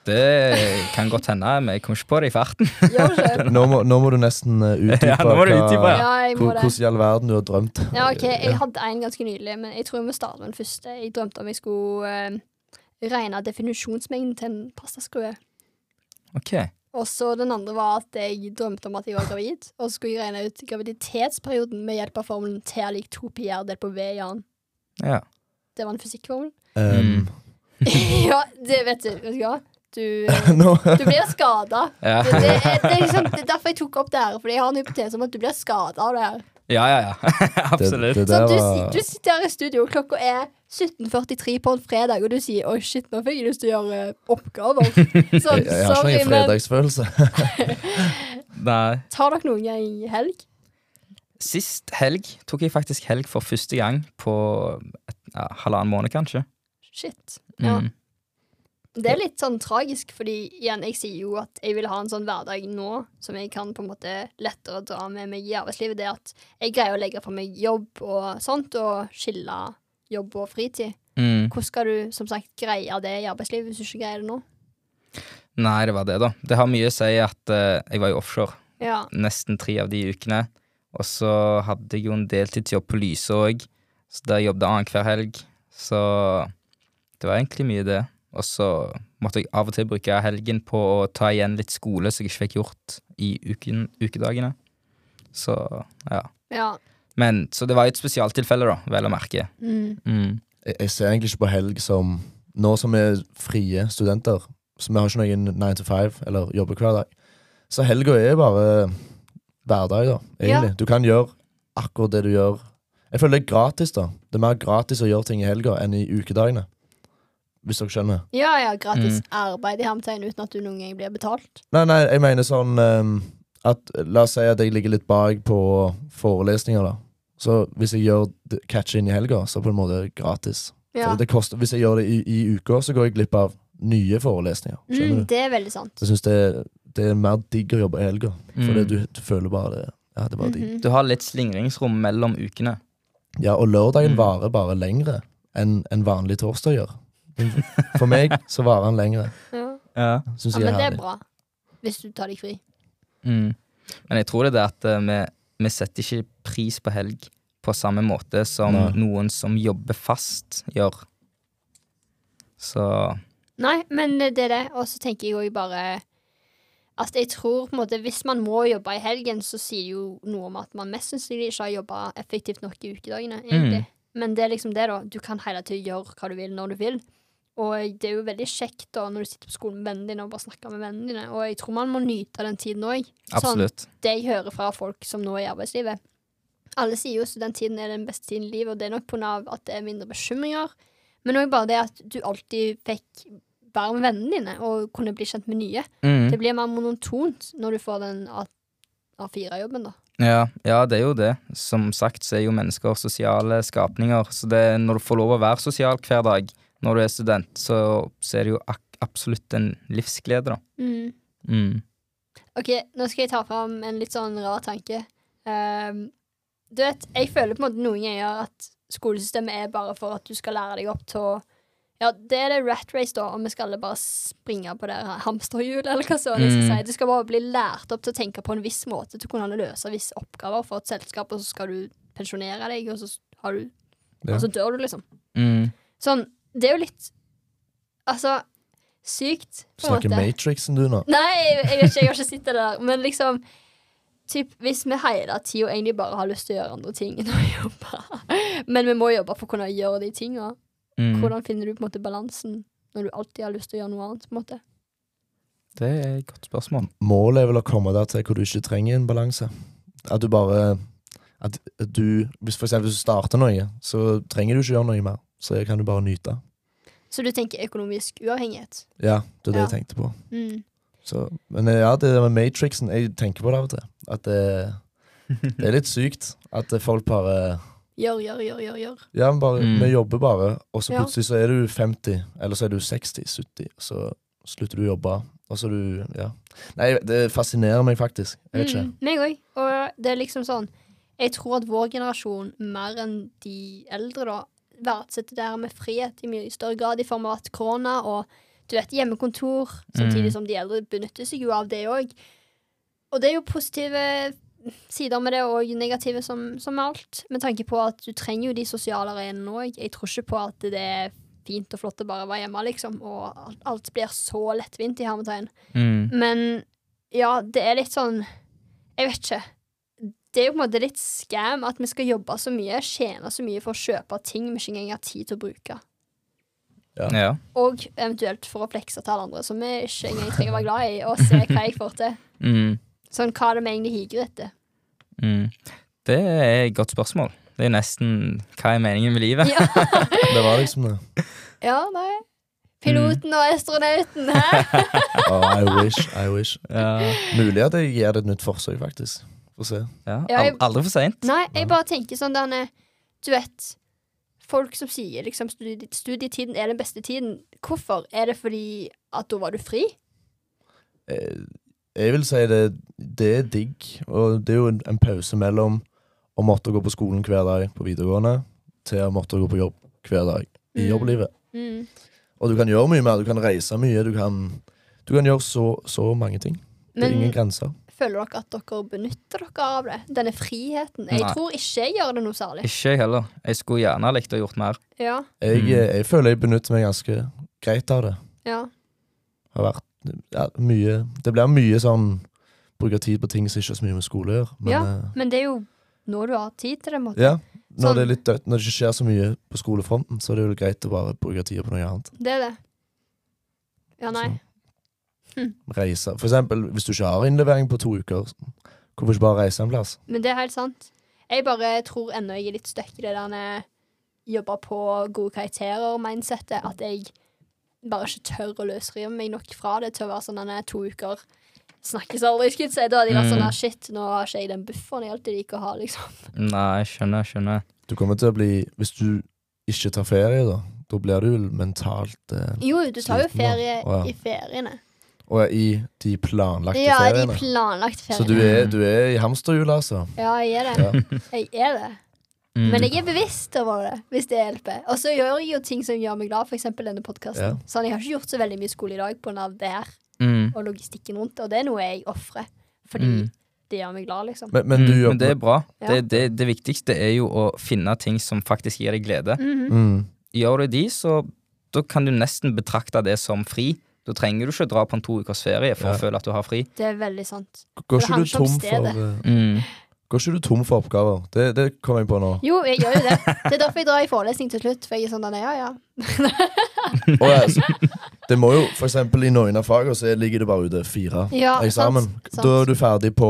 S3: det kan godt hende, men jeg kom ikke på det i farten.
S2: Nå må, nå må du nesten uh, utdype
S3: Ja,
S1: Ja,
S2: hvordan i all verden du har drømt.
S1: Ja, ok, Jeg hadde en ganske nylig, men jeg tror jeg må starte med den første. Jeg drømte om jeg skulle uh, regne definisjonsmengden til en pastaskrue.
S3: Ok.
S1: Og så den andre var at jeg drømte om at jeg var gravid. Og så skulle jeg regne ut graviditetsperioden med hjelp av formelen T er lik 2 pi r delt på V i annen.
S3: Ja.
S1: Det var en fysikkformel.
S2: Um,
S1: ja, det vet du. Vet du hva? Du, eh, du blir skada.
S3: Ja.
S1: Det, det, det, er liksom, det er derfor jeg tok opp det her, Fordi jeg har en hypotese om at du blir skada av det her.
S3: Ja, ja, ja. Absolutt.
S2: Det, det
S1: Så du, du sitter her i studio, klokka er 17.43 på en fredag, og du sier 'oi, shit, nå fikk jeg lyst til å gjøre eh, oppgaver'. Sånn,
S2: jeg, jeg har
S1: sorry,
S2: ikke noen fredagsfølelse.
S3: Nei.
S1: tar dere noen gang helg?
S3: Sist helg tok jeg faktisk helg for første gang på et, ja, halvannen måned, kanskje.
S1: Shit. Ja.
S3: Mm.
S1: Det er litt sånn tragisk, fordi igjen, jeg sier jo at jeg vil ha en sånn hverdag nå som jeg kan på en måte lettere dra med meg i arbeidslivet. Det at jeg greier å legge fra meg jobb og sånt, og skille jobb og fritid.
S3: Mm.
S1: Hvordan skal du som sagt greie det i arbeidslivet hvis du ikke greier det nå?
S3: Nei, det var det, da. Det har mye å si at uh, jeg var i offshore
S1: Ja.
S3: nesten tre av de ukene. Og så hadde jeg jo en deltidsjobb på Lyse òg, så der jobbet jeg annenhver helg. Så det var egentlig mye det. Og så måtte jeg av og til bruke helgen på å ta igjen litt skole som jeg ikke fikk gjort i uken, ukedagene. Så ja.
S1: ja.
S3: Men, så det var et spesialtilfelle, da, vel å merke.
S1: Mm.
S3: Mm.
S2: Jeg, jeg ser egentlig ikke på helg som Nå som vi er frie studenter, så vi har ikke noen 9 to 5 eller jobber hver dag. Så helga er bare hverdag, da, egentlig. Du kan gjøre akkurat det du gjør. Jeg føler det er gratis, da. Det er mer gratis å gjøre ting i helga enn i ukedagene. Hvis dere skjønner.
S1: Ja, ja, gratis
S3: Mm.
S1: arbeid i hermetegn uten at du noen gang blir betalt.
S2: Nei, nei, jeg mener sånn um, at La oss si at jeg ligger litt bak på forelesninger, da. Så hvis jeg gjør catch inn i helga, så på en måte gratis.
S1: Ja.
S2: For det koster, hvis jeg gjør det i, i uka, så går jeg glipp av nye forelesninger. Skjønner
S1: Mm,
S2: du?
S1: det er veldig sant.
S2: Jeg syns det, det er mer digg å jobbe i helga. For
S3: Mm.
S2: du, du føler bare det. Ja, det er bare digg.
S1: Mhm.
S3: Du har litt slingringsrom mellom ukene.
S2: Ja, og lørdagen
S3: Mm.
S2: varer bare lengre enn en vanlig torsdag gjør. Men For meg så varer han lengre.
S1: Ja.
S3: Ja.
S1: Ja, men det er
S2: herlig.
S1: bra. Hvis du tar deg fri.
S3: Mm. Men jeg tror det er det at eh, vi, vi setter ikke pris på helg på samme måte som
S2: Nei.
S3: noen som jobber fast, gjør. Så
S1: Nei, men det er det. Og så tenker jeg òg bare at jeg tror på en måte hvis man må jobbe i helgen, så sier det jo noe om at man mest sannsynlig ikke har jobba effektivt nok i ukedagene. egentlig. Men det er liksom det, da. Du kan hele tiden gjøre hva du vil når du vil. Og det er jo veldig kjekt da når du sitter på skolen med vennene dine og bare snakker med vennene dine. Og jeg tror man må nyte den tiden òg. Sånn, det jeg hører fra folk som nå er i arbeidslivet Alle sier jo studenttiden er den beste tiden i livet, og det er nok pga. at det er mindre bekymringer. Men òg bare det at du alltid fikk være med vennene dine og kunne bli kjent med nye.
S3: Mm.
S1: Det blir mer monotont når du får den A- A4-jobben, da.
S3: Ja, ja, det er jo det. Som sagt så er jo mennesker sosiale skapninger. Så det, når du får lov å være sosial hver dag når du er student, så, så er det jo absolutt en livsglede, da.
S1: Mm.
S3: Mm.
S1: OK, nå skal jeg ta fram en litt sånn rar tanke. Um, du vet, jeg føler på en måte noen ganger at skolesystemet er bare for at du skal lære deg opp til å Ja, det er det rat race, da, om vi skal alle bare springe på det hamsterhjulet, eller hva så jeg skal
S3: Mm.
S1: si. Du skal bare bli lært opp til å tenke på en viss måte til å kunne løse visse oppgaver for et selskap, og så skal du pensjonere deg, og så, har du,
S2: Ja.
S1: og så dør du, liksom.
S3: Mm.
S1: Sånn, det er jo litt Altså, sykt, på en
S2: Snakker
S1: måte.
S2: Matrixen du nå?
S1: Nei, jeg, jeg vet ikke, jeg har ikke sett det der. Men liksom typ, Hvis vi hele tida egentlig bare har lyst til å gjøre andre ting enn å jobbe, men vi må jobbe for å kunne gjøre de tinga,
S3: Mm.
S1: hvordan finner du på en måte balansen når du alltid har lyst til å gjøre noe annet? på en måte?
S3: Det er et godt spørsmål.
S2: Målet er vel å komme der til hvor du ikke trenger en balanse. At du bare At du Hvis for eksempel hvis du starter noe, så trenger du ikke gjøre noe mer. Så jeg kan du bare nyte.
S1: Så du tenker økonomisk uavhengighet?
S2: Ja, det er det
S1: Ja.
S2: jeg tenkte på.
S1: Mm.
S2: Så, men eh, ja, det med Matrixen Jeg tenker på det av og til. At det, det er litt sykt at folk bare
S1: Gjør, gjør, gjør, gjør. gjør.
S2: Ja, men bare,
S3: Mm.
S2: vi jobber bare, og så plutselig så er du 50, eller så er du 60-70, så slutter du å jobbe. Og så du Ja. Nei, det fascinerer meg faktisk. Jeg vet ikke.
S1: Mm, meg òg. Og det er liksom sånn Jeg tror at vår generasjon, mer enn de eldre, da, verdsetter det her med frihet i mye større grad, i form av at korona og du vet, hjemmekontor, samtidig
S3: Mm.
S1: som de eldre benytter seg jo av det òg. Og det er jo positive sider med det, og negative som, som alt. Med tanke på at du trenger jo de sosiale arenene òg. Jeg tror ikke på at det er fint og flott å bare være hjemme, liksom, og alt- alt blir så lettvint i hermetegn.
S3: Mm.
S1: Men ja, det er litt sånn Jeg vet ikke. Det er jo på en måte litt scam at vi skal jobbe så mye, tjene så mye for å kjøpe ting vi ikke engang har tid til å bruke.
S3: Ja.
S1: Og eventuelt for å flekse til alle andre som vi ikke engang trenger å være glad i, og se hva jeg får til.
S3: Mm.
S1: Sånn, hva er det vi egentlig higer etter?
S3: Mm. Det er et godt spørsmål. Det er nesten hva er meningen med livet?
S1: Ja,
S2: Det var liksom det.
S1: ja nei. Piloten og astronauten, hæ?
S2: Oh, I wish, I wish.
S3: Ja.
S2: Mulig at jeg gir det et nytt forsøk, faktisk. Få se.
S3: Ja.
S1: Ja, jeg-
S3: Aldri for seint.
S1: Nei, jeg bare tenker sånn der Du vet Folk som sier liksom studietiden er den beste tiden. Hvorfor? Er det fordi at da var du fri?
S2: Eh, Jeg vil si det, det er digg, og det er jo en, en pause mellom å måtte gå på skolen hver dag på videregående, til å måtte gå på jobb hver dag i
S1: Mm.
S2: jobblivet.
S1: Mm.
S2: Og du kan gjøre mye mer. Du kan reise mye. Du kan, du kan gjøre så, så mange ting. Det er
S1: Men
S2: ingen grenser.
S1: Føler dere at dere benytter dere av det? Denne friheten? Jeg
S3: Nei.
S1: tror ikke jeg gjør det noe særlig.
S3: Ikke jeg heller. Jeg skulle gjerne likt å gjort mer.
S1: Ja,
S2: Jeg,
S3: Mm.
S2: eh, jeg føler jeg benytter meg ganske greit av det.
S1: ja.
S2: Har vært ja, mye Det blir mye sånn Bruke tid på ting som ikke har så mye med skole å gjøre. Men
S1: Ja.
S2: eh,
S1: Men det er jo nå du har tid til det. måte.
S2: ja, når
S1: Sånn.
S2: det er litt dødt, når det ikke skjer så mye på skolefronten, så er det jo greit å bare bruke tida på noe annet.
S1: Det er det. Ja, nei.
S2: Reise. For eksempel, hvis du ikke har innlevering på to uker, hvorfor ikke bare reise en plass?
S1: Men det er helt sant. Jeg bare tror ennå jeg er litt stuck i det der med jobbe på gode karakterer-mindsettet. At jeg bare ikke tør å løsrive meg nok fra det til å være sånn denne to uker snakkes aldri, skulle jeg si. Da hadde jeg vært sånn
S3: Mm.
S1: ah, shit, nå har ikke jeg den bufferen jeg alltid liker å ha, liksom.
S3: Nei, skjønner, skjønner.
S2: Du kommer til å bli Hvis du ikke tar ferie, da, da blir du vel mentalt eh,
S1: Jo, du tar jo
S2: da.
S1: ferie
S2: Å,
S1: i feriene.
S2: Og i de planlagte
S1: Ja, de
S2: feriene.
S1: planlagte
S2: Så
S1: feriene.
S2: du er, du er i hamsterhjulet, altså?
S1: Ja, jeg er det.
S2: Ja.
S1: Jeg er det.
S3: Mm.
S1: Men jeg er bevisst over det, hvis det hjelper. Og så gjør jeg jo ting som gjør meg glad, f.eks. denne podkasten.
S2: Ja.
S1: Sånn, jeg har ikke gjort så veldig mye skole i dag pga. det her
S3: Mm.
S1: og logistikken rundt det, og det er noe jeg ofrer fordi
S3: Mm.
S1: det gjør meg glad, liksom.
S2: Men, men du
S3: Mm, men det er bra.
S1: Ja.
S3: Det, det, det viktigste er jo å finne ting som faktisk gir deg glede.
S1: -hmm.
S2: mm.
S3: Gjør du de, så da kan du nesten betrakte det som fri. Da trenger du ikke dra på en to ukers ferie for
S2: Ja.
S3: å føle at du har fri.
S1: Det er veldig sant.
S2: Går ikke du tom for eh,
S3: Mm.
S2: Går ikke du tom for oppgaver? Det, det kommer jeg på nå.
S1: Jo, jeg gjør jo det. Det er derfor jeg drar i forelesning til slutt. For jeg er sånn ja, ja.
S2: Og, altså, det må jo, for eksempel I noen av fagene så ligger det bare ute fire
S1: Ja,
S2: eksamen.
S1: sant, sant.
S2: Da er du ferdig på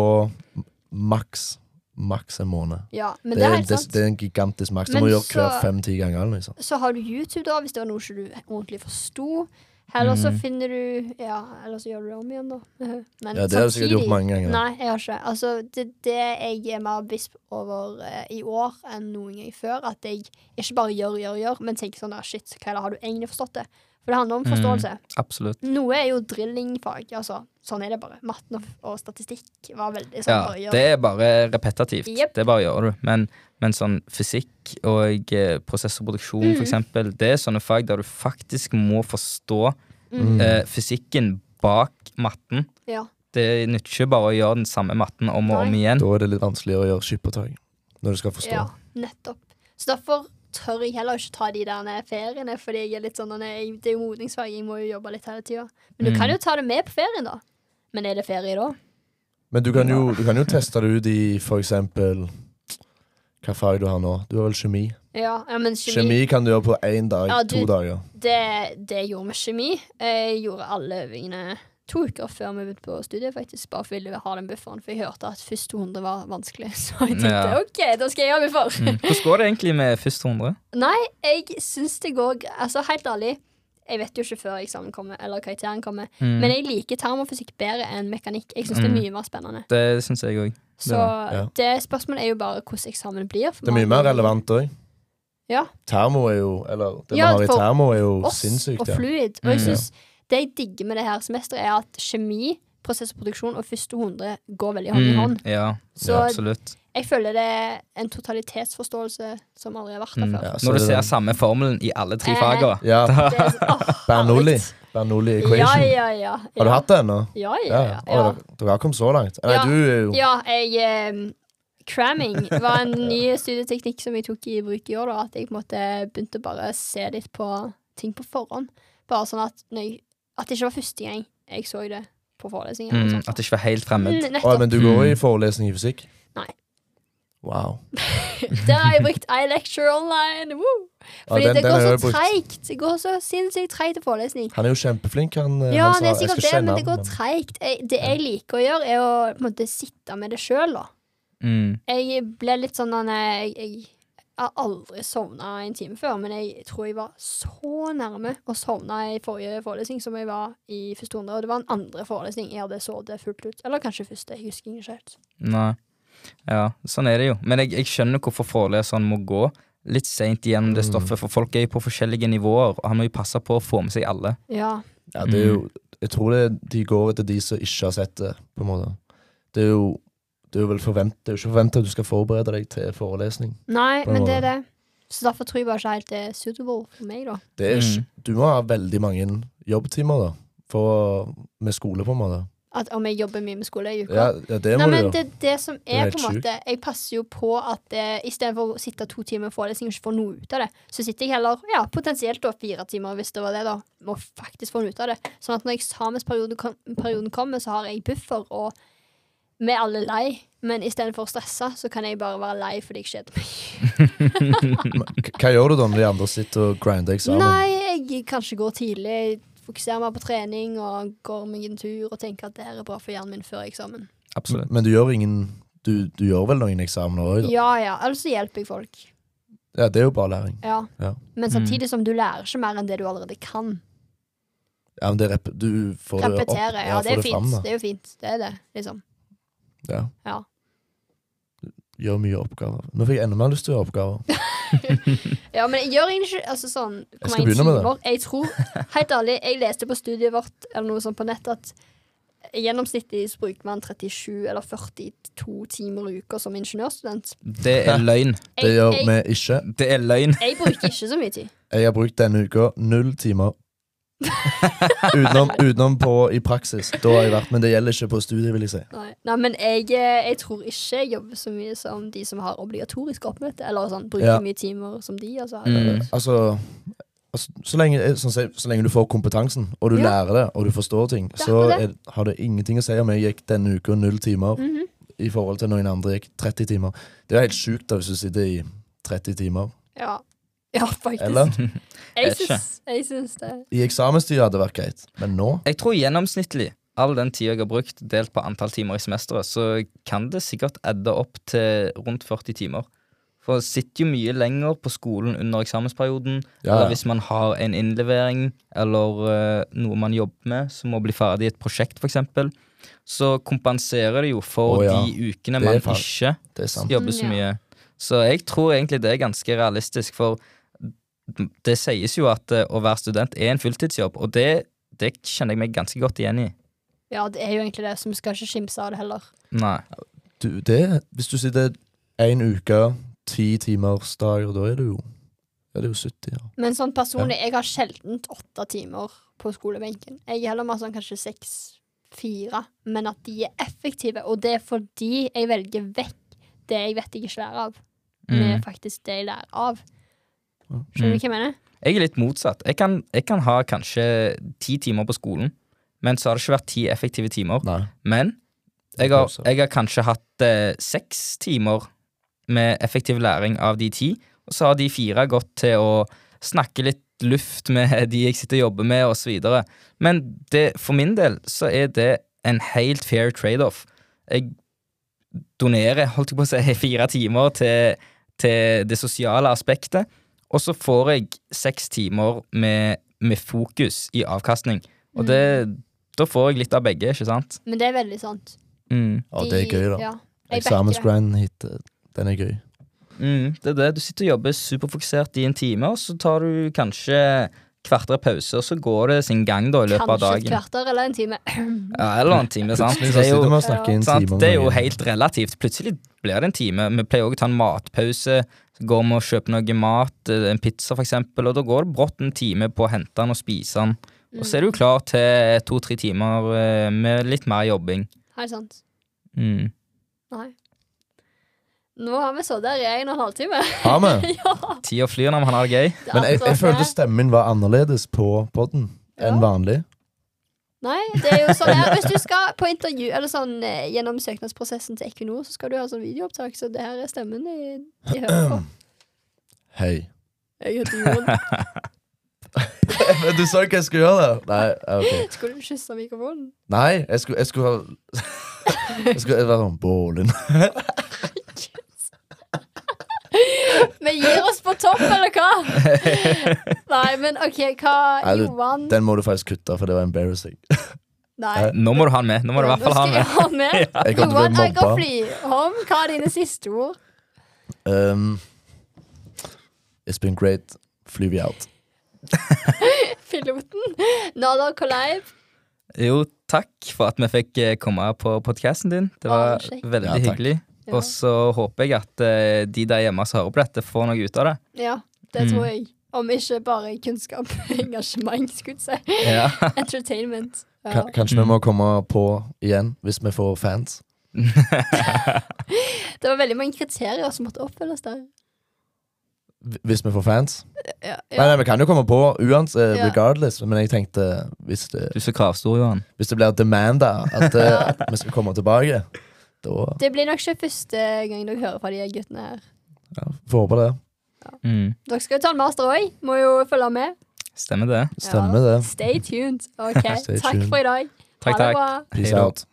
S2: maks maks en måned.
S1: ja men
S2: Det,
S1: det er helt
S2: det,
S1: sant.
S2: det er en gigantisk maks. Du må gjøre hver fem-ti ganger. Liksom.
S1: Så har du YouTube, da, hvis det var noe ikke du ordentlig forsto. Eller så
S3: Mhm.
S1: finner du Ja, eller så gjør du det om igjen, da. Men
S2: Ja, Det har du sikkert gjort mange ganger.
S1: Nei, jeg har ikke. Altså, det, det jeg er mer bisp over eh, i år enn noen gang før, at jeg ikke bare gjør, gjør, gjør, men tenker sånn ah, shit, hva er det, har du egentlig forstått det? For det handler om
S3: Mm.
S1: forståelse.
S3: Absolutt.
S1: Noe er jo drillingfag, altså. Sånn er det bare. Matten og, og statistikk var veldig sånn
S3: Ja,
S1: bare
S3: det er bare repetativt.
S1: Yep.
S3: Det bare gjør du. Men, men sånn fysikk og eh, prosess og produksjon,
S1: Mm.
S3: for eksempel, det er sånne fag der du faktisk må forstå
S1: Mm.
S3: eh, fysikken bak matten.
S1: Ja.
S3: Det nytter ikke bare å gjøre den samme matten om og om igjen.
S2: Da er det litt vanskeligere å gjøre skippertak. Når du skal forstå.
S1: Ja, nettopp. Så derfor tør jeg heller ikke ta de der feriene, fordi jeg er litt sånn jeg, Det er jo modningsfag, jeg må jo jobbe litt hele tida. Men du
S3: Mm.
S1: kan jo ta det med på ferien, da. Men er det ferie da?
S2: Men du kan, jo, du kan jo teste det ut i for eksempel Hva fag du har nå? Du har vel kjemi?
S1: Ja, ja men kjemi,
S2: Kjemi kan du gjøre på én dag,
S1: Ja, du-
S2: to dager.
S1: Det, det gjorde vi kjemi. Jeg gjorde alle øvingene to uker før vi begynte på studiet, faktisk. Bare for jeg ville ha den bufferen, for jeg hørte at først 200 var vanskelig. Så jeg tenkte
S3: Ja.
S1: OK, da skal jeg ha buffer.
S3: Mm. Hvordan går det egentlig med første 100?
S1: Nei, jeg syns det går Altså, helt ærlig, jeg vet jo ikke før eksamen kommer, eller karakteren kommer,
S3: Mm.
S1: men jeg liker termofysikk bedre enn mekanikk. Jeg syns det er
S3: Mm.
S1: mye mer spennende.
S3: Det syns jeg òg.
S1: Så
S2: ja.
S1: det spørsmålet er jo bare hvordan eksamen blir. for
S2: Det er mye mer relevant òg.
S1: Ja.
S2: Termo er jo Eller det
S1: Ja,
S2: man har i termo, er jo
S1: Oss
S2: sinnssykt.
S1: og
S2: Ja.
S1: fluid. Og jeg
S3: Mm.
S1: synes det jeg digger med det her semesteret, er at kjemi, prosess og produksjon og første 100 går veldig hånd i hånd.
S3: Mm. Ja,
S1: Så
S2: Ja,
S3: absolutt.
S1: jeg føler det er en totalitetsforståelse som aldri har vært der
S3: Mm.
S1: før.
S2: Ja,
S3: Når du
S2: er
S3: ser samme formelen i alle tre
S1: Eh.
S3: fagene.
S2: Ja,
S1: sånn,
S2: Bernoulli. Bernoulli equation.
S1: ja, ja.
S2: Har du hatt det ennå?
S1: Ja, ja, ja. Ja.
S2: dere- Dere har kommet så langt? Nei, du er jo
S1: Ja, jeg um, Cramming var en ny studieteknikk som jeg tok i bruk i år. Da, at jeg på en måte begynte bare å se litt på ting på forhånd. Bare sånn at, når jeg, at det ikke var første gang jeg så det på forelesningen.
S3: Mm. At det ikke var helt fremmed.
S1: Mm, oh.
S2: Men du går
S3: Mm.
S2: i forelesning i fysikk?
S1: Nei.
S2: Wow.
S1: Der har jeg brukt iLecture online. Woo!
S2: Ja,
S1: Fordi
S2: den-
S1: det
S2: den har
S1: går så
S2: treikt.
S1: treigt. Det går så sinnssykt treigt til forelesning.
S2: Han er jo kjempeflink, han. eh,
S1: Ja,
S2: han sa-
S1: det er sikkert det, men det går treigt. Det jeg liker å gjøre, er å på en måte, sitte med det sjøl, da.
S3: Mm.
S1: Jeg ble litt sånn jeg, jeg, jeg har aldri sovna en time før, men jeg tror jeg var så nærme å sovne i forrige forelesning som jeg var i første hundre. Og det var en andre forelesning jeg hadde sovet fullt ut. Eller kanskje første. Jeg husker ikke helt.
S3: Nei. Ja, sånn er det jo. Men jeg, jeg skjønner hvorfor foreleseren må gå litt seint gjennom det
S2: Mm.
S3: stoffet, for folk er jo på forskjellige nivåer, og han må jo passe på å få med seg alle.
S1: Ja.
S2: Ja, det er jo Jeg tror det, de går etter de som ikke har sett det, på en måte. Det er jo det er jo det er jo ikke forventa at du skal forberede deg til forelesning.
S1: Nei, men det er det. Så derfor tror jeg bare ikke helt det er suitable for meg, da.
S2: Det er, ikke-
S3: Mm.
S2: Du må ha veldig mange jobbtimer da, for, med skole, på en måte.
S1: At om jeg jobber mye med skole i uka.
S2: Ja, ja det
S1: Nei,
S2: må
S1: men
S2: du
S1: det det som
S2: er
S1: er, på en måte Jeg passer jo på at eh, istedenfor å sitte to timer i forelesning og ikke få noe ut av det, så sitter jeg heller ja, potensielt da fire timer, hvis det var det, da, Må faktisk få noe ut av det. Sånn at når eksamensperioden kom, kommer, så har jeg buffer, og vi er alle lei. Men istedenfor å stresse, så kan jeg bare være lei fordi jeg kjeder meg.
S2: Hva gjør du da når de andre sitter og grinder eksamen?
S1: Nei, jeg kanskje går tidlig, fokuserer meg på trening og går meg en tur og tenker at det her er bra for hjernen min før eksamen.
S3: Absolutt.
S2: Men du gjør ingen Du, du gjør vel noen eksamener òg, da?
S1: Ja ja, ellers så hjelper jeg folk.
S2: Ja, det er jo bare læring.
S1: Ja.
S2: Ja.
S1: Men samtidig som du lærer ikke mer enn det du allerede kan.
S2: Ja, men det rep du får det opp.
S1: Repetere. Ja, det er fint.
S2: fram,
S1: det er jo fint. Det er det, liksom.
S2: Ja.
S1: Ja.
S2: Gjør mye oppgaver. Nå fikk jeg enda mer lyst til å gjøre oppgaver.
S1: Ja, men jeg gjør egentlig ikke altså sånn Jeg
S2: skal begynne med det.
S1: Jeg tror, helt ærlig, jeg leste på studiet vårt eller noe sånt på nett at Gjennomsnittlig så bruker man 37 eller 42 timer i uka som ingeniørstudent.
S3: Det er løgn.
S2: Det
S1: Jeg,
S2: gjør
S1: jeg,
S2: vi ikke.
S3: Det er løgn.
S1: jeg bruker ikke så mye tid.
S2: Jeg har brukt denne uka null timer. utenom, utenom på i praksis. Da har jeg vært, Men det gjelder ikke på studiet, vil jeg si.
S1: Nei, Nei men jeg, eh, jeg tror ikke jeg jobber så mye som de som har obligatorisk oppmøte. Eller sånn, bruker
S2: Ja.
S1: mye timer som de. Altså.
S3: Mm.
S2: Altså, altså så, lenge, sånn, så lenge du får kompetansen, og du
S1: Ja.
S2: lærer det, og du forstår ting,
S1: Det
S2: så er, har det ingenting å si om jeg gikk denne uka null timer
S1: Mhm.
S2: i forhold til noen andre gikk 30 timer. Det er helt sjukt da hvis du sitter i 30 timer.
S1: ja. Ja, faktisk.
S2: Eller?
S1: Jeg
S3: Vet ikke.
S1: syns, jeg syns det.
S2: I eksamenstida hadde det vært greit, men nå
S3: Jeg tror gjennomsnittlig, all den tida jeg har brukt delt på antall timer i semesteret, så kan det sikkert edde opp til rundt 40 timer. For jeg sitter jo mye lenger på skolen under eksamensperioden.
S2: Ja,
S3: Eller hvis man har en innlevering eller uh, noe man jobber med, som må bli ferdig i et prosjekt, f.eks. Så kompenserer det jo for
S2: oh, ja.
S3: de ukene man ikke
S2: er
S3: jobber så
S1: Mm,
S3: mye. Så jeg tror egentlig det er ganske realistisk, for det sies jo at eh, å være student er en fulltidsjobb, og det, det kjenner jeg meg ganske godt igjen i.
S1: Ja, det er jo egentlig det, så vi skal ikke skimse av det heller.
S3: Nei.
S2: Du, det, hvis du sitter en uke, ti timers dager, da er det jo, ja, det jo 70. Ja.
S1: Men sånn personlig, jeg har sjelden åtte timer på skolebenken. Jeg er heller mer sånn kanskje seks-fire, men at de er effektive. Og det er fordi jeg velger vekk det jeg vet jeg ikke lærer av, med
S3: Mm.
S1: faktisk det jeg lærer av. Skjønner
S3: Mm.
S1: du hva jeg mener?
S3: Jeg er litt motsatt. Jeg kan, jeg kan ha kanskje ti timer på skolen, men så har det ikke vært ti effektive timer.
S2: Nei.
S3: Men jeg har, jeg har kanskje hatt eh, seks timer med effektiv læring av de ti, og så har de fire gått til å snakke litt luft med de jeg sitter og jobber med, osv. Men det, for min del så er det en helt fair trade-off. Jeg donerer, holdt jeg på å si, fire timer til, til det sosiale aspektet, og så får jeg seks timer med, med fokus i avkastning. Og det, da får jeg litt av begge, ikke sant?
S1: Men det er veldig sant.
S3: Mm.
S2: Ja, det er gøy, da.
S1: Ja.
S2: Eksamensgrind hit, den er gøy.
S3: Mm, det er det. Du sitter og jobber superfokusert i en time, og så tar du kanskje kvarter pause, og så går det sin gang da i løpet av dagen.
S1: Kanskje et kvarter eller en time.
S3: Ja, eller en time, sant? Det er jo, sant? Det er jo helt relativt. Plutselig blir det en time. Vi pleier også å ta en matpause. Så går vi og kjøper noe mat, eh, en pizza eksempel, og da går det brått en time på å hente den og spise den. Og så er du klar til to-tre timer eh, med litt mer jobbing.
S1: Helt sant.
S3: Mm.
S1: Nei. Nå har vi sittet her i en og en halv time.
S2: Har vi?
S1: ja.
S3: Tida flyr når man har det gøy.
S2: Men jeg, jeg følte stemmen min var annerledes på podden enn vanlig.
S1: Nei, det er jo sånn her. Hvis du skal på intervju Eller sånn eh, gjennom søknadsprosessen til Equinor, så skal du ha sånn videoopptak, så det her er stemmen de, de hører på.
S2: Hei.
S1: Jeg heter Jon.
S2: Men du sa ikke jeg skulle gjøre det? Nei, ok.
S1: Skulle du kysse mikrofonen?
S2: Nei, jeg skulle, jeg skulle ha Jeg skulle være sånn Bålen.
S1: Vi gir oss på topp, eller hva? Nei, men OK, hva
S2: Nei, du-
S1: Johan?
S2: Den må du faktisk kutte, for det var embarrassing.
S1: Nei.
S3: Nå må du ha den med. Nå må du i hvert fall ha den med.
S1: ha med.
S2: Jeg kommer til å
S1: Johan
S2: bli mobba.
S1: Eggerfli, hva er dine siste ord?
S2: Um, it's been great. Fly vi out.
S1: Piloten? Nada Collab?
S3: Jo, takk for at vi fikk eh, komme på podkasten din. Det var
S1: oh,
S3: veldig
S2: Ja, takk.
S3: hyggelig.
S1: Ja.
S3: Og så håper jeg at eh, de der hjemme som hører på dette, får noe ut av det.
S1: ja, det
S3: Mm.
S1: tror jeg. Om ikke bare kunnskap. Engasjement, skulle jeg si.
S3: Ja.
S1: Entertainment. Ja.
S2: Ka- Kanskje vi må komme på igjen hvis vi får fans.
S1: Det var veldig mange kriterier som måtte oppfylles der.
S2: Hv- Hvis vi får fans.
S1: Ja,
S2: Nei, nei, Vi kan jo komme på uansett,
S1: Ja.
S2: regardless, men jeg tenkte hvis det,
S3: Du er så kravstor, Johan.
S2: hvis det blir demanda at eh, vi skal komme tilbake, da
S1: Det blir nok ikke første gang dere hører fra de guttene her.
S2: ja, får håpe det.
S3: Mm.
S1: Dere skal jo ta en master òg. Må jo følge med.
S3: Stemmer det.
S2: Stemmer det.
S1: Stay tuned. Ok,
S2: Stay
S1: Takk
S2: tuned.
S1: for i dag.
S3: Takk,
S1: ha det
S3: takk.
S1: bra.
S2: Peace out.